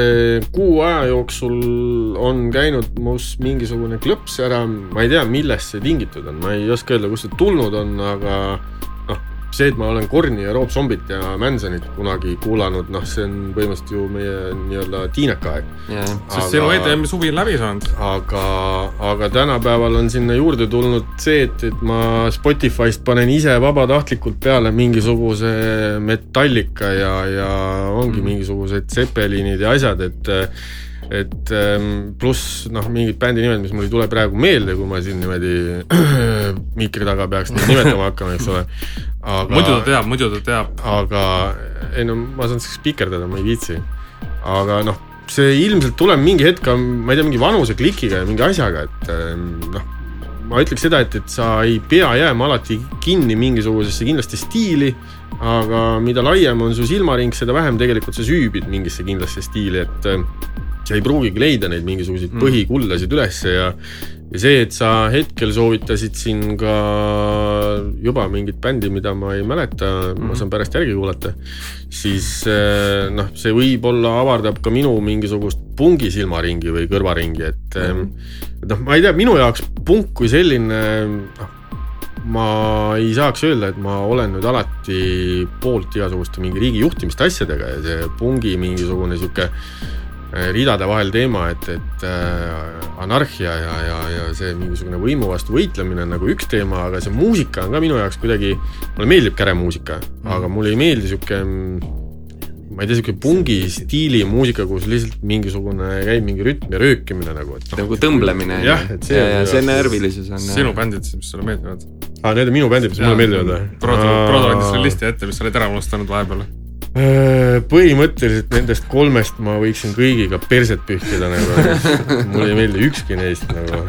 kuu aja jooksul on käinud mus mingisugune klõps ära, ma ei tea, millest see tingitud on, ma ei oska öelda, kust see tulnud on, aga see, et ma olen Korni ja Rob Zombit ja Mansonit kunagi kuulanud, noh, see on põhimõtteliselt ju meie nii-öelda tiinekaaeg yeah.. sest sinu EDM-i suvi on läbi saanud. aga, aga tänapäeval on sinna juurde tulnud see, et, et ma Spotify'st panen ise vabatahtlikult peale mingisuguse Metallica ja, ja ongi mm. mingisugused Zeppelinid ja asjad, et et ähm, pluss noh, mingid bändi nimed, mis mul ei tule praegu meelde, kui ma siin niimoodi mikri taga peaks neid nimetama hakkama, eks ole. aga. muidu ta teab, muidu ta teab. aga ei no ma saan siis spikerdada, ma ei viitsi. aga noh, see ilmselt tuleb mingi hetk, ma ei tea, mingi vanuse klikiga ja mingi asjaga, et ähm, noh ma ütleks seda, et, et sa ei pea jääma alati kinni mingisugusesse kindlasti stiili, aga mida laiem on su silmaring, seda vähem tegelikult sa süübid mingisse kindlasse stiili, et sa ei pruugigi leida neid mingisuguseid mm. põhikullasid ülesse ja ja see, et sa hetkel soovitasid siin ka juba mingit bändi, mida ma ei mäleta mm., ma saan pärast järgi kuulata, siis eh, noh, see võib-olla avardab ka minu mingisugust pungi silmaringi või kõrvaringi, et mm. et noh, ma ei tea, minu jaoks punk kui selline, noh, ma ei saaks öelda, et ma olen nüüd alati poolt igasuguste mingi riigi juhtimiste asjadega ja see pungi mingisugune sihuke Äh, ridade vahel teema, et, et äh, anarhia ja, ja, ja see mingisugune võimu vastu võitlemine on nagu üks teema, aga see muusika on ka minu jaoks kuidagi, mulle meeldib käremuusika mm., aga mulle ei meeldi sihuke ma ei tea, sihuke pungi stiili muusika, kus lihtsalt mingisugune käib mingi rütm ja röökimine nagu, et no.. nagu tõmblemine. jah, et see. ja, ja see närvilisus on. sinu bändid siis, mis sulle meeldivad? aa, ah, need on minu bändid, mis mulle meeldivad või? Prodo, Prodo andis sulle listi ette, mis sa oled ära unustanud vahepeal Äh, põhimõtteliselt nendest kolmest ma võiksin kõigiga perset pühkida nagu, mulle ei meeldi ükski neist nagu.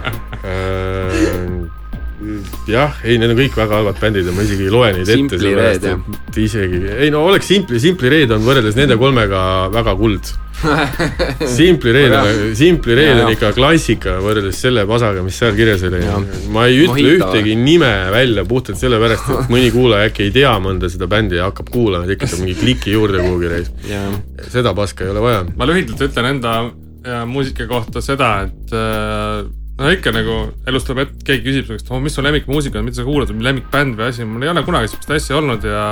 Äh, jah, ei, need on kõik väga halvad bändid ja ma isegi ei loe neid ette, sellepärast et isegi, ei no oleks Simpli, Simpli Red on võrreldes nende kolmega väga kuld Simpli Red on, Simpli Red on ikka klassika võrreldes selle pasaga, mis seal kirjas oli. ma ei ütle Mojito. ühtegi nime välja puhtalt sellepärast, et mõni kuulaja äkki ei tea mõnda seda bändi ja hakkab kuulama, tekitab mingi kliki juurde kuhugi reis. seda paska ei ole vaja. ma lühidalt ütlen enda muusika kohta seda, et äh, no ikka nagu elus tuleb ette, keegi küsib su käest, oh mis su lemmikmuusika on, mida sa kuulad lemmikbänd või asi, mul ei ole kunagi sihukest asja olnud ja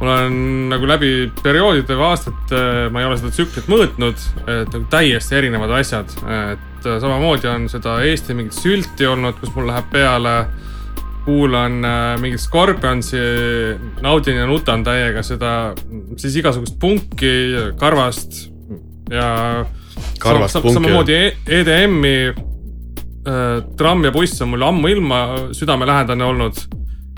mul on nagu läbi perioodide või aastate, ma ei ole seda tsüklit mõõtnud, et nagu täiesti erinevad asjad, et samamoodi on seda Eesti mingit sülti olnud, kus mul läheb peale. kuulan äh, mingit Scorpionsi, naudin ja nutan täiega seda, siis igasugust punki, karvast ja. karvast sam, punki. samamoodi EDM-i äh, tramm ja buss on mul ammuilma südamelähedane olnud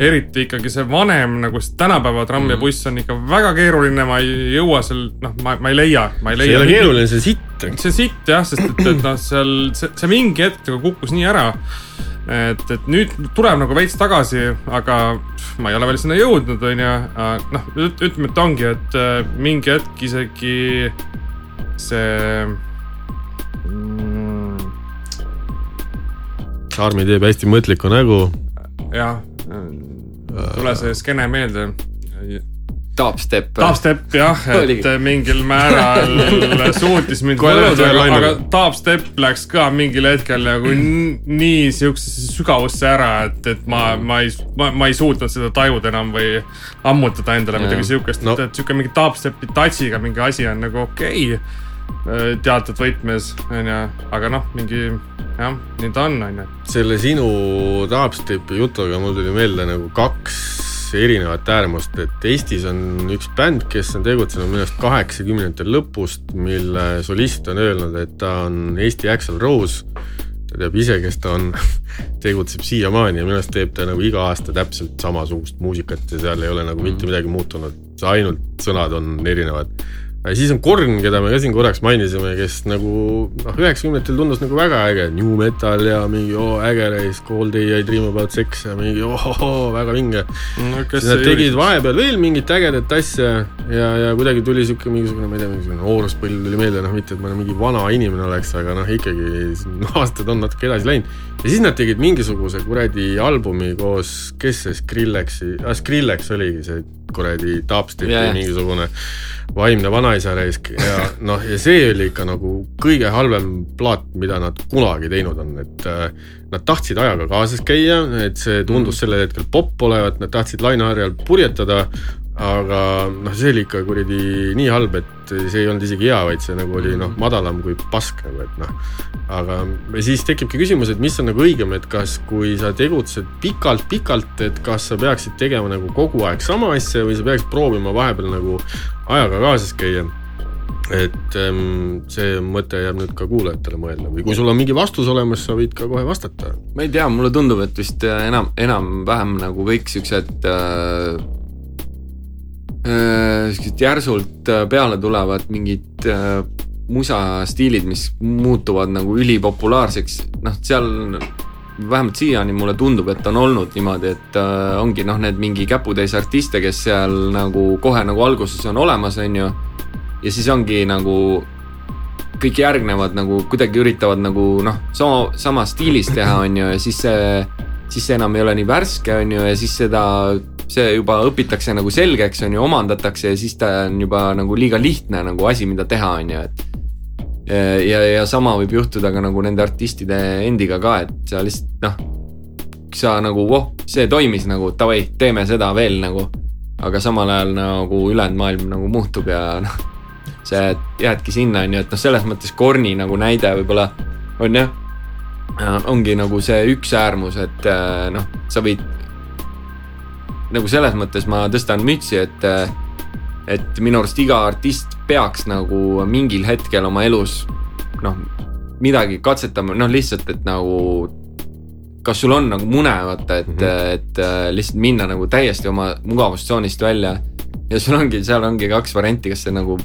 eriti ikkagi see vanem nagu tänapäeva tramm ja mhm. buss on ikka väga keeruline, ma ei jõua seal, noh, ma, ma ei leia, ma ei leia. see ei ole keeruline, see sitt. see sitt jah, sest et, et noh, seal see, see mingi hetk nagu kukkus nii ära. et, et nüüd tuleb nagu veits tagasi, aga ma ei ole veel sinna jõudnud, on ju. noh, ütleme, et ongi, et äh, mingi hetk isegi see. Armi teeb hästi mõtlikku nägu. jah tule see skeene meelde. Dubstep. Dubstep jah, et mingil määral suutis mind võrrelda, aga, aga Dubstep läks ka mingil hetkel nagu nii siuksesse sügavusse ära, et, et ma, ma ei, ma, ma ei suutnud seda tajuda enam või ammutada endale midagi siukest no., et siuke mingi Dubstepi touch'iga mingi asi on nagu okei okay äh, teatud võtmes, onju, aga noh, mingi jah, nii ta on, on ju. selle sinu dubstepi jutuga mul tuli meelde nagu kaks erinevat äärmust, et Eestis on üks bänd, kes on tegutsenud minu arust kaheksakümnendate lõpust, mille solist on öelnud, et ta on Eesti Axl Rose. ta teab ise, kes ta on. Tegutseb siiamaani ja minu arust teeb ta nagu iga aasta täpselt samasugust muusikat ja seal ei ole nagu mitte midagi muutunud, ainult sõnad on erinevad siis on Korn, keda me ka siin korraks mainisime, kes nagu noh, üheksakümnendatel tundus nagu väga äge, new metal ja mingi oo oh, äge reis, Cold Day I Dream About Sex ja mingi ohohoo oh, väga vinge no,. siis nad tegid vahepeal veel mingit ägedat asja ja, ja kuidagi tuli sihuke mingisugune, ma ei tea, mingisugune nooruspõlv tuli meelde, noh mitte, et ma mingi vana inimene oleks, aga noh, ikkagi aastad on natuke edasi läinud. ja siis nad tegid mingisuguse kuradi albumi koos, kes see Skrillexi ah,, Skrillex oligi see kuradi dubstepi yeah. mingisugune vaimne vanaisa raisk ja noh, ja see oli ikka nagu kõige halvem plaat, mida nad kunagi teinud on, et äh, nad tahtsid ajaga kaasas käia, et see tundus mm. sellel hetkel popp olevat, nad tahtsid laineharjal purjetada, aga noh, see oli ikka kuradi nii halb, et see ei olnud isegi hea, vaid see nagu oli noh, madalam kui pask nagu, et noh. aga siis tekibki küsimus, et mis on nagu õigem, et kas, kui sa tegutsed pikalt-pikalt, et kas sa peaksid tegema nagu kogu aeg sama asja või sa peaksid proovima vahepeal nagu ajaga kaasas käia et ähm, see mõte jääb nüüd ka kuulajatele mõelda või kui sul on mingi vastus olemas, sa võid ka kohe vastata. ma ei tea, mulle tundub, et vist enam, enam-vähem nagu kõik siuksed äh, Äh, siuksed järsult äh, peale tulevad mingid äh, musastiilid, mis muutuvad nagu ülipopulaarseks, noh, seal vähemalt siiani mulle tundub, et on olnud niimoodi, et äh, ongi noh, need mingi käputäis artiste, kes seal nagu kohe nagu alguses on olemas, on ju. ja siis ongi nagu kõik järgnevad nagu kuidagi üritavad nagu noh, sama, sama stiilis teha, on ju, ja siis see, siis see enam ei ole nii värske, on ju, ja siis seda see juba õpitakse nagu selgeks, on ju, omandatakse ja siis ta on juba nagu liiga lihtne nagu asi, mida teha, on ju, et. ja, ja sama võib juhtuda ka nagu nende artistide endiga ka, et sa lihtsalt noh. sa nagu, voh, see toimis nagu davai, teeme seda veel nagu. aga samal ajal nagu ülejäänud maailm nagu muutub ja noh, see jäädki sinna, on ju, et noh, selles mõttes Korni nagu näide võib-olla on jah ongi nagu see üks äärmus, et noh, sa võid nagu selles mõttes ma tõstan mütsi, et, et minu arust iga artist peaks nagu mingil hetkel oma elus noh, midagi katsetama, noh lihtsalt, et nagu kas sul on nagu mune, vaata, et mm, -hmm. et lihtsalt minna nagu täiesti oma mugavustsoonist välja. ja sul ongi, seal ongi kaks varianti, kas sa nagu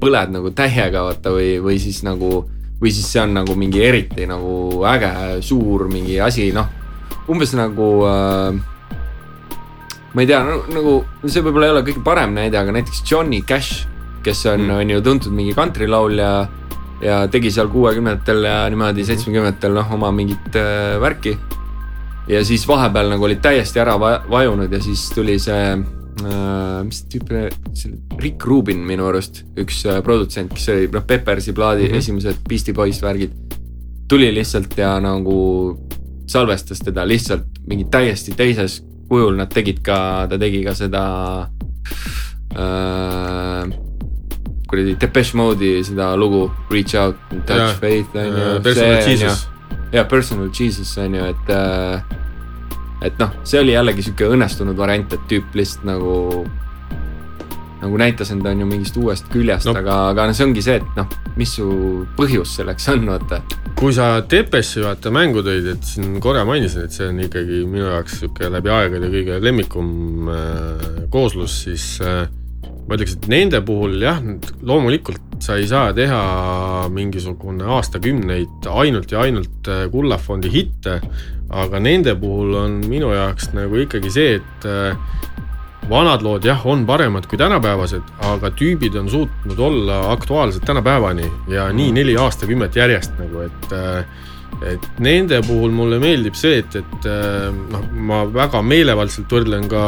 põled nagu täiega, vaata, või, või siis nagu, või siis see on nagu mingi eriti nagu äge, suur mingi asi, noh. umbes nagu äh, ma ei tea, nagu see võib-olla ei ole kõige parem näide, aga näiteks Johnny Cash, kes on mm., on ju tuntud mingi kantrilaulja ja tegi seal kuuekümnendatel ja niimoodi hmm. seitsmekümnendatel noh, oma mingit äh, värki. ja siis vahepeal nagu olid täiesti ära vajunud ja siis tuli see mis tüüp, Rick Rubin minu arust, üks äh, produtsent, kes oli noh, Peppersi plaadi mm -hmm. esimesed Beastie Boys värgid. tuli lihtsalt ja nagu salvestas teda lihtsalt mingi täiesti teises kujul nad tegid ka, ta tegi ka seda äh, kuradi Depeche Mode'i seda lugu Reach out, touch ja, faith on ju. Personal Jesus. ja Personal Jesus on ju, et äh,. Et noh, see oli jällegi sihuke õnnestunud variant, et tüüp lihtsalt nagu nagu näitas end, on ju mingist uuest küljest no., aga, aga no see ongi see, et noh, mis su põhjus selleks on, vaata. kui sa Tepeši vaata mängu tõid, et siin korra mainisin, et see on ikkagi minu jaoks sihuke läbi aegade kõige lemmikum äh, kooslus, siis äh, ma ütleks, et nende puhul jah, loomulikult sa ei saa teha mingisugune aastakümneid ainult ja ainult äh, kullafondi hitte, aga nende puhul on minu jaoks nagu ikkagi see, et äh, vanad lood jah, on paremad kui tänapäevased, aga tüübid on suutnud olla aktuaalsed tänapäevani ja nii neli aastakümmet järjest nagu, et äh, et nende puhul mulle meeldib see, et, et äh, noh, ma väga meelevaldselt võrdlen ka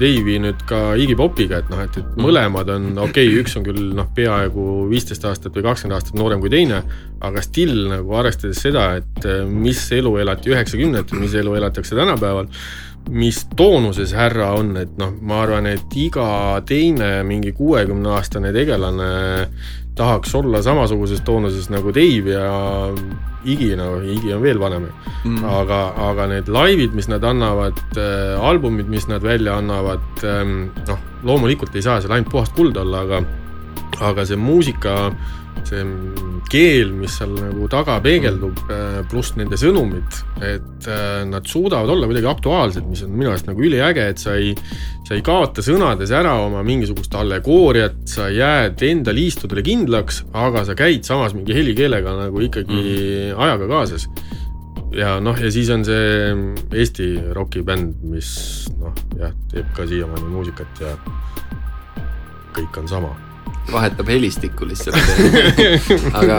Dave'i nüüd ka Iggy Popiga, et noh, et, et mm. mõlemad on okei okay,, üks on küll noh, peaaegu viisteist aastat või kakskümmend aastat noorem kui teine, aga still nagu arvestades seda, et äh, mis elu elati üheksakümnendatel, mis elu elatakse tänapäeval mis toonuses härra on, et noh, ma arvan, et iga teine mingi kuuekümne aastane tegelane tahaks olla samasuguses toonuses nagu Dave ja Iggy, no Iggy on veel vanem mm., aga, aga need laivid, mis nad annavad äh,, albumid, mis nad välja annavad ähm,, noh, loomulikult ei saa seal ainult puhast kuld olla, aga aga see muusika äh, see keel, mis seal nagu taga peegeldub, äh, pluss nende sõnumid, et äh, nad suudavad olla kuidagi aktuaalsed, mis on minu arust nagu üliäge, et sa ei, sa ei kaota sõnades ära oma mingisugust allegooriat, sa jääd enda liistudele kindlaks, aga sa käid samas mingi helikeelega nagu ikkagi mm. ajaga kaasas. ja noh, ja siis on see Eesti rokibänd, mis noh, jah, teeb ka siiamaani muusikat ja kõik on sama vahetab helistikku lihtsalt. Aga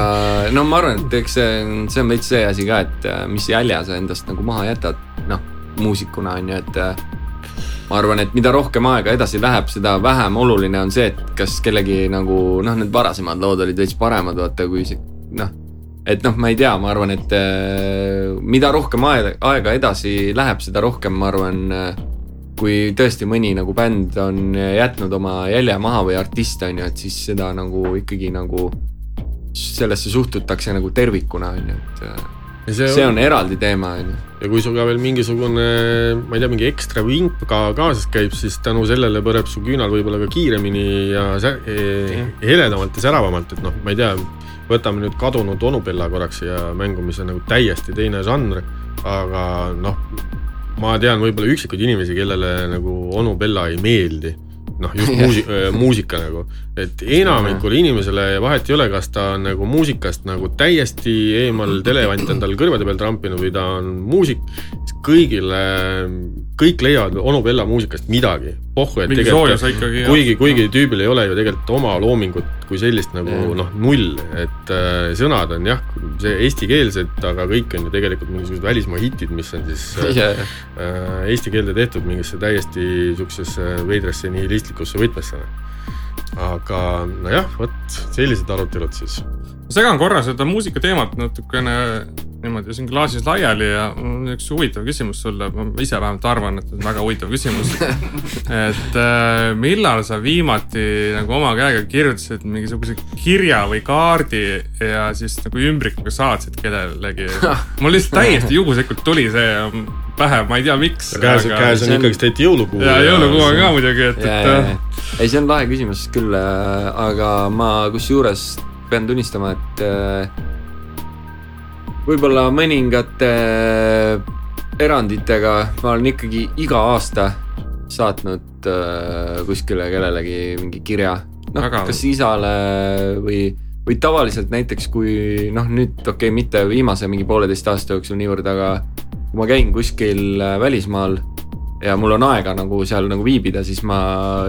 no ma arvan, et eks see on, see on veits see asi ka, et äh, mis jälje sa endast nagu maha jätad, noh, muusikuna on ju, et äh, ma arvan, et mida rohkem aega edasi läheb, seda vähem oluline on see, et kas kellegi nagu noh, need varasemad lood olid veits paremad, vaata, kui see noh, et noh, ma ei tea, ma arvan, et äh, mida rohkem aega, aega edasi läheb, seda rohkem, ma arvan kui tõesti mõni nagu bänd on jätnud oma jälje maha või artist on ju, et siis seda nagu ikkagi nagu sellesse suhtutakse nagu tervikuna on ju, et ja see, see on, on eraldi teema on ju. ja kui sul ka veel mingisugune, ma ei tea, mingi ekstra vink ka kaasas käib, siis tänu sellele põleb su küünal võib-olla ka kiiremini ja e, heledamalt ja säravamalt, et noh, ma ei tea, võtame nüüd kadunud onupella korraks siia mängu, mis on nagu täiesti teine žanr, aga noh, ma tean võib-olla üksikuid inimesi, kellele nagu onu Bella ei meeldi. noh, just muusi-, muusika nagu, et enamikule inimesele vahet ei ole, kas ta on nagu muusikast nagu täiesti eemal, televant on tal kõrvade peal trampinud või ta on muusik, kõigile, kõik leiavad onu Bella muusikast midagi. pohhu, et tegelikult, kuigi, kuigi tüübil ei ole ju tegelikult oma loomingut kui sellist nagu noh, null, et äh, sõnad on jah, see eestikeelsed, aga kõik on ju tegelikult mingisugused välismaa hitid, mis on siis äh, äh, eesti keelde tehtud mingisse täiesti niisugusesse veidrasse nihilistlikusse võtmesse. aga nojah, vot sellised arutelud siis. Segan korra seda muusikateemat natukene niimoodi siin klaasis laiali ja mul on üks huvitav küsimus sulle, ma ise vähemalt arvan, et väga huvitav küsimus et äh, millal sa viimati nagu oma käega kirjutasid mingisuguse kirja või kaardi ja siis nagu ümbrikuga saatsid kellelegi mul lihtsalt täiesti juhuslikult tuli see pähe, ma ei tea, miks. käes aga..., käes on, ikkagi täitsa jõulukuu. ja jõulukuu on ka muidugi, et, et. Äh, ei, see on lahe küsimus küll, äh, aga ma kusjuures pean tunnistama, et võib-olla mõningate äh, eranditega ma olen ikkagi iga aasta saatnud äh, kuskile kellelegi mingi kirja. noh, kas isale või, või tavaliselt näiteks kui noh, nüüd okei okay,, mitte viimase mingi pooleteist aasta jooksul niivõrd, aga kui ma käin kuskil äh, välismaal ja mul on aega nagu seal nagu viibida, siis ma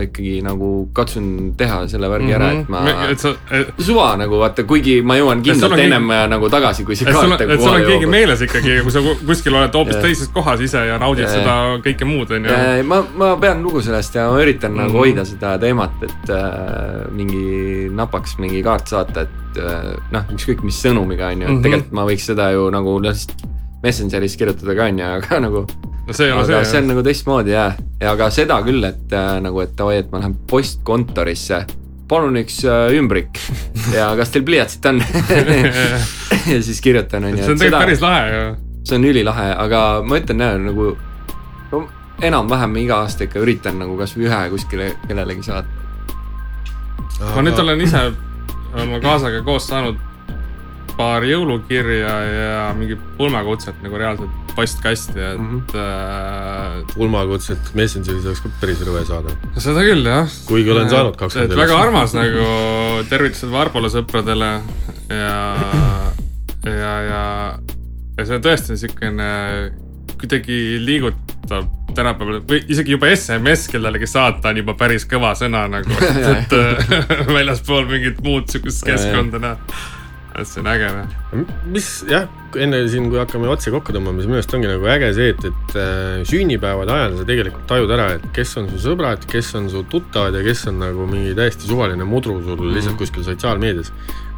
ikkagi nagu katsun teha selle värgi mm -hmm. ära, et ma. et sa et.... suva nagu vaata, kuigi ma jõuan kindlalt ennem keegi... nagu tagasi, kui see kaart nagu. et sul on keegi meeles ikkagi, kui sa kuskil oled hoopis teises kohas ise ja naudid yeah. seda kõike muud, on ju. ma, ma pean lugu sellest ja ma üritan mm -hmm. nagu mhm. hoida seda teemat, et äh, mingi napaks mingi kaart saata, et äh, noh, ükskõik mis sõnumiga on ju, et mm -hmm. tegelikult ma võiks seda ju nagu lihtsalt Messengeris kirjutada ka on ju, aga nagu no see ei ole see. see on nagu teistmoodi jah, ja aga seda küll, et äh, nagu, et davai, et ma lähen postkontorisse. palun üks äh, ümbrik ja kas teil pliiatsit on ja siis kirjutan on ju. see on tegelikult päris lahe ju. see on ülilahe, aga ma ütlen jah, nagu no, enam-vähem iga aasta ikka üritan nagu kasvõi ühe kuskile kellelegi saata. ma nüüd olen ise oma kaasaga koos saanud paar jõulukirja ja mingi pulmakutset nagu reaalselt postkasti, et mm. -hmm. Äh, pulmakutset Messengeris oleks ka päris rõve saada. seda küll jah. kuigi olen saanud kakskümmend. et väga armas nagu tervitused Varbole sõpradele ja, ja, ja, ja see on tõesti niisugune kuidagi liigutab tänapäeval või isegi juba SMS kellelegi saata on juba päris kõva sõna nagu, et, et väljaspool mingit muud sihukest keskkonda näha et see on äge noh. mis jah, enne siin, kui hakkame otse kokku tõmbama, siis minu arust ongi nagu äge see, et, et äh, sünnipäevade ajal sa tegelikult tajud ära, et kes on su sõbrad, kes on su tuttavad ja kes on nagu mingi täiesti suvaline mudru sul mm -hmm. lihtsalt kuskil sotsiaalmeedias.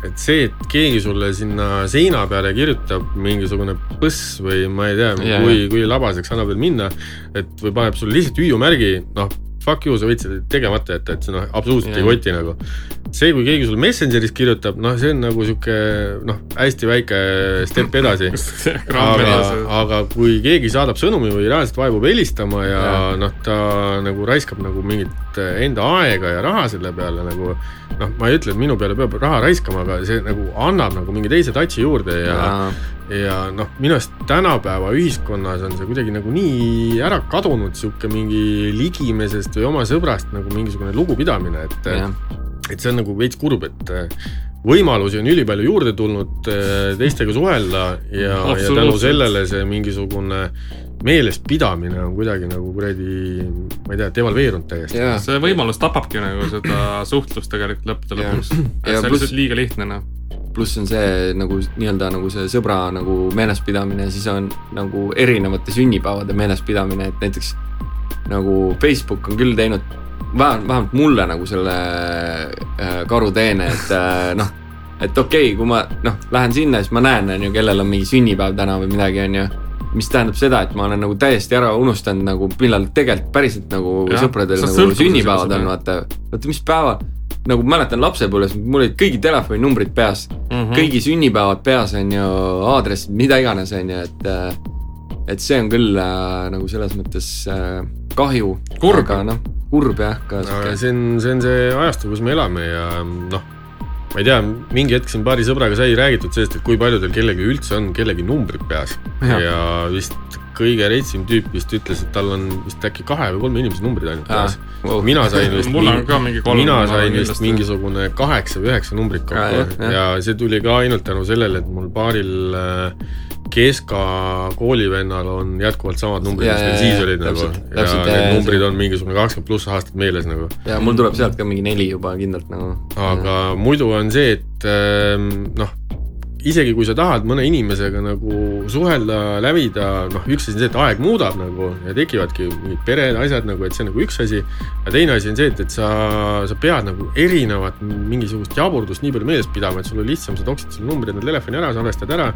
et see, et keegi sulle sinna seina peale kirjutab mingisugune põss või ma ei tea yeah., kui, kui labaseks annab veel minna, et või paneb sulle lihtsalt hüüumärgi, noh fuck you, sa selle tegemata jätta, et see noh, absoluutselt ei Jah. koti nagu. see, kui keegi sulle Messengeris kirjutab, noh, see on nagu sihuke noh, hästi väike step edasi. aga, aga kui keegi saadab sõnumi või reaalselt vaevub helistama ja Jah. noh, ta nagu raiskab nagu mingit enda aega ja raha selle peale nagu noh, ma ei ütle, et minu peale peab raha raiskama, aga see nagu annab nagu mingi teise touch'i juurde ja, ja ja noh, minu arust tänapäeva ühiskonnas on see kuidagi nagu nii ära kadunud, sihuke mingi ligimesest või oma sõbrast nagu mingisugune lugupidamine, et et see on nagu veits kurb, et äh, võimalusi on ülipalju juurde tulnud äh, teistega suhelda ja, ja tänu sellele see mingisugune meelespidamine on kuidagi nagu kuradi, ma ei tea, devalveerunud täiesti. jah, see võimalus tapabki nagu seda suhtlust tegelikult lõppude lõpuks. Ja see on lihtsalt liiga lihtne noh. pluss on see nagu nii-öelda nagu see sõbra nagu meelespidamine, siis on nagu erinevate sünnipäevade meelespidamine, et näiteks nagu Facebook on küll teinud vähemalt, vähemalt mulle nagu selle äh, karuteene, et äh, noh, et okei okay,, kui ma noh, lähen sinna, siis ma näen, on ju, kellel on mingi sünnipäev täna või midagi, on ju mis tähendab seda, et ma olen nagu täiesti ära unustanud nagu, millal tegelikult päriselt nagu Jah, sõpradel nagu sünnipäevad on, vaata. vaata, mis päeval, nagu mäletan lapsepõlves, mul olid kõigi telefoninumbrid peas mm. -hmm. kõigi sünnipäevad peas on ju, aadressid, mida iganes on ju, et äh, et see on küll äh, nagu selles mõttes äh, kahju. Kurb. aga noh, kurb jah, sihuke. see on, see on see ajastu, kus me elame ja noh, ma ei tea, mingi hetk siin paari sõbraga sai räägitud sellest, et kui paljudel kellelgi üldse on kellegi numbrid peas ja, ja vist kõige reitsim tüüp vist ütles, et tal on vist äkki kahe või kolme inimese numbrid ainult peas. wow. mina sain vist mul on ka mingi kolm. mina sain vist. mingisugune kaheksa või üheksa numbrit kokku jah. ja see tuli ka ainult tänu sellele, et mul paaril äh, keska koolivennal on jätkuvalt samad numbrid, Ja, mis ja, meil ja, siis ja, olid nagu ja need ja, numbrid on mingisugune kakskümmend pluss aastat meeles nagu. ja mul tuleb sealt ka mingi neli juba kindlalt nagu. aga muidu on see, et ähm, noh, isegi kui sa tahad mõne inimesega nagu suhelda, lävida, noh, üks asi on see, et aeg muudab nagu ja tekivadki mingid pered, asjad nagu, et see on nagu üks asi. ja teine asi on see, et, et sa, sa pead nagu erinevat mingisugust jaburdust nii palju meeles pidama, et sul on lihtsam, sa toksid selle numbri enda telefoni ära, salvestad ära.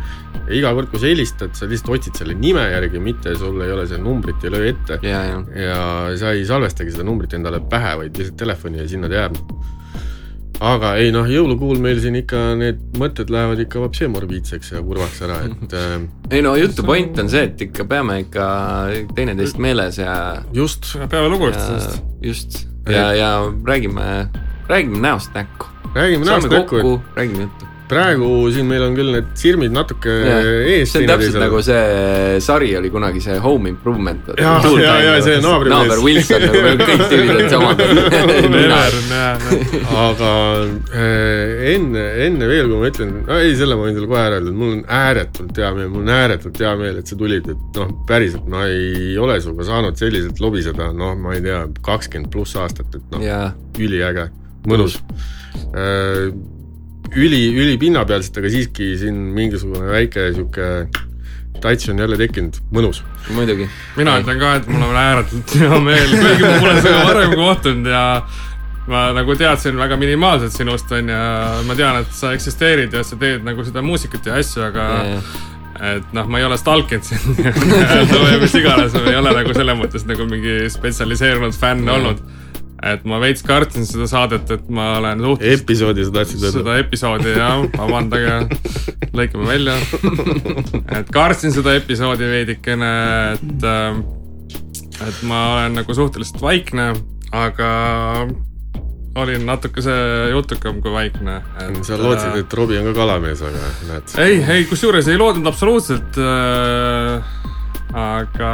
ja iga kord, kui sa helistad, sa lihtsalt otsid selle nime järgi, mitte sul ei ole see numbrit ei löö ette. ja sa ei salvestagi seda numbrit endale pähe, vaid lihtsalt telefoni ja sinna ta jääb. Aga ei noh, jõulukuul meil siin ikka need mõtted lähevad ikka vapsi morbiidseks ja kurvaks ära, et äh, ei no jutu point on see, et ikka peame ikka teineteist meeles ja, just, peame lugu ja üksteisest. just ja, ja räägime, räägime näost näkku. räägime näost näkku, kokku, räägime juttu. Praegu siin meil on küll need sirmid natuke ees. see on täpselt nagu see sari oli kunagi see Home Improvement. Jaa, jaa, jaa, see naabrimees. naaber Wilson nagu meil kõik tüübid on samad. Aga äh, enne, enne veel, kui ma ütlen, ei selle ma võin sulle kohe ära öelda, et mul on ääretult hea meel, mul on ääretult hea meel, et sa tulid, et noh, päriselt ma ei ole sinuga saanud selliselt lobiseda, noh, ma ei tea, kakskümmend pluss aastat, et noh, ja, üliäge, mõnus. üli, ülipinnapealselt, aga siiski siin mingisugune väike sihuke touch on jälle tekkinud, mõnus. muidugi. mina ütlen ka, et mul on ääretult hea meel, kuigi ma pole sinuga varem kohtunud ja ma nagu teadsin väga minimaalselt sinust onju, ma tean, et sa eksisteerid ja sa teed nagu seda muusikat ja asju, aga et noh, ma ei ole stalkinud sind või mis iganes, ma ei ole nagu selles mõttes nagu mingi spetsialiseerunud fänn olnud. Et ma veits kartsin seda saadet, et ma olen suhteliselt episoodi sa tahtsid öelda? seda episoodi jah, vabandage, lõikame välja. et kartsin seda episoodi veidikene, et, et ma olen nagu suhteliselt vaikne, aga olin natukese jutukam kui vaikne. sa lootsid, et Robbie on ka kalamees, aga näed. ei, ei, kusjuures ei loodnud absoluutselt äh,. Aga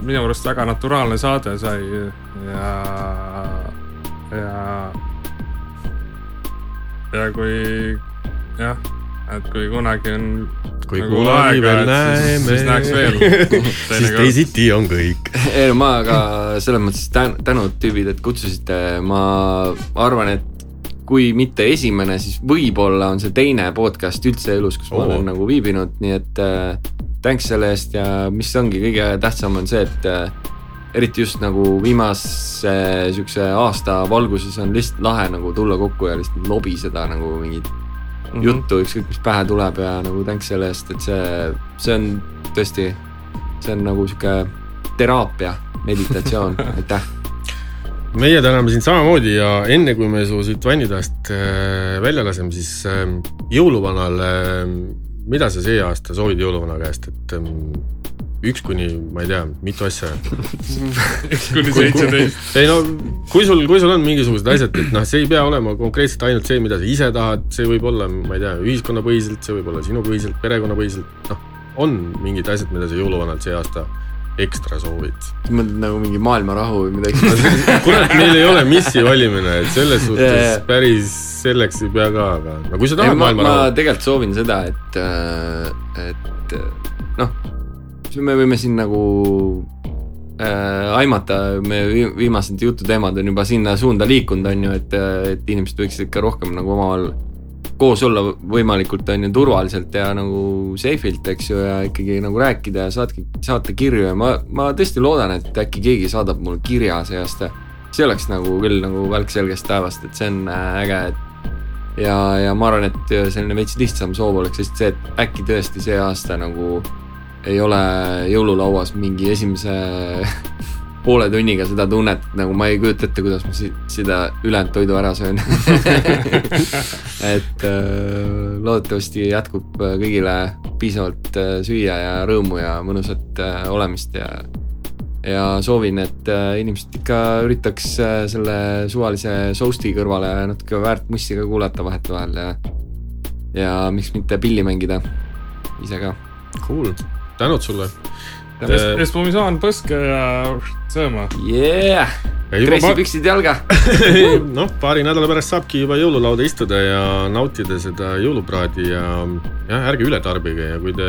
minu arust väga naturaalne saade sai ja, ja, ja kui jah, et kui kunagi on kui nagu kunagi aega, veel näeme siis-, näeks veel. siis teisiti on kõik. ei no ma ka selles mõttes tän-, tänud tüübid, et kutsusite, ma arvan, et kui mitte esimene, siis võib-olla on see teine podcast üldse elus, kus ma Oo. olen nagu viibinud, nii et äh, thanks selle eest ja mis ongi kõige tähtsam, on see, et äh, eriti just nagu viimase siukse aasta valguses on lihtsalt lahe nagu tulla kokku ja lihtsalt lobiseda nagu mingit Mhm. juttu, ükskõik mis pähe tuleb ja nagu thanks selle eest, et see, see on tõesti, see on nagu sihuke teraapia, meditatsioon, aitäh. meie täname sind samamoodi ja enne kui me su siit vannitoast äh, välja laseme, siis jõuluvanale, mida sa see aasta soovid jõuluvana käest, et ähm, üks kuni, ma ei tea, mitu asja üks kuni seitseteist. ei no kui sul, kui sul on mingisugused asjad, et noh, see ei pea olema konkreetselt ainult see, mida sa ise tahad, see võib olla, ma ei tea, ühiskonnapõhiselt, see võib olla sinupõhiselt, perekonnapõhiselt, noh, on mingid asjad, mida sa jõuluvanalt see aasta ekstra soovid? mõtled nagu mingi maailmarahu või midagi kurat, meil ei ole missi valimine, et selles suhtes yeah, yeah. päris selleks ei pea ka, aga no kui sa tahad maailmarahu. ma tegelikult soovin seda, et, äh, et noh, me võime siin nagu äh, aimata, me viimased jututeemad on juba sinna suunda liikunud, on ju, et, et inimesed võiksid ikka rohkem nagu omavahel koos olla võimalikult on ju turvaliselt ja nagu safe'ilt, eks ju, ja ikkagi nagu rääkida ja saatke, saata kirju ja ma, ma tõesti loodan, et äkki keegi saadab mulle kirja see aasta. see oleks nagu küll nagu välk selgest taevast, et see on äh, äge, et ja, ja ma arvan, et selline veits lihtsam soov oleks lihtsalt see, et äkki tõesti see aasta nagu ei ole jõululauas mingi esimese poole tunniga seda tunnet, nagu ma ei kujuta ette, kuidas ma si seda ülejäänud toidu ära söön et äh, loodetavasti jätkub kõigile piisavalt äh, süüa ja rõõmu ja mõnusat äh, olemist ja ja soovin, et äh, inimesed ikka üritaks äh, selle suvalise sousti kõrvale natuke väärt mussi ka kuulata vahetevahel ja ja miks mitte pilli mängida ise ka. Cool, tänud sulle. Espomisaan põske ja sööma yeah. Dressipüksid jalga. Noh, paari nädala pärast saabki juba jõululauda istuda ja nautida seda jõulupraadi ja jah, ärge üle tarbige ja kui te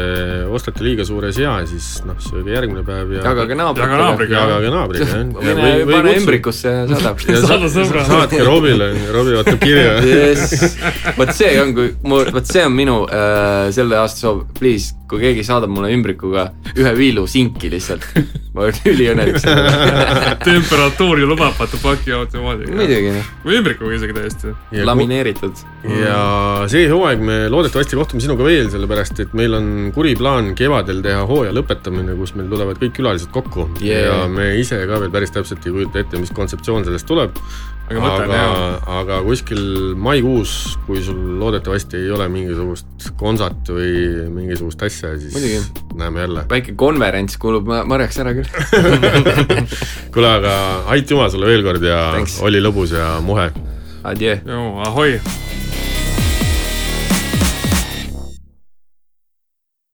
ostate liiga suure sea, siis noh, sööge järgmine päev ja jagage naabritega. jagage naabritega, jah. mine või, pane ümbrikusse ja saadab. saada sõbra. saatke Robile, Robi vaatab kirja. Yes.. vot see on, kui mu, vot see on minu äh, selle aasta soov, please, kui keegi saadab mulle ümbrikuga ühe viilu sinki lihtsalt, ma olen üliõnnelik temperatuur ju lubab, vaata paki automaadiga. muidugi noh. või ümbrikuga isegi täiesti. lamineeritud. ja see hooaeg me loodetavasti kohtume sinuga veel, sellepärast et meil on kuri plaan kevadel teha hooaja lõpetamine, kus meil tulevad kõik külalised kokku yeah. ja me ise ka veel päris täpselt ei kujuta ette, mis kontseptsioon sellest tuleb aga mõte on hea. aga kuskil maikuus, kui sul loodetavasti ei ole mingisugust konsat või mingisugust asja, siis Muidugi. näeme jälle. väike konverents kuulub marjaks ära küll kuule, aga aitüma sulle veel kord ja Thanks. oli lõbus ja muhe. Adjee. ahoi